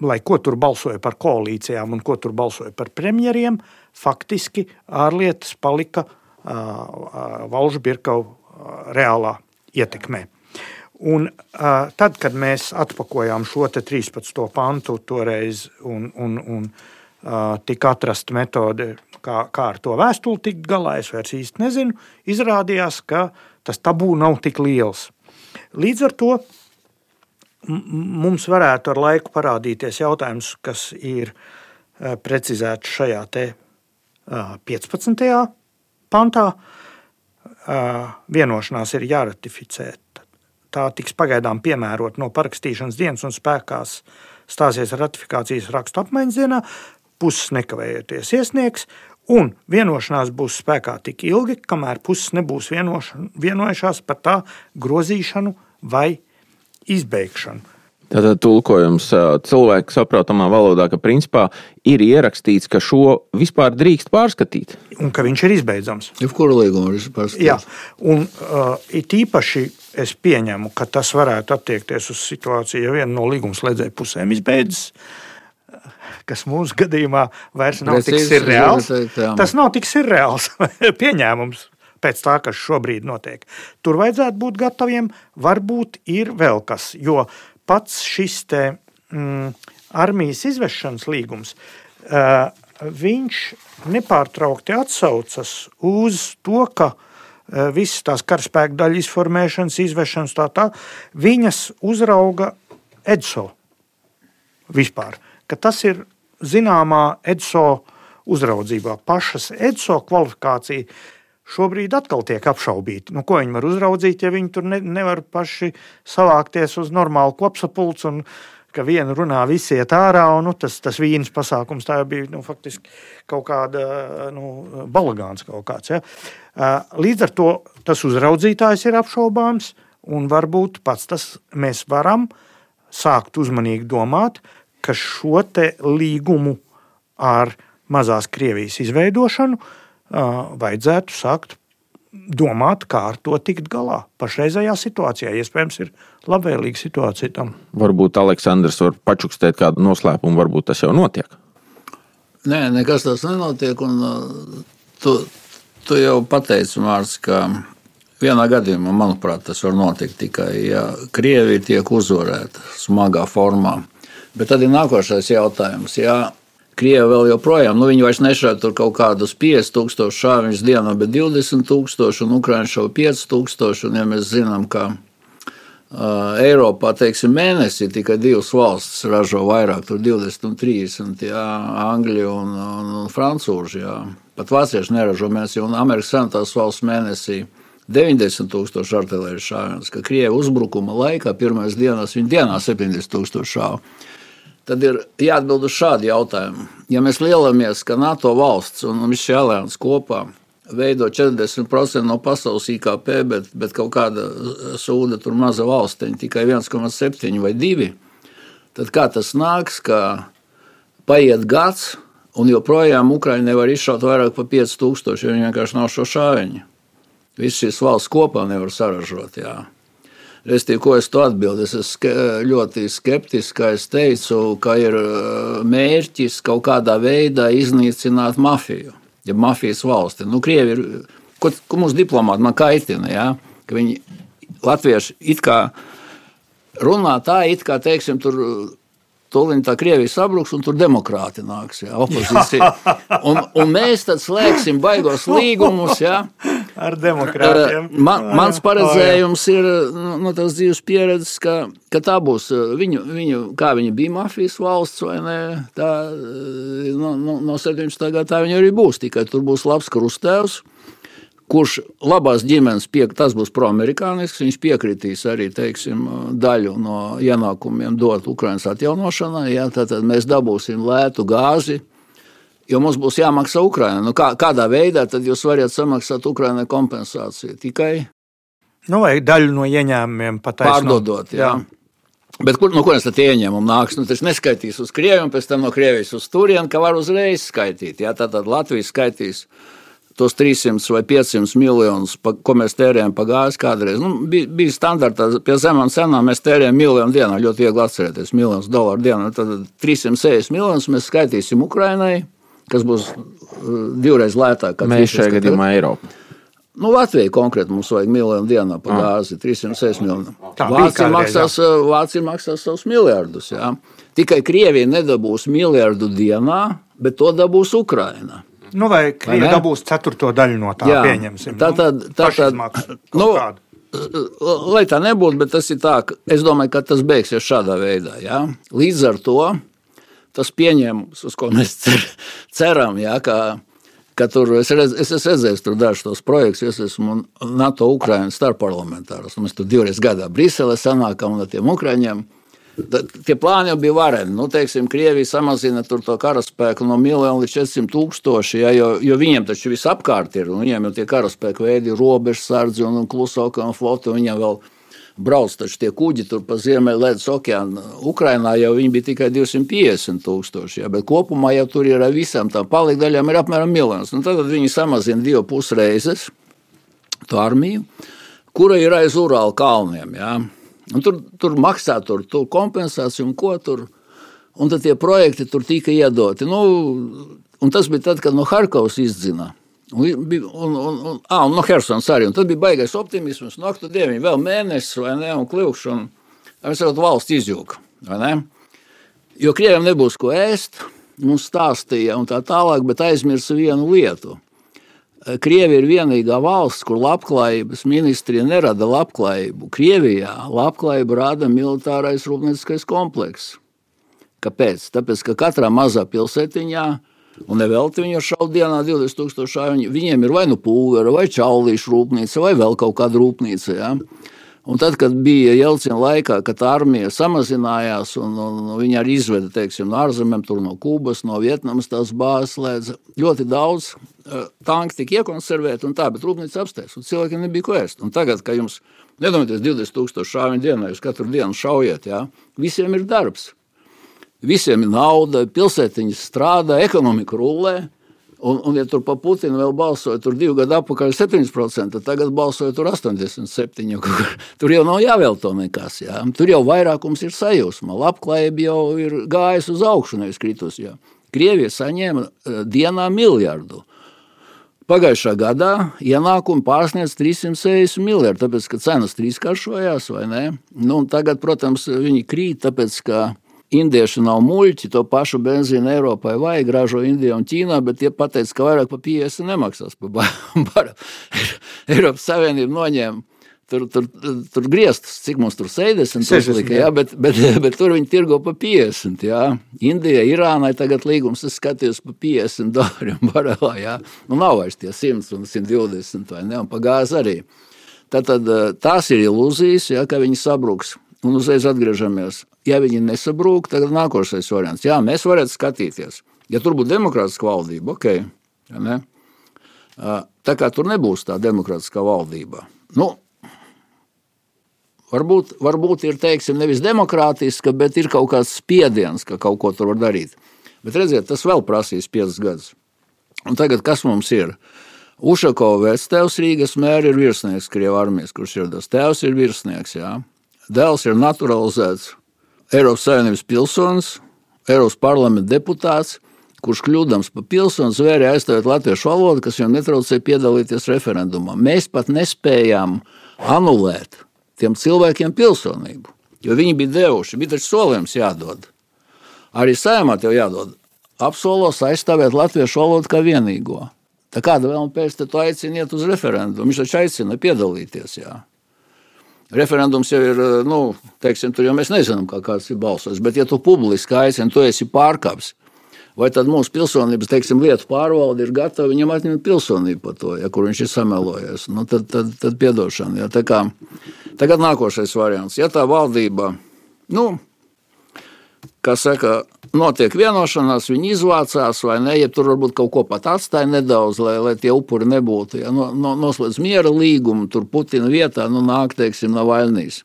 lai ko tur balsoja par koalīcijām un ko tur balsoja par premjeriem, faktiski ārlietas palika uh, Valžu Birkau uh, reālā ietekmē. Un, uh, tad, kad mēs atpakojām šo 13. pantu toreiz un, un, un uh, tika atrasta metode, kā, kā ar to vēstuli tikt galā, es vairs īsti nezinu, izrādījās, ka tas tabū nav tik liels. Līdz ar to mums varētu ar laiku parādīties jautājums, kas ir eh, precizēts šajā 15. Eh, pantā. Eh, vienošanās ir jāratificē. Tā tiks pagaidām piemērota no parakstīšanas dienas un spēkās stāsies ratifikācijas rakstu apmaiņas dienā. Puses nekavējoties iesniegs, un vienošanās būs spēkā tik ilgi, kamēr puses nebūs vienojušās par tā grozīšanu vai izbeigšanu. Tātad tulkojums cilvēku saprotamā valodā, ka principā ir ierakstīts, ka šo vispār drīkst pārskatīt. Un ka viņš ir izbeidzams. Jebkuru līgumu ir pārskatīts. Jā, un uh, it īpaši es pieņemu, ka tas varētu attiekties uz situāciju, ja viena no līgumslēdzēju pusēm izbeidzas, kas mūsu gadījumā vairs nav Precīzi, tik reāls. Tas nav tik reāls <laughs> pieņēmums pēc tā, kas šobrīd notiek. Tur vajadzētu būt gataviem, varbūt ir vēl kas. Jo pats šis te, mm, armijas izvešanas līgums, uh, viņš nepārtraukti atsaucas uz to, ka uh, visas tās karaspēka daļu izformēšanas, izvešanas, tā tā, viņas uzrauga EDSO vispār. Tas ir zināmā EDSO uzraudzībā. Pašas EDSO kvalifikācija šobrīd atkal tiek apšaubīti. Nu, ko viņi var uzraudzīt, ja viņi tur ne, nevar paši savākties uz normālu kopsapulci un ka viena runā, visi iet ārā, un nu, tas, tas vīnas pasākums tā bija nu, faktiski kaut kāda nu, balagāns kaut kāds. Ja. Līdz ar to tas uzraudzītājs ir apšaubāms, un varbūt pats tas mēs varam sākt uzmanīgi domāt, ka šo līgumu ar mazās Krievijas izveidošanu uh, vajadzētu sākt domāt, kā ar to tikt galā. Pašreizējā situācijā iespējams ir labvēlīga situācija tam. Varbūt Aleksandrs var pačukstēt kādu noslēpumu, varbūt tas jau notiek. Nē, nekas tāds nenotiek. Un, tu, tu jau pateici, Mārcis, ka vienā gadījumā, manuprāt, tas var notikt tikai, ja Krievija tiek uzvarēta smagā formā. Bet tad ir nākošais jautājums. Ja Krievija vēl joprojām, nu viņi vairs nešauj tur kaut kādus 5000 šāviņus dienā, bet 20 000 un Ukraiņš šauj 5000. Un ja mēs zinām, ka uh, Eiropā, teiksim, mēnesī tikai divas valstis ražo vairāk, tur 20 un 30, jā, Angļi un, un, un Francūži, jā. Pat vācieši neražo mēnesī, un Amerikas Savienotās valsts mēnesī 90 tūkstoši artilērijas šāvienus, ka Krievija uzbrukuma laikā pirmās dienās viņa dienā 70 tūkstoši šāvienu tad ir jāatbild uz šādu jautājumu. Ja mēs lielamies, ka NATO valsts un viss šī alianses kopā veido 40% no pasaules IKP, bet, bet kaut kāda sūda, tur maza valsteņa, tikai 1,7 vai 2, tad kā tas nāks, ka paiet gads, un joprojām Ukraiņa nevar izšaut vairāk par 5000, jo viņi vienkārši nav šo šāviņu. Visas šīs valsts kopā nevar saražot. Jā. Restīvi, ko es to atbildēju? Es esmu ļoti skeptisks. Es teicu, ka ir uh, mērķis kaut kādā veidā iznīcināt mafiju, ja mafijas valsti. Nu, Krievi ir, ko, ko mūsu diplomāti man kaitina, ja? ka viņi latvieši it kā runā tā, it kā, teiksim, tur Tūlīt tā Krievija sabruks, un tur demokrāti nāks, jā, opozīcija. <laughs> Un, un mēs tad slēgsim baigos līgumus. Jā. Ar demokrātiem. Man, mans paredzējums ir no nu, tās dzīves pieredzes, ka, ka tā būs viņu, viņu, kā viņa bija mafijas valsts, vai ne? Tā, no, no, no 17. gada tā viņa arī būs, tikai tur būs labs krustēvs kurš labās ģimenes, pie, tas būs proamerikānisks, viņš piekritīs arī teiksim, daļu no ienākumiem dot Ukraiņas atjaunošanai. Ja, tad, mēs dabūsim lētu gāzi, jo mums būs jāmaksā Ukraiņai. Nu, kā, kādā veidā tad jūs varat samaksāt Ukraiņai kompensāciju? Tikai nu, daļu no ieņēmumiem pārdodot. Jā. Jā. Bet kur, no kurienes tad ieņēmumi nāks? Nu, tas neskaitīs uz Krieviju, pēc tam no Krievijas uz turieni, ka var uzreiz skaitīt. Jā, tad Latvija skaitīs tos 300 vai 500 miljonus, pa, ko mēs tērējam pa gāzi kādreiz. Nu, bija, bija standarta, pie zemām cenām mēs tērējam miljonu dienā, ļoti viegli atcerēties, miljonus dolāru dienā. Tad 360 miljonus mēs skaitīsim Ukrainai, kas būs uh, divreiz lētāk. Mēs šajā gadījumā Eiropā. Nu, Latvijai konkrēti mums vajag miljonu dienā par ah. gāzi, 306 miljonu. Vācija maksās, uh, Vācija maksās savus miljardus. Jā. Tikai Krievija nedabūs miljardu dienā, bet to dabūs Ukraina. Nu, vai Krievija dabūs ceturto daļu no tā, Jā, pieņemsim. Tā tad, nu, tā tad, nu, lai tā nebūtu, bet tas ir tā, ka es domāju, ka tas beigsies šādā veidā. Ja? Līdz ar to tas pieņēmums, uz ko mēs cer, ceram, ja, ka, ka tur es, redz, es esmu redzējis tur dažus tos projektus, es esmu NATO Ukrainas starpparlamentārs. Mēs tur divreiz gadā Briselē sanākam un ar tiem Ukraiņiem Tie plāni jau bija vareni. Nu, teiksim, Krievija samazina to karaspēku no miljona līdz 400 tūkstoši, ja, jo, jo viņiem taču viss apkārt ir. Viņiem jau tie karaspēku veidi ir robežsardzi un, un klusākā flote. Viņiem vēl brauc tie kuģi tur pa Ziemeļledus okeānu. Ukrainā jau viņi bija tikai 250 tūkstoši, ja, bet kopumā jau tur ir ar visām tām palikdaļām ir apmēram miljons. Nu, tad viņi samazina divu pusreizes to armiju, kura ir aiz Urāla kalniem. Ja. Un tur, tur maksā tur, tur kompensāciju un ko tur. Un tad tie projekti tur tika iedoti. Nu, un tas bija tad, kad no Harkovas izdzina. Un, un, un, un, à, un no Helsinas arī. Un tad bija baigais optimisms. No aktu dieviņa vēl mēnesis vai ne, un kļūšana. Mēs redzam, valsts izjūga. Jo Krievijam nebūs ko ēst, mums stāstīja un tā tālāk, bet aizmirsa vienu lietu. Krievija ir vienīgā valsts, kur labklājības ministrija nerada labklājību. Krievijā labklājību rada militārais rūpnieciskais komplekss. Kāpēc? Tāpēc, ka katrā mazā pilsētiņā, un nevelti viņi šaubu dienā 20,000 šāviņu, viņiem ir vai nu pulvera, vai čaulīšu rūpnīca, vai vēl kaut kāda rūpnīca. Ja? Un tad, kad bija Jelcina laikā, kad armija samazinājās, un, un viņi arī izveda teiksim, no ārzemēm, no Kubas, no Vietnamas tās bāzes, slēdza ļoti daudz uh, tanku tika iekonservēti, un tā, bet rūpnīca apstājās, un cilvēkiem nebija ko ēst. Un tagad, kad jums, nedomājieties, 20 tūkstoši šāviņu dienā, jūs katru dienu šaujiet, jā, visiem ir darbs. Visiem ir nauda, pilsētiņas strādā, ekonomika rullē, Un, un, ja tur pa Putinu vēl balsoja, tur divu gadu atpakaļ 7%, tad tagad balsoja tur 87%. Tur jau nav jāvēlto nekas. Jā. Tur jau vairākums ir sajūsma. Labklājība jau ir gājusi uz augšu, nevis kritus. Jā. Krievija saņēma dienā miljardu. Pagājušā gadā ienākumi pārsniedz 360 miljardi, tāpēc ka cenas trīskāršojās, vai ne? Nu, tagad, protams, viņi krīt, tāpēc ka indieši nav muļķi, to pašu benzīnu Eiropai vajag, ražo Indijā un Ķīnā, bet tie pateica, ka vairāk par 50 nemaksās par baru. <laughs> Eiropas Savienība noņēma tur, tur, tur grieztas, cik mums tur 60, 60 lika, jā, bet, bet, <laughs> bet tur viņi tirgo pa 50. Jā. Indija, Irānai tagad līgums, es skatījos pa 50 dolāriem barelā. Jā. Nu, nav vairs tie 100 un 120 vai ne, un pa gāzi arī. Tātad eh, tās ir ilūzijas, jā, ka viņi sabruks. Un uzreiz atgriežamies. Ja viņi nesabrūk, tad nākošais variants. Jā, mēs varētu skatīties. Ja tur būtu demokrātiska valdība, ok. Ja ne? Tā kā tur nebūs tā demokrātiskā valdība. Nu, Varbūt, varbūt ir teiksim, nevis demokrātiska, bet ir kaut kāds spiediens, ka kaut ko tur var darīt. Bet redziet, tas vēl prasīs 5 gadus. Un tagad kas mums ir? Ušakovs vectēvs Rīgas mēra ir virsnieks Krievijas armijas, kurš ir tas tēvs, ir virsnieks. Jā. Dēls ir naturalizēts Eiropas Savienības pilsonis, Eiropas parlamenta deputāts, kurš kļūdams par pilsoni zvērēja aizstāvēt latviešu valodu, kas viņam netraucēja piedalīties referendumā. Mēs pat nespējām anulēt tiem cilvēkiem pilsonību. Jo viņi bija devuši, bija taču solījums jādod. Arī sējumā tev jādod. Apsolos aizstāvēt latviešu valodu kā vienīgo. Tā kāda vēl pēc tam aicina iet uz referendumu? Viņš taču aicina piedalīties. Jā. Referendums jau ir, nu, teiksim, tur jau mēs nezinām, kā kāds ir balsojis. Bet, ja tu publiski aicini, tu esi pārkāpis vai tad mūsu pilsonības teiksim, lietu pārvalde ir gatava viņam atņemt pilsonību par to, ja, kur viņš ir samelojies. Nu, tad, tad, tad piedošana. Ja, kā, tagad nākošais variants. Ja tā valdība, nu, kā saka, notiek vienošanās, viņi izvācās vai ne, ja tur varbūt kaut ko pat atstāja nedaudz, lai, lai tie upuri nebūtu. Ja, no, no, noslēdz miera līgumu, tur Putina vietā nu, nāk, teiksim, Navaļnijas.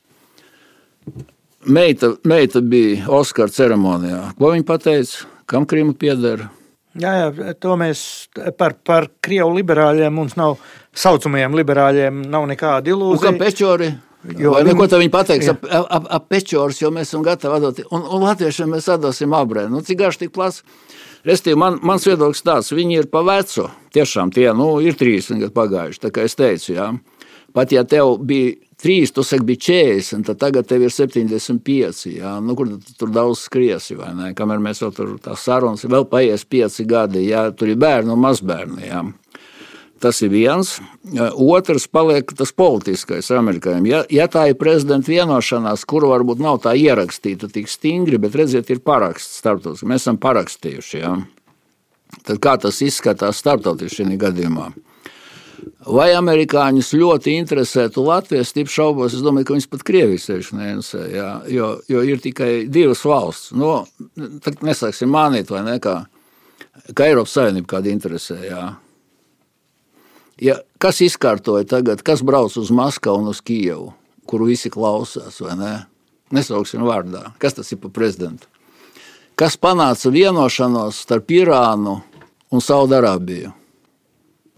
Meita, meita bija Oskara ceremonijā. Ko viņa pateica? Kam Krīma pieder? Jā, jā, to mēs par, par krievu liberāļiem mums nav, saucamajiem liberāļiem, nav nekāda ilūzija. Un kā pečori? Jo, Vai neko tā viņi pateiks ap, ap, ap pečorus, jo mēs esam gatavi atdot. Un, un latviešiem mēs atdosim abrē. Nu, cik garš tik plats? Restīvi, man, mans viedoklis tāds, viņi ir pa vecu. Tiešām tie, nu, ir 30 gadu pagājuši, tā kā es teicu, jā. Pat ja tev bija 3, tu saki, bija 40, tad tagad tev ir 75. Jā. Nu, kur tu tur daudz skriesi, vai ne? Kamēr mēs vēl tur tā sarunas, vēl paies 5 gadi, jā, tur ir bērni un mazbērni. Jā. Tas ir viens. Otrs paliek tas politiskais amerikāņiem. Ja, ja tā ir prezidenta vienošanās, kuru varbūt nav tā ierakstīta tik stingri, bet redziet, ir paraksts starptautiski. Mēs esam parakstījuši. Ja? Tad kā tas izskatās starptautiski šajā gadījumā? Vai amerikāņus ļoti interesētu Latvijas tipu šaubos, es domāju, ka viņas pat Krievijas sevišķi neinteresē, jā, jo, jo ir tikai divas valsts. No, nu, tad nesāksim mānīt, vai ne, kā, kā Eiropas Savienība kāda interesē, jā. Ja, kas izkārtoja tagad, kas brauc uz Maskavu un uz Kijevu, kuru visi klausās, vai ne? Nesauksim vārdā. Kas tas ir pa prezidentu? Kas panāca vienošanos starp Irānu un Saudarābiju?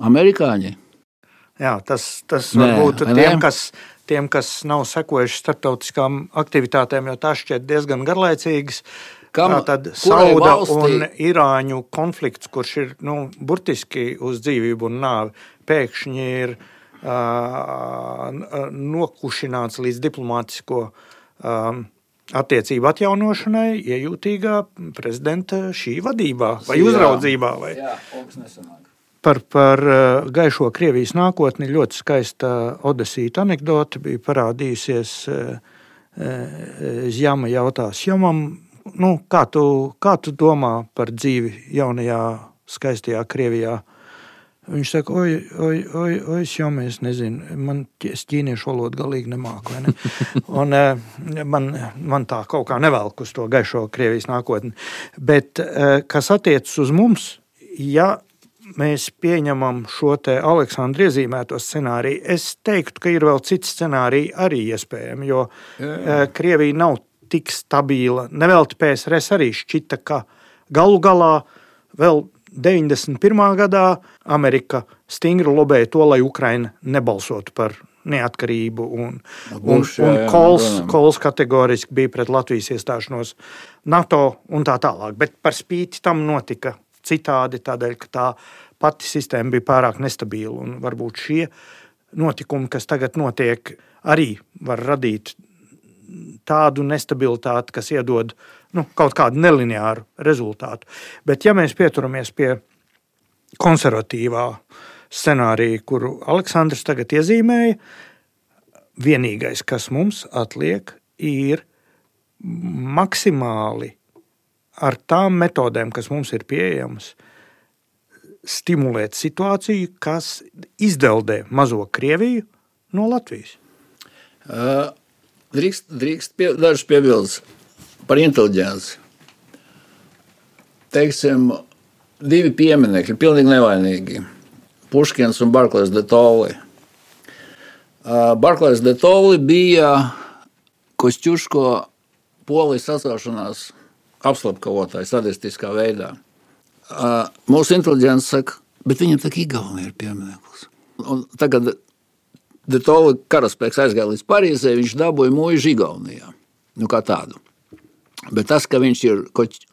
Amerikāņi. Jā, tas, tas varbūt tiem, kas, tiem, kas nav sekojuši starptautiskām aktivitātēm, jo tās šķiet diezgan garlaicīgas. Kam, tad Sauda un Irāņu konflikts, kurš ir nu, burtiski uz dzīvību un nāvi, pēkšņi ir uh, nokušināts līdz diplomātisko um, attiecību atjaunošanai, iejūtīgā prezidenta šī vadībā vai uzraudzībā. Vai? Jā, Par, par gaišo Krievijas nākotni ļoti skaista Odesīta anekdote bija parādījusies. Zjama jautās Jomam, nu, kā, tu, kā tu domā par dzīvi jaunajā, skaistajā Krievijā? Viņš saka, oi, oi, oi, oi es jau mēs nezinu, man ķīniešu valodu galīgi nemāku. Ne? <laughs> Un, man, man tā kaut kā nevelk uz to gaišo Krievijas nākotni. Bet, kas attiecas uz mums, ja mēs pieņemam šo te Aleksandra iezīmēto scenāriju, es teiktu, ka ir vēl citi scenāriji arī iespējami, jo jā, jā. Eh, Krievija nav tik stabila. Nevelti PSRS arī šķita, ka galu galā vēl 91. gadā Amerika stingri lobēja to, lai Ukraina nebalsotu par neatkarību. Un, Būš, un, un jā, jā, Kols, Kols kategoriski bija pret Latvijas iestāšanos NATO un tā tālāk. Bet par spīti tam notika citādi, tādēļ, ka tā pati sistēma bija pārāk nestabila. Un varbūt šie notikumi, kas tagad notiek, arī var radīt tādu nestabilitāti, kas iedod nu, kaut kādu nelineāru rezultātu. Bet, ja mēs pieturamies pie konservatīvā scenārija, kuru Aleksandrs tagad iezīmēja, vienīgais, kas mums atliek, ir maksimāli ar tām metodēm, kas mums ir pieejamas, stimulēt situāciju, kas izdeldē mazo Krieviju no Latvijas. Uh, drīkst, drīkst pie, dažs piebildes par inteliģenci. Teiksim, divi pieminekļi, pilnīgi nevainīgi. Puškins un Barklais de Toli. Uh, Barklais de Toli bija Kosťuško polijas sacelšanās apslapkavotājs sadistiskā veidā. Mūsu inteliģents saka, bet viņam tā kā Igaunija ir piemineklis. Un tagad Detola karaspēks aizgāja līdz Parīzē, viņš dabūja mūžu Igaunijā. Nu, kā tādu. Bet tas, ka viņš ir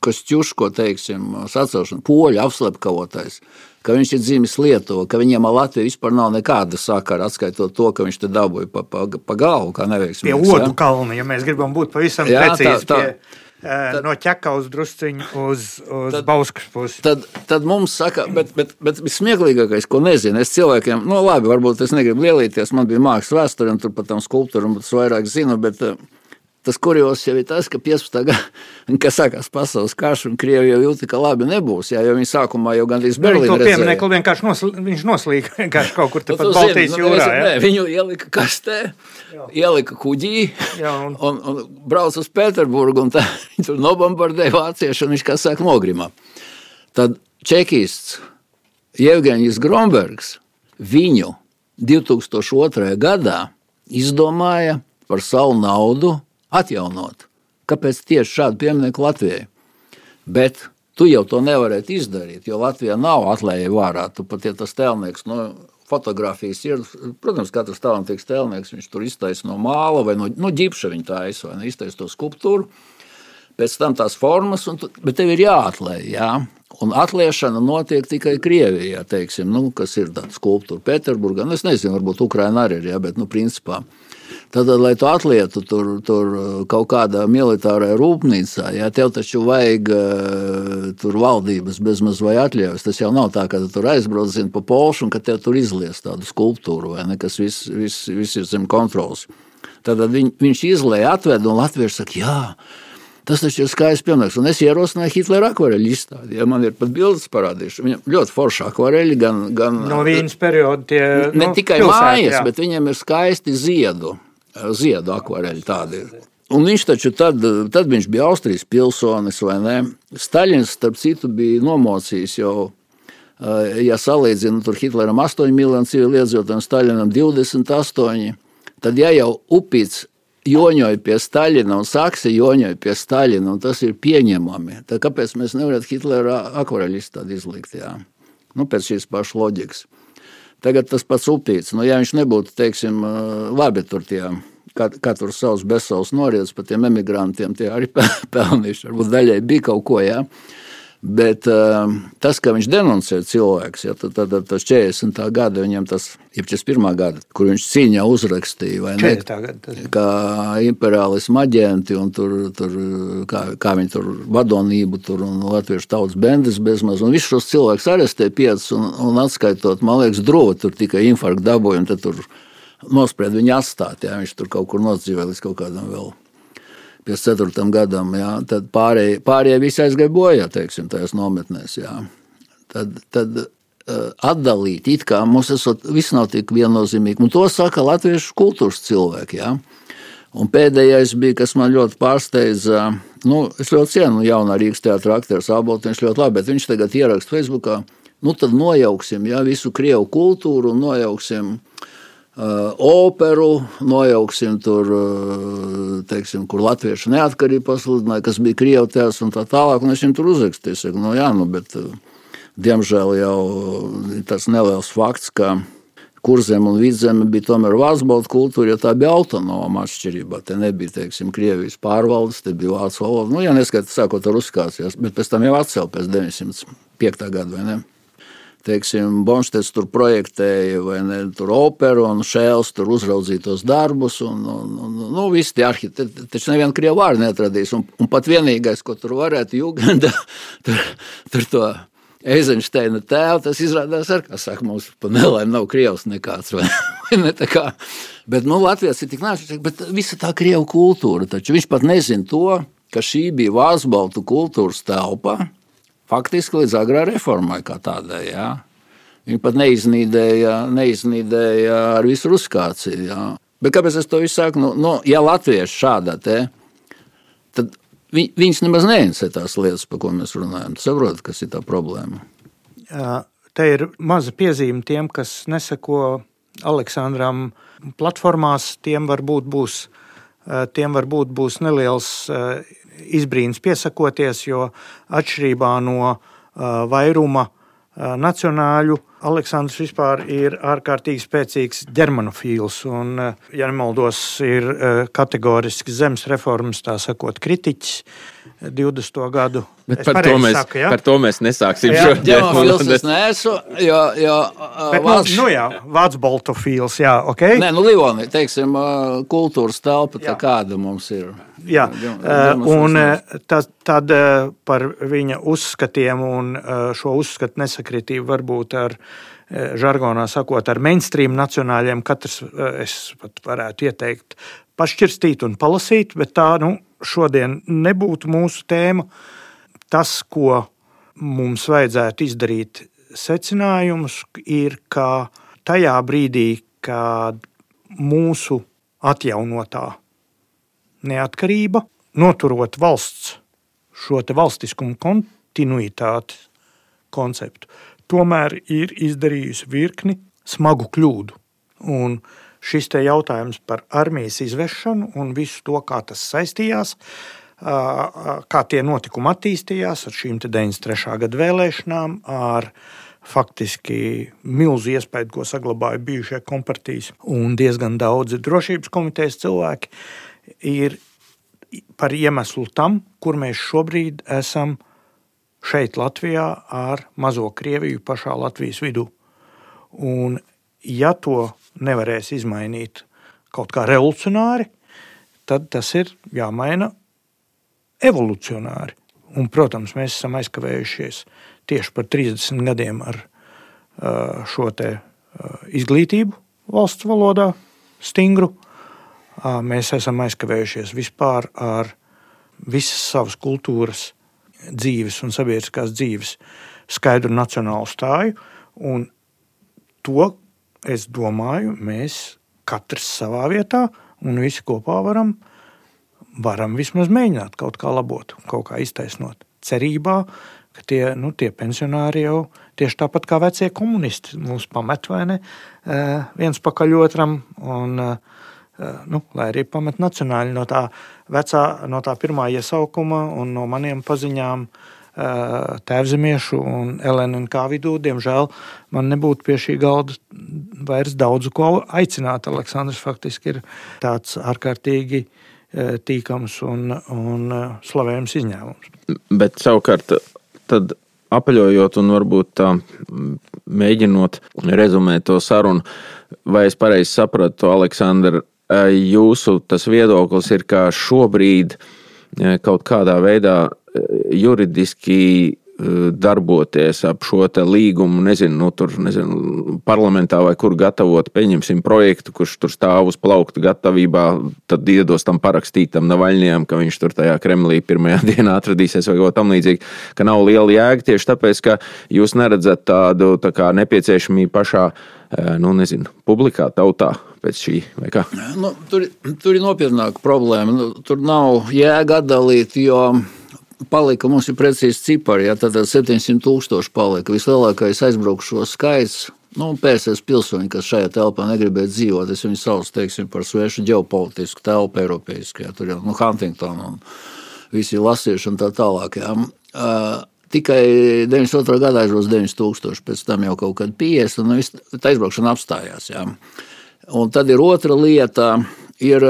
Kostīško, teiksim, sacelšana, poļu apslepkavotais, ka viņš ir dzimis Lietuvā, ka viņiem ar Latviju vispār nav nekāda sakara, atskaitot to, ka viņš te dabūja pa, pa, pa galvu, kā neveiksmīgs. Pie odu ja? kalna, ja mēs gribam būt pavisam jā, precīzi. Tā, tā. Pie... Tad, no ķekaus drusciņu uz, uz Bauskas pusi. Tad, tad mums saka, bet, bet, bet smieklīgākais, ko nezinu, es cilvēkiem, nu labi, varbūt es negribu lielīties, man bija mākslas vēsture un tur pat tam skulptūram, tas vairāk zinu, bet uh, Tas kurjos jau ir tas, ka 15. gadā, <laughs> kad sākās pasaules karš, un Krievija jau jūta, ka labi nebūs. Jā, jo viņi sākumā jau gandrīz Berlīnā redzēja. Pieminiektu vienkārši nosl viņš noslīga <laughs> vienkārši kaut kur tepat Baltijas nu, jūrā. Nu, ne, viņu ielika kastē, jā. ielika kuģī jā, un... <laughs> Un, un brauc uz Pēterburgu, un tā, tur nobombardēja vācieši, un viņš, kā saka, nogrimā. Tad čekists Jevgeņģis Grombergs viņu 2002. gadā izdomāja par savu naudu atjaunot. Kāpēc tieši šādu pieminiektu Latvijai? Bet tu jau to nevarētu izdarīt, jo Latvijā nav atlēja vārā. Tu pat, ja tas tēlnieks, no nu, fotografijas ir, protams, katrs talantīgs tēlnieks, viņš tur iztaisa no māla vai no, no ģipša viņa taisa, vai ne, iztaisa to skulptūru, pēc tam tās formas, un, bet tev ir jāatlēj, jā. Un atliešana notiek tikai Krievijā, teiksim, nu, kas ir tāda skulptūra Pēterburgā. Nu, es nezinu, varbūt Ukraina arī ir, jā, bet, nu, principā, Tad, lai tu atlietu tur, tur kaut kādā militārā rūpnīcā, ja tev taču vajag uh, tur valdības bezmaz vai atļaujas, tas jau nav tā, ka tu tur aizbrauc zin, pa polšu un ka tev tur izlies tādu skulptūru, vai ne, kas viss vis, vis ir zem kontrols. Tad viņ, viņš izlēja, atved un latvieši saka, jā, Tas taču ir skaists piemērs. Un es ierosināju Hitlera akvareļu izstādi. Ja man ir pat bildes parādījušas. Viņam ļoti forši akvareļi. Gan, gan, no viņas perioda tie ne nu, tikai pilsēt, mājas, jā. bet viņiem ir skaisti ziedu ziedu akvareļi tādi ir. Un viņš taču tad, tad viņš bija Austrijas pilsonis, vai ne? Staļins, starp citu, bija nomocījis jau, ja salīdzinu, tur Hitleram 8 miljonu civiliedzīvotāju un Staļinam 28, tad ja jau upīts joņoja pie Staļina un Saksa joņoja pie Staļina, un tas ir pieņemami, tad kāpēc mēs nevaram Hitlera akvareļu izstādi izlikt, jā? Nu, pēc šīs pašas loģikas. Tagad tas pats upīts. Nu, ja viņš nebūtu, teiksim, labi tur tie, katrs savs bezsavs noriets par tiem emigrantiem, tie arī <laughs> pelnījuši. Varbūt daļai bija kaut ko, jā. Bet uh, tas, ka viņš denuncē cilvēks, ja, tad, tad, tad tas 40. gada, viņam tas ir 41. gada, kur viņš cīņā uzrakstīja, vai ne? Gada, kā imperiālismu aģenti un tur, tur, kā, kā viņi tur vadonību tur un latviešu tautas bendes bezmaz. Un visus šos cilvēkus arestē piecus un, un atskaitot, man liekas, drova tur tikai infarktu dabūja un tad tur nospried viņu atstāt, ja viņš tur kaut kur nodzīvē līdz kaut kādam vēl 54. gadam, jā, tad pārējie, pārējie visi aizgāja bojā, teiksim, tajās nometnēs. Jā. Tad, tad uh, atdalīt, it kā mums esot, viss nav tik viennozīmīgi, un to saka latviešu kultūras cilvēki. Jā. Un pēdējais bija, kas man ļoti pārsteidza, nu, es ļoti cienu jaunā Rīgas teātra aktieru Sāboltu, viņš ļoti labi, bet viņš tagad ieraksta Facebookā, nu tad nojauksim, jā, visu Krievu kultūru un nojauksim operu, nojauksim tur, uh, teiksim, kur latviešu neatkarību pasludināja, kas bija Krievijas un tā tālāk. Un es viņam tur uzrakstīju, saku, nu jā, nu, bet uh, diemžēl jau tas neliels fakts, ka kurzem un vidzeme bija tomēr vācu kultūra, jo tā bija autonoma atšķirība. Te nebija, teiksim, Krievijas pārvaldes, te bija vācu valoda. Nu, ja neskatās, sākot ar uzkāsties, bet pēc tam jau atcēl pēc 900. 5. gada vai ne? Teiksim, Bonštets tur projektēja vai ne, tur operu, un Šēls tur uzraudzīja tos darbus, un, un, un nu, visi tie arhitekti, taču nevienu krievu vārdu neatradīs, un, un pat vienīgais, ko tur varētu Jugenda, <laughs> tur, tur to Eizensteina tēlu, tas izrādās ar, kā saka, mums pa nelaim nav krievs nekāds, vai, <laughs> vai ne tā kā, bet, nu, Latvijas ir tik nāšķi, bet visa tā krievu kultūra, taču viņš pat nezin to, ka šī bija Vāzbaltu kultūras telpa, faktiski līdz agrā reformai kā tādai. Jā. Viņi pat neiznīdēja, neiznīdēja ar visu ruskāciju. Jā. Bet kāpēc es to visu saku? Nu, nu, ja latvieši šādā te, tad vi, viņas nemaz neinteresē tās lietas, par ko mēs runājam. Saprotat, kas ir tā problēma? Te ir maza piezīme tiem, kas neseko Aleksandram platformās. Tiem varbūt būs, tiem varbūt būs neliels izbrīns piesakoties, jo atšķirībā no vairuma nacionāļu, Aleksandrs vispār ir ārkārtīgi spēcīgs ģermanofīls. Un, ja nemaldos, ir kategorisks zemes reformas, tā sakot, kritiķis 20. gadu. Bet par to, mēs, saku, ja? par to mēs nesāksim šodien. Jā, filmas es <laughs> neesmu, jo, jo Bet, vāc... nu, jā, vācu boltofīls, jā, ok. Nē, nu, Livoni, teiksim, kultūras telpa, tā kāda mums ir. Jā, un tad, tad par viņa uzskatiem un šo uzskatu nesakritību varbūt ar žargonā sakot, ar mainstream nacionāļiem katrs es pat varētu ieteikt pašķirstīt un palasīt, bet tā, nu, šodien nebūtu mūsu tēma. Tas, ko mums vajadzētu izdarīt, secinājums ir, ka tajā brīdī, kad mūsu atjaunotā neatkarība, noturot valsts šo valstiskumu kontinuitāti konceptu, tomēr ir izdarījusi virkni smagu kļūdu. Un šis jautājums par armijas izvešanu un visu to, kā tas saistījās, kā tie notikumi attīstījās ar šīm 93. gada vēlēšanām, ar faktiski milzu iespēju, ko saglabāja bijušie kompartijas un diezgan daudzi drošības komitejas cilvēki, ir par iemeslu tam, kur mēs šobrīd esam šeit, Latvijā, ar mazo Krieviju pašā Latvijas vidū. Un, ja to nevarēs izmainīt kaut kā revolucionāri, tad tas ir jāmaina evolucionāri. Un, protams, mēs esam aizkavējušies tieši par 30 gadiem ar šo izglītību valsts valodā, stingru. Mēs esam aizkavējušies vispār ar visas savas kultūras, dzīves un sabiedriskās dzīves skaidru nacionālu stāju. Un to, es domāju, mēs katrs savā vietā un visi kopā varam, varam vismaz mēģināt kaut kā labot, kaut kā iztaisnot. Cerībā, ka tie, nu, tie pensionāri jau tieši tāpat kā vecie komunisti mūs pamet vai ne viens pakaļ otram. Un, nu, lai arī pamet nacionāļi no tā, vecā, no tā pirmā iesaukuma un no maniem paziņām, uh, tēvzemiešu un LNK vidū. Diemžēl man nebūtu pie šī galda vairs daudz ko aicināt. Aleksandrs faktiski ir tāds ārkārtīgi tīkams un, un slavējams izņēmums. Bet savukārt, tad apaļojot un varbūt tā mēģinot rezumēt to sarunu, vai es pareizi sapratu, Aleksandr, jūsu viedoklis ir, ka šobrīd kaut kādā veidā juridiski eh, darboties ap šo līgumu, nezinu, nu, tur, nezinu, parlamentā vai kur gatavot, pieņemsim projektu, kurš tur stāv uz plaukta gatavībā, tad iedos tam parakstītam Navaļņiem, ka viņš tur tajā Kremlī pirmajā <laughs> dienā atradīsies vai kaut tam līdzīgi, ka nav liela jēga tieši tāpēc, ka jūs neredzat tādu tā kā nepieciešamību pašā, eh, nu, nezinu, publikā, tautā pēc šī? Nu, tur, tur ir nopietnāka problēma. Nu, tur nav jēga atdalīt, jo palika, mums ir precīzi cipari, ja tad 700 tūkstoši palika. Vislielākais aizbraukšo skaits. Nu, PSS pilsoņi, kas šajā telpā negribēja dzīvot, es viņu saucu teiksim, par svešu ģeopolitisku telpu, Eiropiešu. Tur jau nu, Huntington un visi lasījuši un tā tālāk. Ja. Uh, tikai 92. gadā aizbrauc 9000, pēc tam jau kaut kad 50, un viss tā aizbraukšana apstājās. Ja. Un tad ir otra lieta, ir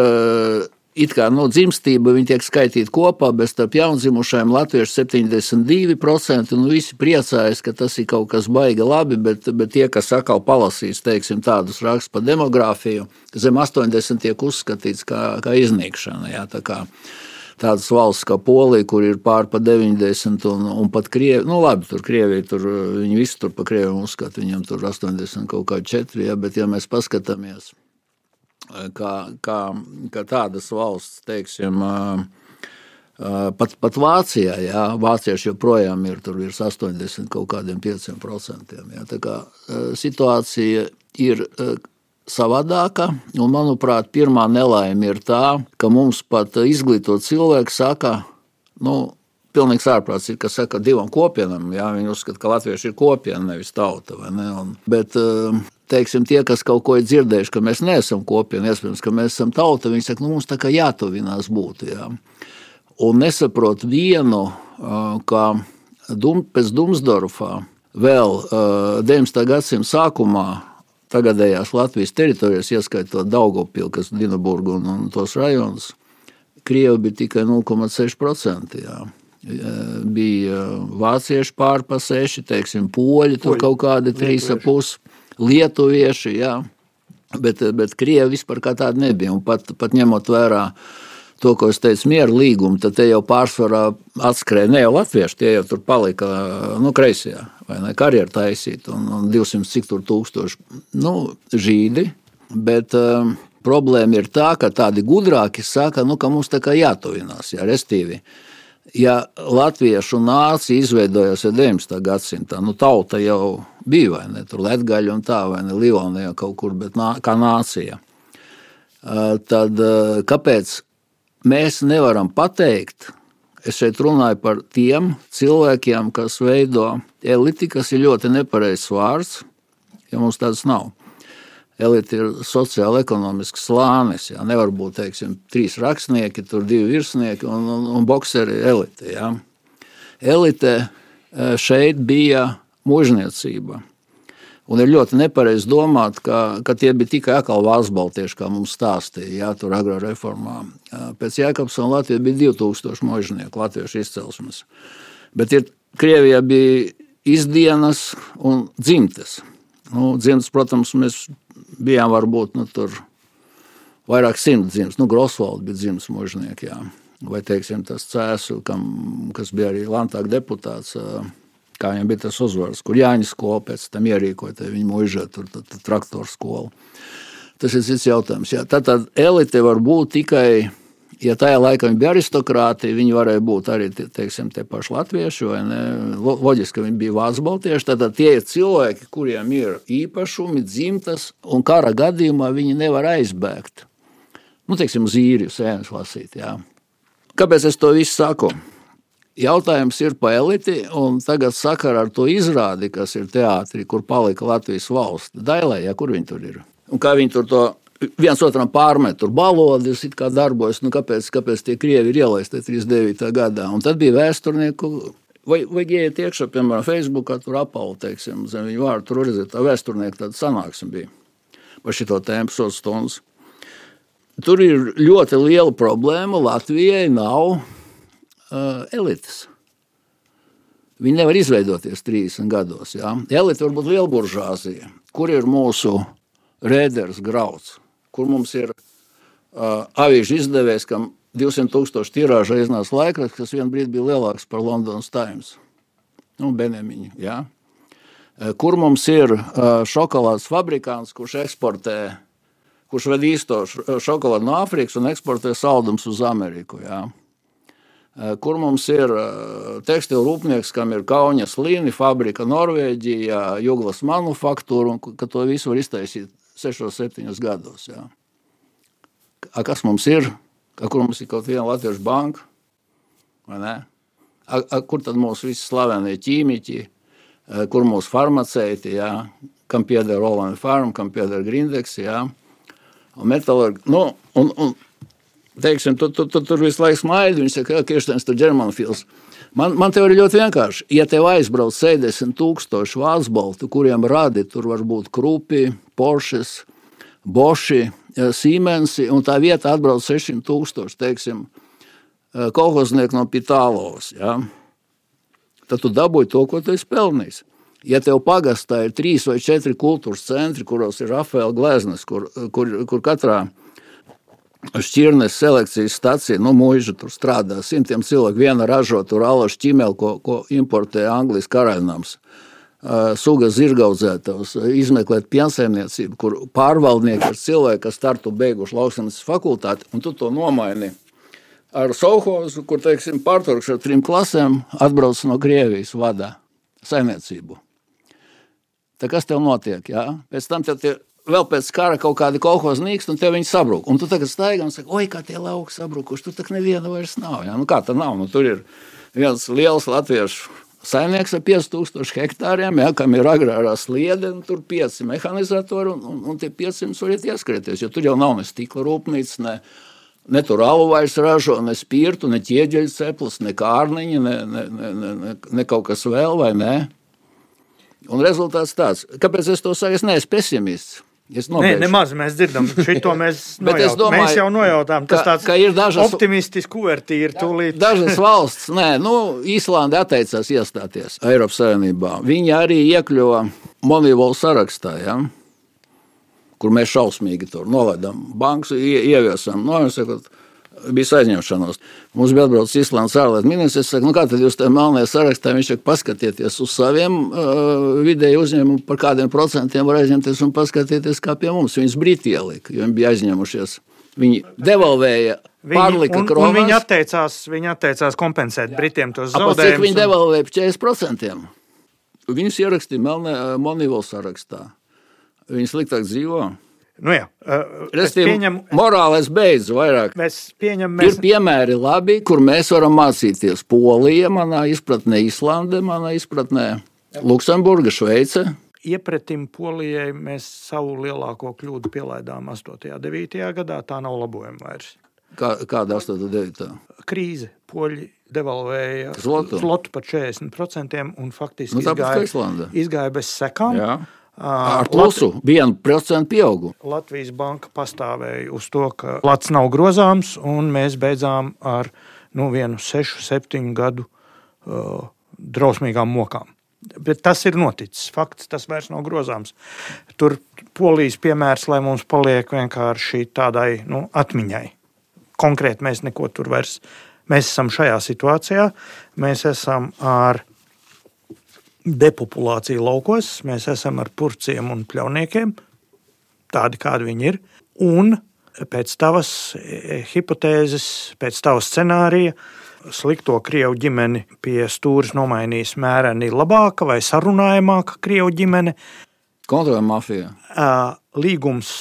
it kā no dzimstība tiek skaitīti kopā, bet starp jaundzimušajiem latviešu 72%. Nu, visi priecājas, ka tas ir kaut kas baigi labi, bet, bet tie, kas atkal palasīs teiksim, tādus rakstus par demogrāfiju, zem 80 tiek uzskatīts kā, kā iznīkšana. Jā, tā kā, tādas valsts kā Polija, kur ir pār pa 90, un, un pat Krievija, nu labi, tur Krievija, tur viņi visi tur pa Krieviju uzskata, viņam tur 80 kaut kā 4, ja, bet ja mēs paskatāmies kā, kā, kā tādas valsts, teiksim, pat, pat Vācijā, jā, vācieši joprojām ir tur virs 80 kaut kādiem 5%. Jā, tā kā situācija ir savādāka, un manuprāt, pirmā nelaime ir tā, ka mums pat izglītot cilvēki saka, nu, pilnīgs ārprāts ir, kas saka divam kopienam. Jā, viņi uzskata, ka latvieši ir kopiena, nevis tauta. Ne? Un, bet teiksim, tie, kas kaut ko ir dzirdējuši, ka mēs neesam kopiena, iespējams, ka mēs esam tauta, viņi saka, nu, mums tā kā jātuvinās būt. Jā. Un nesaprot vienu, ka dum, pēc Dumsdorfā vēl 19. gadsimta sākumā tagadējās Latvijas teritorijas, ieskaitot Daugopilu, kas ir Dienaburgu un, un tos rajonus, Krievi bija tikai 0,6%. Jā. Bija vācieši pār pa seši, teiksim, poļi, tur kaut kādi trīs ap pusi lietuvieši, jā, bet, bet krievi vispār kā tādi nebija. Un pat, pat ņemot vērā to, ko es teicu, mieru līgumu, tad te jau pārsvarā atskrēja ne jau latvieši, tie jau tur palika nu, kreisajā vai ne karjeru taisīt, un, un 200 cik tur tūkstoši nu, žīdi. Bet um, problēma ir tā, ka tādi gudrāki saka, nu, ka mums tā kā jātuvinās, jā, restīvi. Ja latviešu nācija izveidojās 19. gadsimtā, nu tauta jau bija, vai ne, tur Latgaļa un tā, vai ne, Livonija kaut kur, bet nā, kā nācija, tad kāpēc mēs nevaram pateikt, es šeit runāju par tiem cilvēkiem, kas veido eliti, kas ir ļoti nepareizs vārds, ja mums tāds nav elite ir sociāli ekonomisks slānis. Jā. Nevar būt teiksim, trīs rakstnieki, tur divi virsnieki un, un, un boxeri elite. Jā. Elite e, šeit bija mužniecība. Un ir ļoti nepareizi domāt, ka, ka tie bija tikai atkal valstsbaltieši, kā mums stāstīja, jā, tur agrā reformā. Pēc Jēkabsona Latvijā bija 2000 mužnieku latviešu izcelsmes. Bet ir, Krievijā bija izdienas un dzimtes. Nu, dzimtas, protams, mēs bijām varbūt nu, tur vairāk simt dzimis. Nu, Grosvalds bija dzimis mužnieki, jā. vai teiksim, tas cēsu, kam, kas bija arī Lantāka deputāts. Kā viņam bija tas uzvārds, kur Jāņa skola pēc tam ierīkoja viņa mūžā, tur traktoru skolu. Tas ir cits jautājums. Jā. Tad, tad elite var būt tikai ja tajā laikā viņi bija aristokrāti, viņi varēja būt arī teiksim, tie paši latvieši, vai ne? Loģiski, ka viņi bija vācu baltieši. Tad tie ir cilvēki, kuriem ir īpašumi, dzimtas, un kara gadījumā viņi nevar aizbēgt. Nu, teiksim, uz īriju sēnes lasīt. Jā. Kāpēc es to visu saku? Jautājums ir par eliti, un tagad sakarā ar to izrādi, kas ir teātrī, kur palika Latvijas valsts. Dailē, ja, kur viņi tur ir? Un kā viņi tur to viens otram pārmet, tur balodis darbojas. Nu, kāpēc, kāpēc tie krievi ir ielaisti 39. gadā? Un tad bija vēsturnieku. Vai, vai ieiet iekšā, piemēram, Facebookā, tur apalu, teiksim, zem viņu vārdu, tur redzēt, tā vēsturnieka tāda sanāksme bija par šito tēmu sotstundas. Tur ir ļoti liela problēma. Latvijai nav uh, elites. Viņi nevar izveidoties 30 gados. Ja? Elite var būt liela buržāzija. Kur ir mūsu rēderis grauds? kur mums ir uh, avīžu izdevējs, kam 200 tūkstoši tirāža iznāca laikraksts, kas vienā brīdī bija lielāks par Londonas Times. Nu, Benemiņu, jā. Kur mums ir uh, šokolādes fabrikants, kurš eksportē, kurš ved īsto šokolādu no Āfrikas un eksportē saldums uz Ameriku. Jā. Kur mums ir tekstilu rūpnieks, kam ir kauņas līnija, fabrika Norvēģijā, Juglas manufaktūra, un ka to visu var iztaisīt 6, 7 gados. Jā. A, kas mums ir? A, kur mums ir kaut viena latviešu banka? A, a, kur tad mūsu visi slavenie ķīmiķi, kur mūsu farmaceiti, jā? kam pieder Roland Farm, kam pieder Grindex, jā? un metalurgi. Nu, un, un, teiksim, tu, tu, tu, tur visu laiku smaidi, viņi saka, ka Kirstens tur Germanfils. Man, man te ir ļoti vienkārši. Ja tev aizbrauc 70 tūkstoši vācu baltu, kuriem radi tur var būt krupi, Porsches, Boši, Sīmensi, un tā vieta atbrauc 600 tūkstoši, teiksim, kolhoznieki no Pitālovas. Ja? Tad tu dabūji to, ko tu esi pelnījis. Ja tev pagastā ir trīs vai četri kultūras centri, kuros ir Rafaela gleznas, kur, kur, kur katrā šķirnes selekcijas stacija, nu, mūža tur strādā simtiem cilvēku, viena ražo tur alašu ķimeli, ko, ko importē Anglijas karaļnams suga zirgaudzētājus, izmeklēt piensaimniecību, kur pārvaldnieki ir cilvēki, kas startu beiguši lauksaimniecības fakultāti, un tu to nomaini ar Sauhozu, kur, teiksim, pārturks ar trim klasēm atbrauc no Krievijas vadā saimniecību. Tā kas tev notiek? Jā? Pēc tam tev tie vēl pēc kara kaut kādi kolekcijas nīkst, un tev viņi sabrūk. Un tu tagad staigā un saki, oi, kā tie lauki sabrukuši, tur tak neviena vairs nav. Jā? Nu, kā tā nav? Nu, tur ir viens liels latviešu saimnieks ar 5000 hektāriem, ja, kam ir agrārā sliede, un tur ir 5 mehanizatori, un, un, un tie 500 var iet ieskrieties. Jo tur jau nav ne stikla rūpnīca, ne, ne tur alu vairs ražo, ne spirtu, ne ķieģeļu ceplis, ne kārniņa, ne, ne, ne, ne, ne kaut kas vēl vai ne. Un rezultāts tāds, kāpēc es to saku, es neesmu pesimists. Nē, nemaz mēs dzirdam, šo mēs, <laughs> nojaut, domāju, mēs jau nojautām. Tas ka, tāds ir dažas optimistisks kuvertīri tūlīt. Dažas valsts, nē, nu, Īslanda atteicās iestāties Eiropas Savienībā. Viņi arī iekļuva Monivolu sarakstā, ja? kur mēs šausmīgi tur nolaidām bankas, ieviesam. No, bija aizņemšanos. Mums bija atbraucis Islandes ārlietu ministrs. Es saku, nu kā tad jūs tajā melnajā sarakstā viņš saka, paskatieties uz saviem uh, vidēju uzņēmumiem, par kādiem procentiem var aizņemties un paskatieties, kā pie mums. Viņus brīti ielika, jo viņi bija aizņemušies. Viņi devalvēja, pārlika viņi, kronas. Un viņi atteicās, viņi atteicās kompensēt Britiem tos zaudējumus. Cik viņi un... devalvēja par 40%? Viņus ierakstīja Melnē Monivolu sarakstā. Viņi sliktāk dzīvo. Nu jā, es pieņemu, morālais beidz vairāk. Mēs pieņem, mēs... Ir piemēri labi, kur mēs varam mācīties. Polija, manā izpratnē, Islande, manā izpratnē, Luksemburga, Šveice. Iepratim Polijai mēs savu lielāko kļūdu pielaidām 8. un 9. gadā. Tā nav labojama vairs. Kā, kāda 8. un 9. krīze? Poļi devalvēja zlotu, zlotu par 40% un faktiski nu, izgāja, izgāja bez sekām. Jā. Ar plusu vienu procentu pieaugumu. Latvijas banka pastāvēja uz to, ka Latvijas nav grozāms, un mēs beidzām ar nu, vienu sešu, septiņu gadu uh, drausmīgām mokām. Bet tas ir noticis. Fakts, tas vairs nav grozāms. Tur polijas piemērs, lai mums paliek vienkārši tādai nu, atmiņai. Konkrēti mēs neko tur vairs. Mēs esam šajā situācijā. Mēs esam ar depopulācija laukos. Mēs esam ar purciem un pļauniekiem, tādi kādi viņi ir. Un pēc tavas e, hipotēzes, pēc tavas scenārija, slikto krievu ģimeni pie stūres nomainīs mēreni labāka vai sarunājamāka krievu ģimene. Kontrolē mafija. Līgums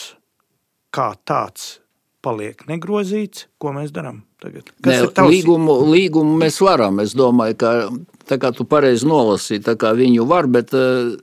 kā tāds paliek negrozīts. Ko mēs darām tagad? Kas ne, līgumu, līgumu mēs varam. Es domāju, ka Tā kā tu pareizi nolasīji, tā kā viņu var, bet uh,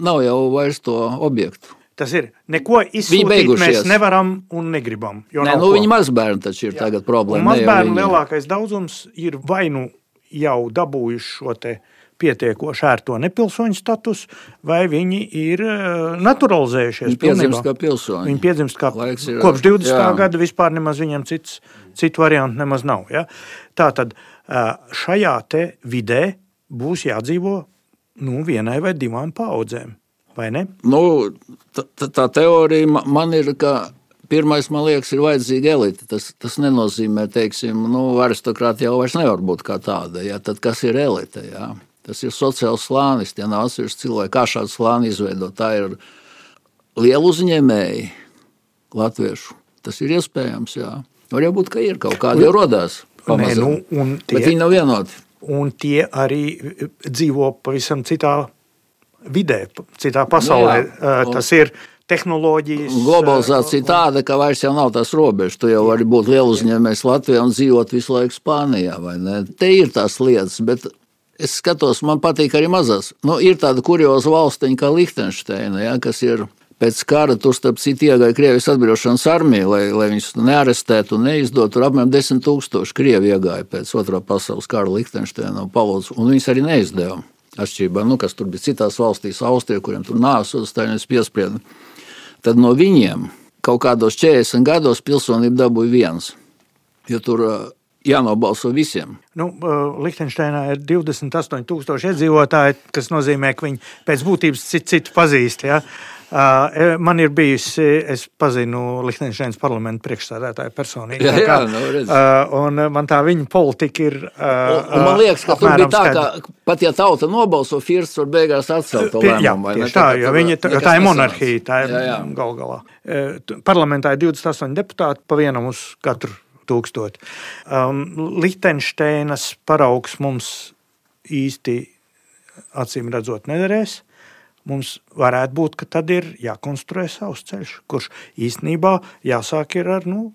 nav jau vairs to objektu. Tas ir. Neko izsūtīt mēs nevaram un negribam. Nē, nu, viņi mazbērni taču ir Jā. tagad problēma. Mazbērnu viņi... lielākais daudzums ir vai nu jau dabūjuši šo te pietiekoši ērto nepilsoņu statusu, vai viņi ir uh, naturalizējušies. Viņi piedzimst kā pilsoņi. Viņi piedzimst kā ir, kopš 20. Jā. gada vispār nemaz viņam cits, citu variantu nemaz nav. Ja? Tā tad uh, šajā te vidē būs jādzīvo nu, vienai vai divām paudzēm. Vai ne? Nu, tā, tā teorija man ir, ka pirmais, man liekas, ir vajadzīga elite. Tas, tas nenozīmē, teiksim, nu, aristokrātija jau nevar būt kā tāda. Ja? Tad kas ir elite? Ja? Tas ir sociāls slānis, tie nav atsevišķi cilvēki. Kā šādu slāni izveidot? Tā ir liela uzņēmēji latviešu. Tas ir iespējams, jā. Var jau būt, ka ir kaut kādi jau rodās. Nē, nu, tie, Bet viņi nav vienoti un tie arī eh, dzīvo pavisam citā vidē, citā pasaulē. Nu jā, un... Tas ir tehnoloģijas. Globalizācija uh, tāda, ka vairs nav tās robežas. Tu jau vari būt liela uzņēmējs Latvijā un dzīvot visu laiku Spānijā. Te ir tās lietas, bet es skatos, man patīk arī mazās. Nu, ir tāda kurioza valstiņa kā Lihtenšteina, ja, kas ir Pēc kara tur, starp citu, iegāja Krievijas atbrīvošanas armija, lai, lai viņus nearestētu un neizdotu. Tur apmēram 10 tūkstoši krievi iegāja pēc otrā pasaules kara Liechtensteinā un Palodas, un viņus arī neizdeva. Atšķirībā, nu, kas tur bija citās valstīs, Austrija, kuriem tur nāves uzstājums piesprieda. Tad no viņiem kaut kādos 40 gados pilsonību dabūja viens. Jo tur jānobalso visiem. Nu, Liechtensteinā ir 28,000 iedzīvotāji, kas nozīmē, ka viņi pēc būtības citu, citu pazīst. Ja? E, man ir bijusi, es pazinu Liechtensteinas parlamentu priekšstādātāju personīgi. Jā, jā, nu, un man tā viņa politika ir. Un, un man liekas, ka tur bija tā, ka pat ja tauta nobalso, Firsts var beigās atcelt to lēmumu. Jā, tā, jo viņa, tā, tā ir monarhija, tā ir gal galā. Parlamentā ir 28 deputāti pa vienam uz katru tūkstoti. Um, Liechtensteinas paraugs mums īsti acīm redzot nederēs mums varētu būt, ka tad ir jākonstruē savs ceļš, kurš īstenībā jāsāk ar, nu,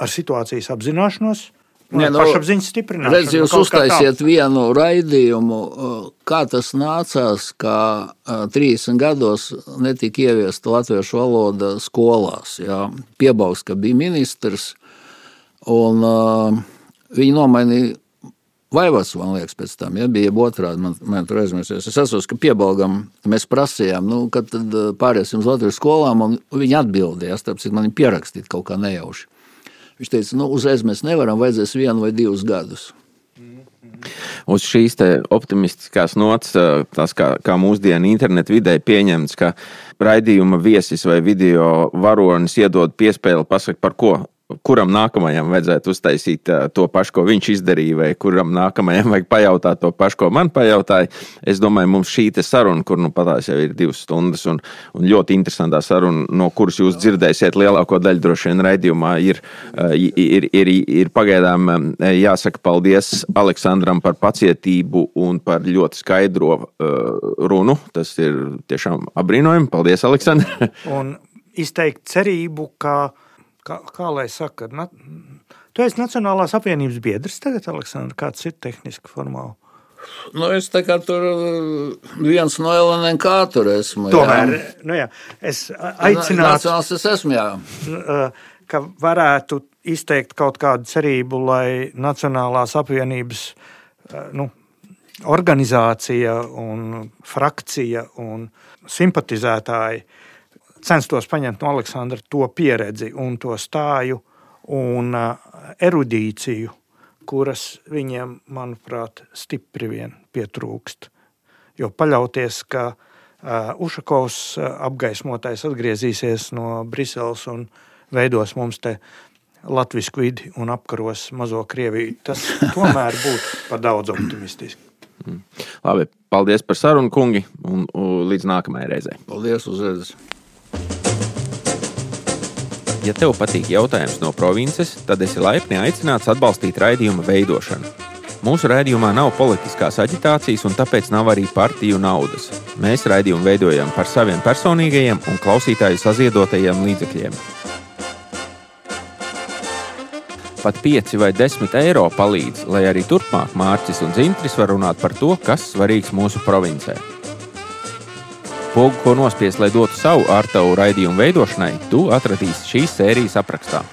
ar situācijas apzināšanos. Nē, no, pašapziņas stiprināšanu. Redz, jūs uztaisiet vienu raidījumu, kā tas nācās, ka 30 gados netika ieviesta latviešu valoda skolās. Jā. Piebaus, ka bija ministrs, un uh, viņi nomainīja Vaivats, man liekas, pēc tam ja, bija otrādi. Man, man tur aizmirsies. Es atceros, ka piebalgam mēs prasījām, nu, kad tad pāriesim uz Latvijas skolām, un viņi atbildēja, starp citu, man pierakstīt kaut kā nejauši. Viņš teica, nu, uzreiz mēs nevaram, vajadzēs vienu vai divus gadus. Uz šīs optimistiskās nots, tas kā, kā mūsdienu internetu vidē pieņemts, ka raidījuma viesis vai video varonis iedod piespēli, pasaka, par ko kuram nākamajam vajadzētu uztaisīt to pašu, ko viņš izdarīja, vai kuram nākamajam vajag pajautāt to pašu, ko man pajautāja. Es domāju, mums šī saruna, kur nu patās jau ir divas stundas, un, un ļoti interesantā saruna, no kuras jūs dzirdēsiet lielāko daļu droši vien raidījumā, ir, ir, ir, ir pagaidām jāsaka paldies Aleksandram par pacietību un par ļoti skaidro runu. Tas ir tiešām apbrīnojami. Paldies, Aleksandr! un izteikt cerību, ka kā, kā lai saka, na, tu esi Nacionālās apvienības biedrs tagad, Aleksandrs, kāds ir tehniski formāli? Nu, es tā kā tur viens no LNK tur esmu. Tomēr, jā. nu jā, es aicinātu. Nacionāls es esmu, jā. Ka varētu izteikt kaut kādu cerību, lai Nacionālās apvienības, nu, organizācija un frakcija un simpatizētāji censtos paņemt no Aleksandra to pieredzi un to stāju un erudīciju, kuras viņiem, manuprāt, stipri vien pietrūkst. Jo paļauties, ka Ušakovs apgaismotais atgriezīsies no Briseles un veidos mums te latvisku vidi un apkaros mazo Krieviju, tas <laughs> tomēr būtu par daudz optimistiski. Mm. Labi, paldies par sarunu, kungi, un, līdz nākamajai reizei. Paldies, uz redzes! Ja tev patīk jautājums no provinces, tad esi laipni aicināts atbalstīt raidījuma veidošanu. Mūsu raidījumā nav politiskās aģitācijas, un tāpēc nav arī partiju naudas. Mēs raidījumu veidojam par saviem personīgajiem un klausītāju saziedotajiem līdzekļiem. Pat 5 vai 10 eiro palīdz, lai arī turpmāk Mārcis un Zintris var runāt par to, kas svarīgs mūsu provincē. Pogu, ko nospiest, lai dotu savu ārtavu raidījumu veidošanai, tu atradīsi šīs sērijas aprakstā.